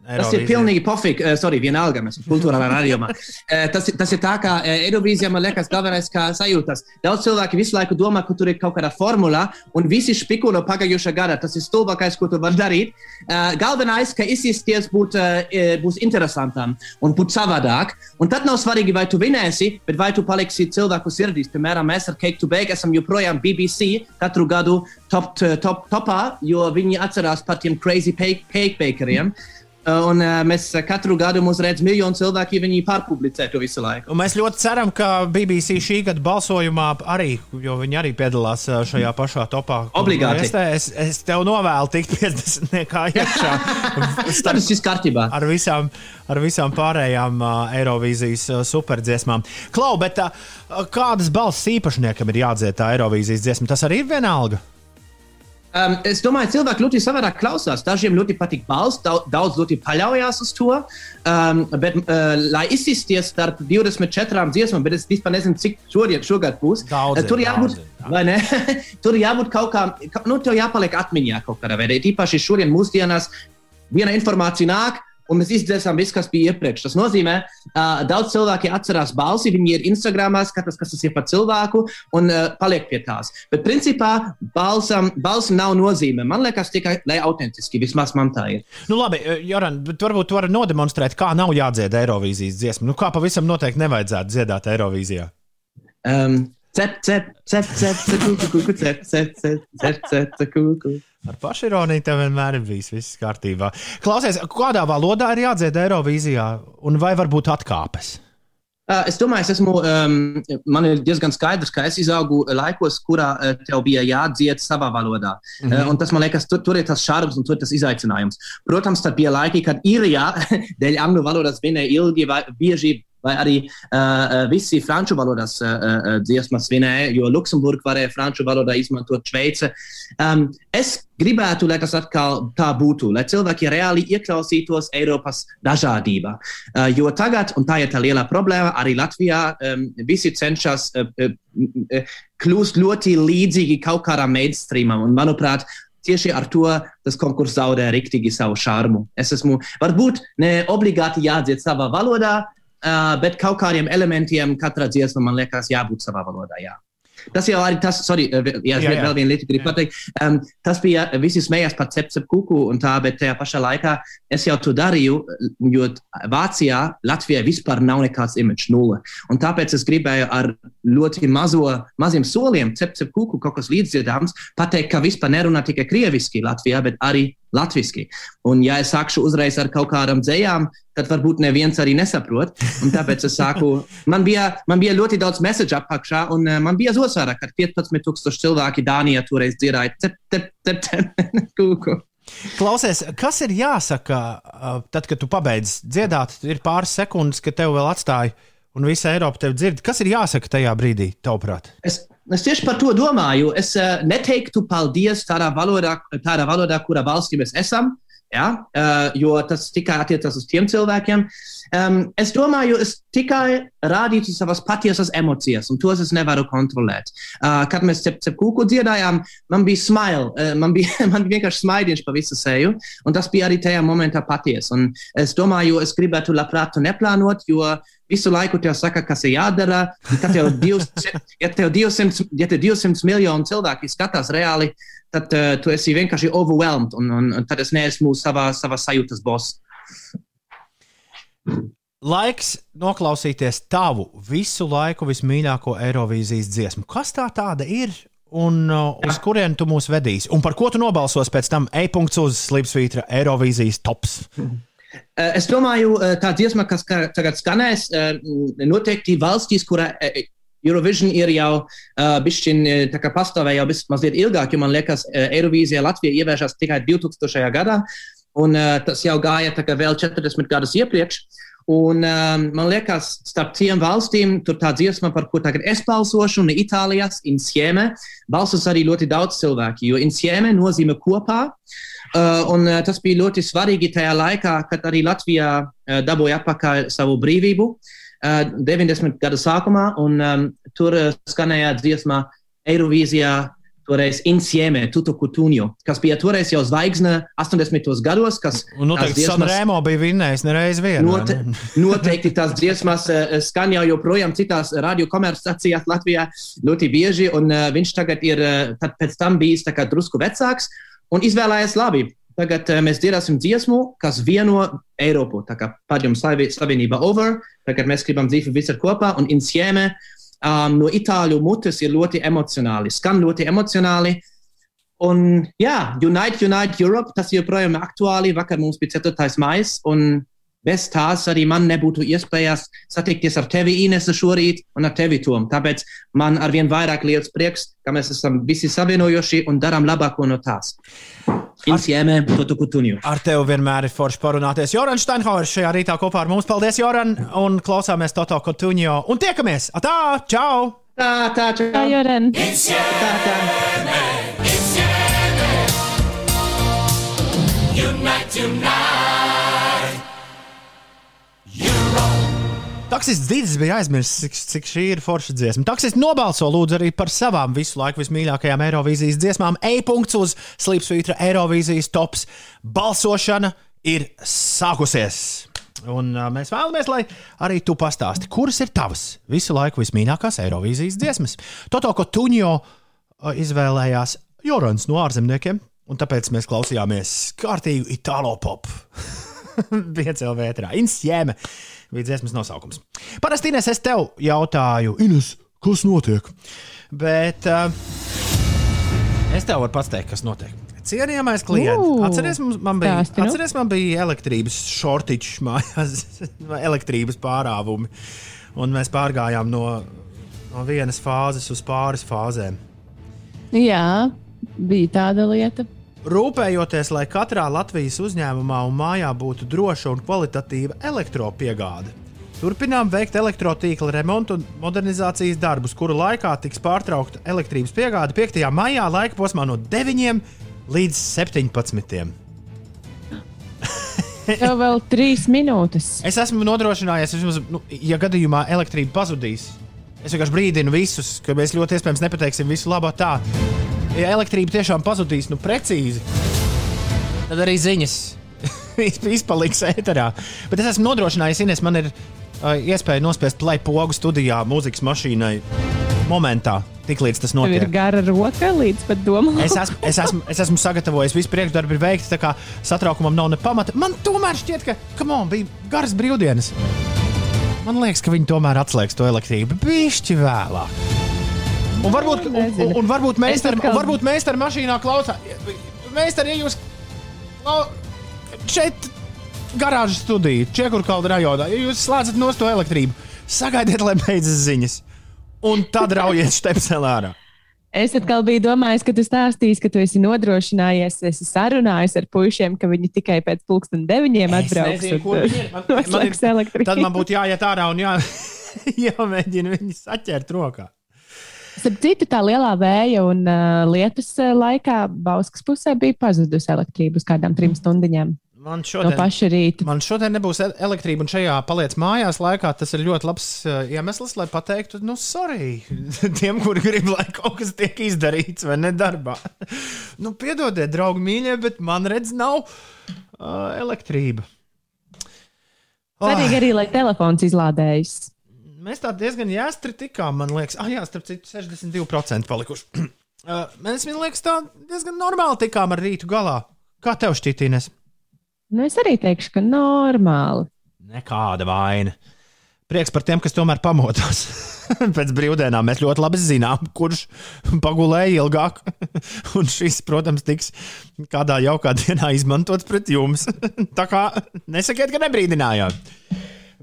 Tas ir pilnīgi pofīgi. Uh, sorry, vienalga, mēs esam kultūrā radījumā. Uh, tas, ir- tas ir tā, ka uh, Eirovīzijā man liekas, galvenais kā sajūtas. Daudz cilvēki visu laiku domā, ka tur ir kaut kāda formula, un visi špikulo pagājušā gada. Tas ir stulbākais, ko tu vari darīt. Uh, galvenais, ka izsisties būt, uh, būs interesantam un būt savādāk. Un tad nav svarīgi, vai tu vinēsi, bet vai tu paliksi cilvēku sirdīs. Piemēram, mēs ar Cake to Bake esam joprojām BBC katru gadu top, top, topā, jo viņi atcerās par tiem crazy cake, bakeriem. Uh, Un uh, mēs uh, katru gadu mums redz miljonu cilvēku, ja viņi pārpublicē to visu laiku. Un mēs ļoti ceram, ka BBC šī gada balsojumā arī, jo viņi arī piedalās šajā pašā topā. Obligāti. Es, te, es, es tev novēlu tikt 50 kā [laughs] iekšā. Tad viss ir kārtībā. ar visām, ar visām pārējām uh, Eirovīzijas uh, superdziesmām. Klau, bet uh, kādas balss īpašniekam ir jādzied tā Eirovīzijas dziesma? Tas arī ir vienalga. Um, es domāju, cilvēki ļoti savādāk klausās. Dažiem ļoti patīk balss, daudz, daudz ļoti paļaujas uz to. Um, bet, uh, lai izsisties starp 24 dziesmām, bet es vispār nezinu, cik šodien, šogad būs. Daudz Uh, tur ir, jābūt, daudz ir, jā. vai ne? [laughs] tur jābūt kaut kā, ka- nu, tev jāpaliek atmiņā kaut kādā veidā. Tīpaši šodien, mūsdienās, viena informācija nāk. Un mēs izdzēsām visu, kas bija iepriekš. Tas nozīmē, ka uh, daudz cilvēki atcerās balsi, viņi ir Instagram, skatās, kas tas ir par cilvēku, un uh, paliek pie tās. Bet, principā, balsam, balsam nav nozīme. Man liekas, tikai lai autentiski, vismaz man tā ir. Nu, labi, Joran, bet varbūt tu vari nodemonstrēt, kā nav jādzied Eirovīzijas dziesma. Nu, kā pavisam noteikti nevajadzētu dziedāt Eirovīzijā. Um, Ar pašironiju tev vienmēr ir bijis viss kārtībā. Klausies, kādā valodā ir jādzied Eirovīzijā, un vai varbūt atkāpes? Uh, es domāju, es esmu, um, man ir diezgan skaidrs, ka es izaugu laikos, kurā uh, tev bija jādzied savā valodā. Mm -hmm. uh, un tas man liekas, tur, tur ir tas šarms un tur ir tas izaicinājums. Protams, tad bija laiki, kad īrijā dēļ angļu valodas vinēja ilgi vai bieži. Vai arī uh, visi franču valodas uh, dziesmas vinēja, jo Luksemburgā varēja franču valodā izmantot Šveice. Um, es gribētu, lai tas atkal tā būtu, lai cilvēki reāli ieklausītos Eiropas dažādībā. Uh, jo tagad, un tā ir tā liela problēma, arī Latvijā um, visi cenšas uh, uh, kļūt ļoti līdzīgi kaut kādam mainstreamam. Un, manuprāt, tieši ar to tas konkurss zaudē riktīgi savu šarmu. Es esmu, varbūt ne obligāti jādzied savā valodā, uh, bet kaut kādiem elementiem katra dziesma man liekas jābūt savā valodā. Jā. Tas jau arī tas, sorry, jā, Jā, jā, jā. vēl viena lieta, gribu pateikt. Um, tas bija, visi smējās par cepcepu kuku un tā, bet tajā pašā laikā es jau to darīju, jo Vācijā, Latvijā vispār nav nekāds imidžs nulle. Un tāpēc es gribēju ar ļoti mazo, maziem soliem, cepcepu kuku, kaut kas līdzdziedāms, pateikt, ka vispār nerunā tikai krieviski Latvijā, bet arī latviski. Un ja es sākšu uzreiz ar kaut kādām dzējām, tad varbūt neviens arī nesaprot. Un tāpēc es sāku, [laughs] man bija, man bija ļoti daudz message apakšā, un uh, man bija zosvara, kad 15,000 cilvēki Dānijā toreiz dziedāja cep, cep, cep, cep, [laughs] kuku. Klausies, kas ir jāsaka, uh, tad, kad tu pabeidz dziedāt, ir pāris sekundes, kad tev vēl atstāja, un visa Eiropa tevi dzird. Kas ir jāsaka tajā brīdī, tavuprāt? Es, es tieši par to domāju. Es uh, neteiktu paldies tādā valodā, tādā valodā kurā valstī mēs esam. Ja? Uh, jo tas tikai attiecas uz tiem cilvēkiem. Um, es domāju, es tikai rādītu savas patiesas emocijas, un tos es nevaru kontrolēt. Uh, kad mēs cep, cep kūku dziedājām, man bija smile, uh, man bija, [laughs] man bija vienkārši smaidiņš pa visu seju, un tas bija arī tajā momentā patiesa. Es domāju, es gribētu labprāt to neplānot, jo visu laiku tev saka, kas ir jādara. Kad tev 200, ja tev 200, ja tev 200 miljonu cilvēki skatās reāli, tad uh, tu esi vienkārši overwhelmed, un, un, un tad es neesmu savā, savā sajūtas boss. laiks noklausīties tavu visu laiku vismīļāko Eirovīzijas dziesmu. Kas tā tāda ir? Un uh, uz kurienu tu mūs vedīsi? Un par ko tu nobalsos pēc tam e-punkts uz Slipsvītra Eirovīzijas tops? Eh, [laughs] Es domāju, eh, tā dziesma, kas ka- tagad skanēs, eh, noteikti valstīs, kurā eh, Eurovision ir jau uh, bišķiņ, eh, tā kā pastāvēja jau mazliet ilgāk, jo man liekas, eh, Eirovīzija Latvija ievēršas tikai 2000. gadā, un uh, tas jau gāja tā kā vēl 40 gadus iepriekš. Un um, man liekas, starp tiem valstīm, tur tā dziesma, par ko tagad es balsošu, un Itālijas insieme, balsos arī ļoti daudz cilvēki, jo insieme nozīmē kopā. Uh, un uh, tas bija ļoti svarīgi tajā laikā, kad arī Latvija uh, dabūja atpakaļ savu brīvību uh, 90. gada sākumā, un um, tur uh, skanēja dziesma Eirovīzijā. Toreiz Insieme, Tuto Kutunio, kas bija toreiz jau zvaigzne 80. gados, kas Un noteikti dziesmas- Sanremo bija vinnējis nereiz vienu. vai Note, [laughs] noteikti tās dziesmas uh, skan jau joprojām citās radiokomercstacijās Latvijā ļoti bieži, un uh, viņš tagad ir uh, tad pēc tam bijis tā kā drusku vecāks un izvēlējies labi. Tagad uh, mēs dzirdēsim dziesmu, kas vieno Eiropu. Tā kā padomju slavi- slavenība over, tagad mēs gribam dzīvot visur kopā, un insieme um, no itāļu mutes ir ļoti emocionāli, skan ļoti emocionāli. Un jā, Unite, Unite Europe, tas joprojām ir aktuāli. Vakar mums bija 4. maija, un bez tās arī man nebūtu iespējas satikties ar tevi, Inese, šorīt, un ar tevi, Tom. Tāpēc man arvien vairāk liels prieks, ka mēs esam visi savienojuši un darām labāko no tās. Insieme, Toto Kutuniju. Ar tevi vienmēr ir forši parunāties. Joran Steinhauers šajā rītā kopā ar mums. Paldies, Joran! Un klausāmies Toto Kotuņo. Un tiekamies! Atā! Čau! Tā, tā, tā, Tā, Joren. tā, tā. Taksists Dīdis bija aizmirsis, cik, cik šī ir forša dziesma. Taksists nobalso lūdzu arī par savām visu laiku vismīļākajām Eirovīzijas dziesmām. E-punkts uz Slipsvītra Eirovīzijas tops. Balsošana ir sākusies. Un uh, mēs vēlamies, lai arī tu pastāsti, kuras ir tavas visu laiku vismīļākās Eirovīzijas dziesmas. Toto Kotuņo uh, izvēlējās Jorans no ārzemniekiem, un tāpēc mēs klausījāmies kārtīgu itālo popu. [laughs] Piecēlā vētrā. Insieme bija dziesmas nosaukums. Parasti Ines, es tev jautāju, Ines, kas notiek? Bet uh, es tev varu pateikt, kas notiek. Cienījamais klients, mums, man bija, nu. atceries, man bija elektrības šortiņš mājās, [laughs] elektrības pārāvumi. Un mēs pārgājām no, no vienas fāzes uz pāris fāzēm. Jā, bija tāda lieta. Rūpējoties, lai katrā Latvijas uzņēmumā un mājā būtu droša un kvalitatīva elektropiegāde. Turpinām veikt elektrotīkla remontu un modernizācijas darbus, kuru laikā tiks pārtraukta elektrības piegāde 5. maijā laika posmā no 9 līdz 17. [laughs] Tev vēl trīs minūtes. Es esmu nodrošinājies, vismaz, nu, ja gadījumā elektrība pazudīs. Es vienkārši brīdinu visus, ka mēs ļoti iespējams nepateiksim visu labo tā. Ja elektrība tiešām pazudīs, nu precīzi, tad arī ziņas [laughs] izpaliks ēterā. Bet es esmu nodrošinājis, Ines, man ir uh, iespēja nospiest play pogu studijā mūzikas mašīnai momentā, tiklīdz tas Tev ir notiek. gara roka līdz pat domām. Es esmu, es, esmu, es esmu sagatavojis, visu priekšdarbu ir veikts, tā kā satraukumam nav ne pamata. Man tomēr šķiet, ka, come on, bija garas brīvdienas. Man liekas, ka viņi tomēr atslēgs to elektrību bišķi vēlāk. Un varbūt, un, un, un varbūt mēs tam atkal- varbūt mēs tam mašīnā klausāmies. Mēs tam, ja jūs šeit garāžas studija, Čekurkalda rajonā, ja jūs slēdzat no to elektrību, sagaidiet, lai beidzas ziņas. Un tad raujiet stepselā ārā. Es atkal biju domājis, ka tu stāstīsi, ka tu esi nodrošinājies, esi sarunājis ar puišiem, ka viņi tikai pēc pulksten deviņiem atbrauks. nezinu. Man- man elektrību. Tad man būtu jāiet ārā un jā, [laughs] jāmēģina viņus saķert rokā. Citu, tā lielā vēja un uh, lietus uh, laikā Bauskas pusē bija pazudusi elektrība uz kādām trim stundiņām Man no šodien, paša rīta. man šodien nebūs elektrība, un šajā paliec mājās laikā tas ir ļoti labs uh, iemesls, lai pateiktu, nu, sorry, [laughs] tiem, kuri grib, lai kaut kas tiek izdarīts vai ne darbā. [laughs] nu, piedodiet, draugi, mīļie, bet man redz, nav uh, elektrība. Oh, Svarīgi arī, lai telefons izlādējas. Mēs tā diezgan jāstri tikām, man liekas, ah, jā, starp citu, 62% palikuši. Uh, [clears throat] mēs, man liekas, tā diezgan normāli tikām ar rītu galā. Kā tev šķiet, Ines? Nu, es arī teikšu, ka normāli. Nekāda vaina. Prieks par tiem, kas tomēr pamodās. [laughs] Pēc brīvdienām mēs ļoti labi zinām, kurš pagulēja ilgāk. [laughs] Un šis, protams, tiks kādā jaukā dienā izmantots pret jums. [laughs] Tā kā nesakiet, ka nebrīdinājām.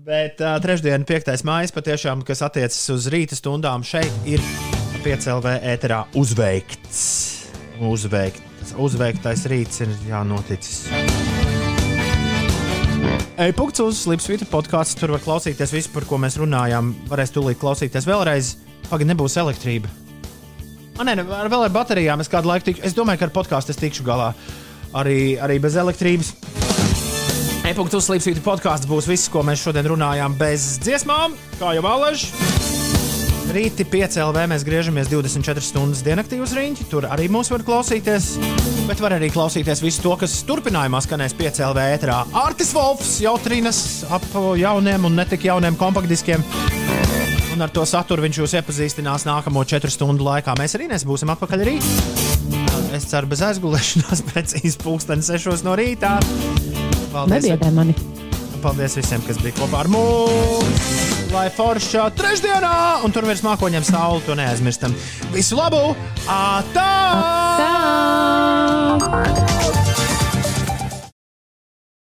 Bet uh, trešdiena, 5. maija, patiešām, kas attiecas uz rīta stundām, šeit ir piecēlē ēterā uzveikts. Uzveikt. Uzveiktais rīts ir jānoticis. E-punkts uz Slipsvītra podkāsts. Tur var klausīties visu, par ko mēs runājām. Varēs tūlīt klausīties vēlreiz. Pagaid, nebūs elektrība. Man ar vēl ar baterijām es kādu laiku tikšu. Es domāju, ka ar podkāstu es tikšu galā arī, arī bez elektrības. E-punkts uz Slipsvītra podkāsts būs viss, ko mēs šodien runājām bez dziesmām, kā jau Alaž. Rīti 5 LV mēs griežamies 24 stundas diennaktī uz rīņķi. Tur arī mūs var klausīties. Bet var arī klausīties visu to, kas turpinājumā skanēs 5 LV ēterā. Artis Wolfs jau trīnas ap jauniem un netik jauniem kompaktdiskiem. Un ar to saturu viņš jūs iepazīstinās nākamo 4 stundu laikā. Mēs arī nesbūsim atpakaļ rīt. Es ceru, bez aizgulēšanās precīzi pulksteni 6 no rīta. Paldies! Nebiedē mani. Paldies visiem, kas bija kopā ar mums! Lai forša trešdienā, un tur virs mākoņiem saule, to neaizmirstam. Visu labu! Atā! Tā!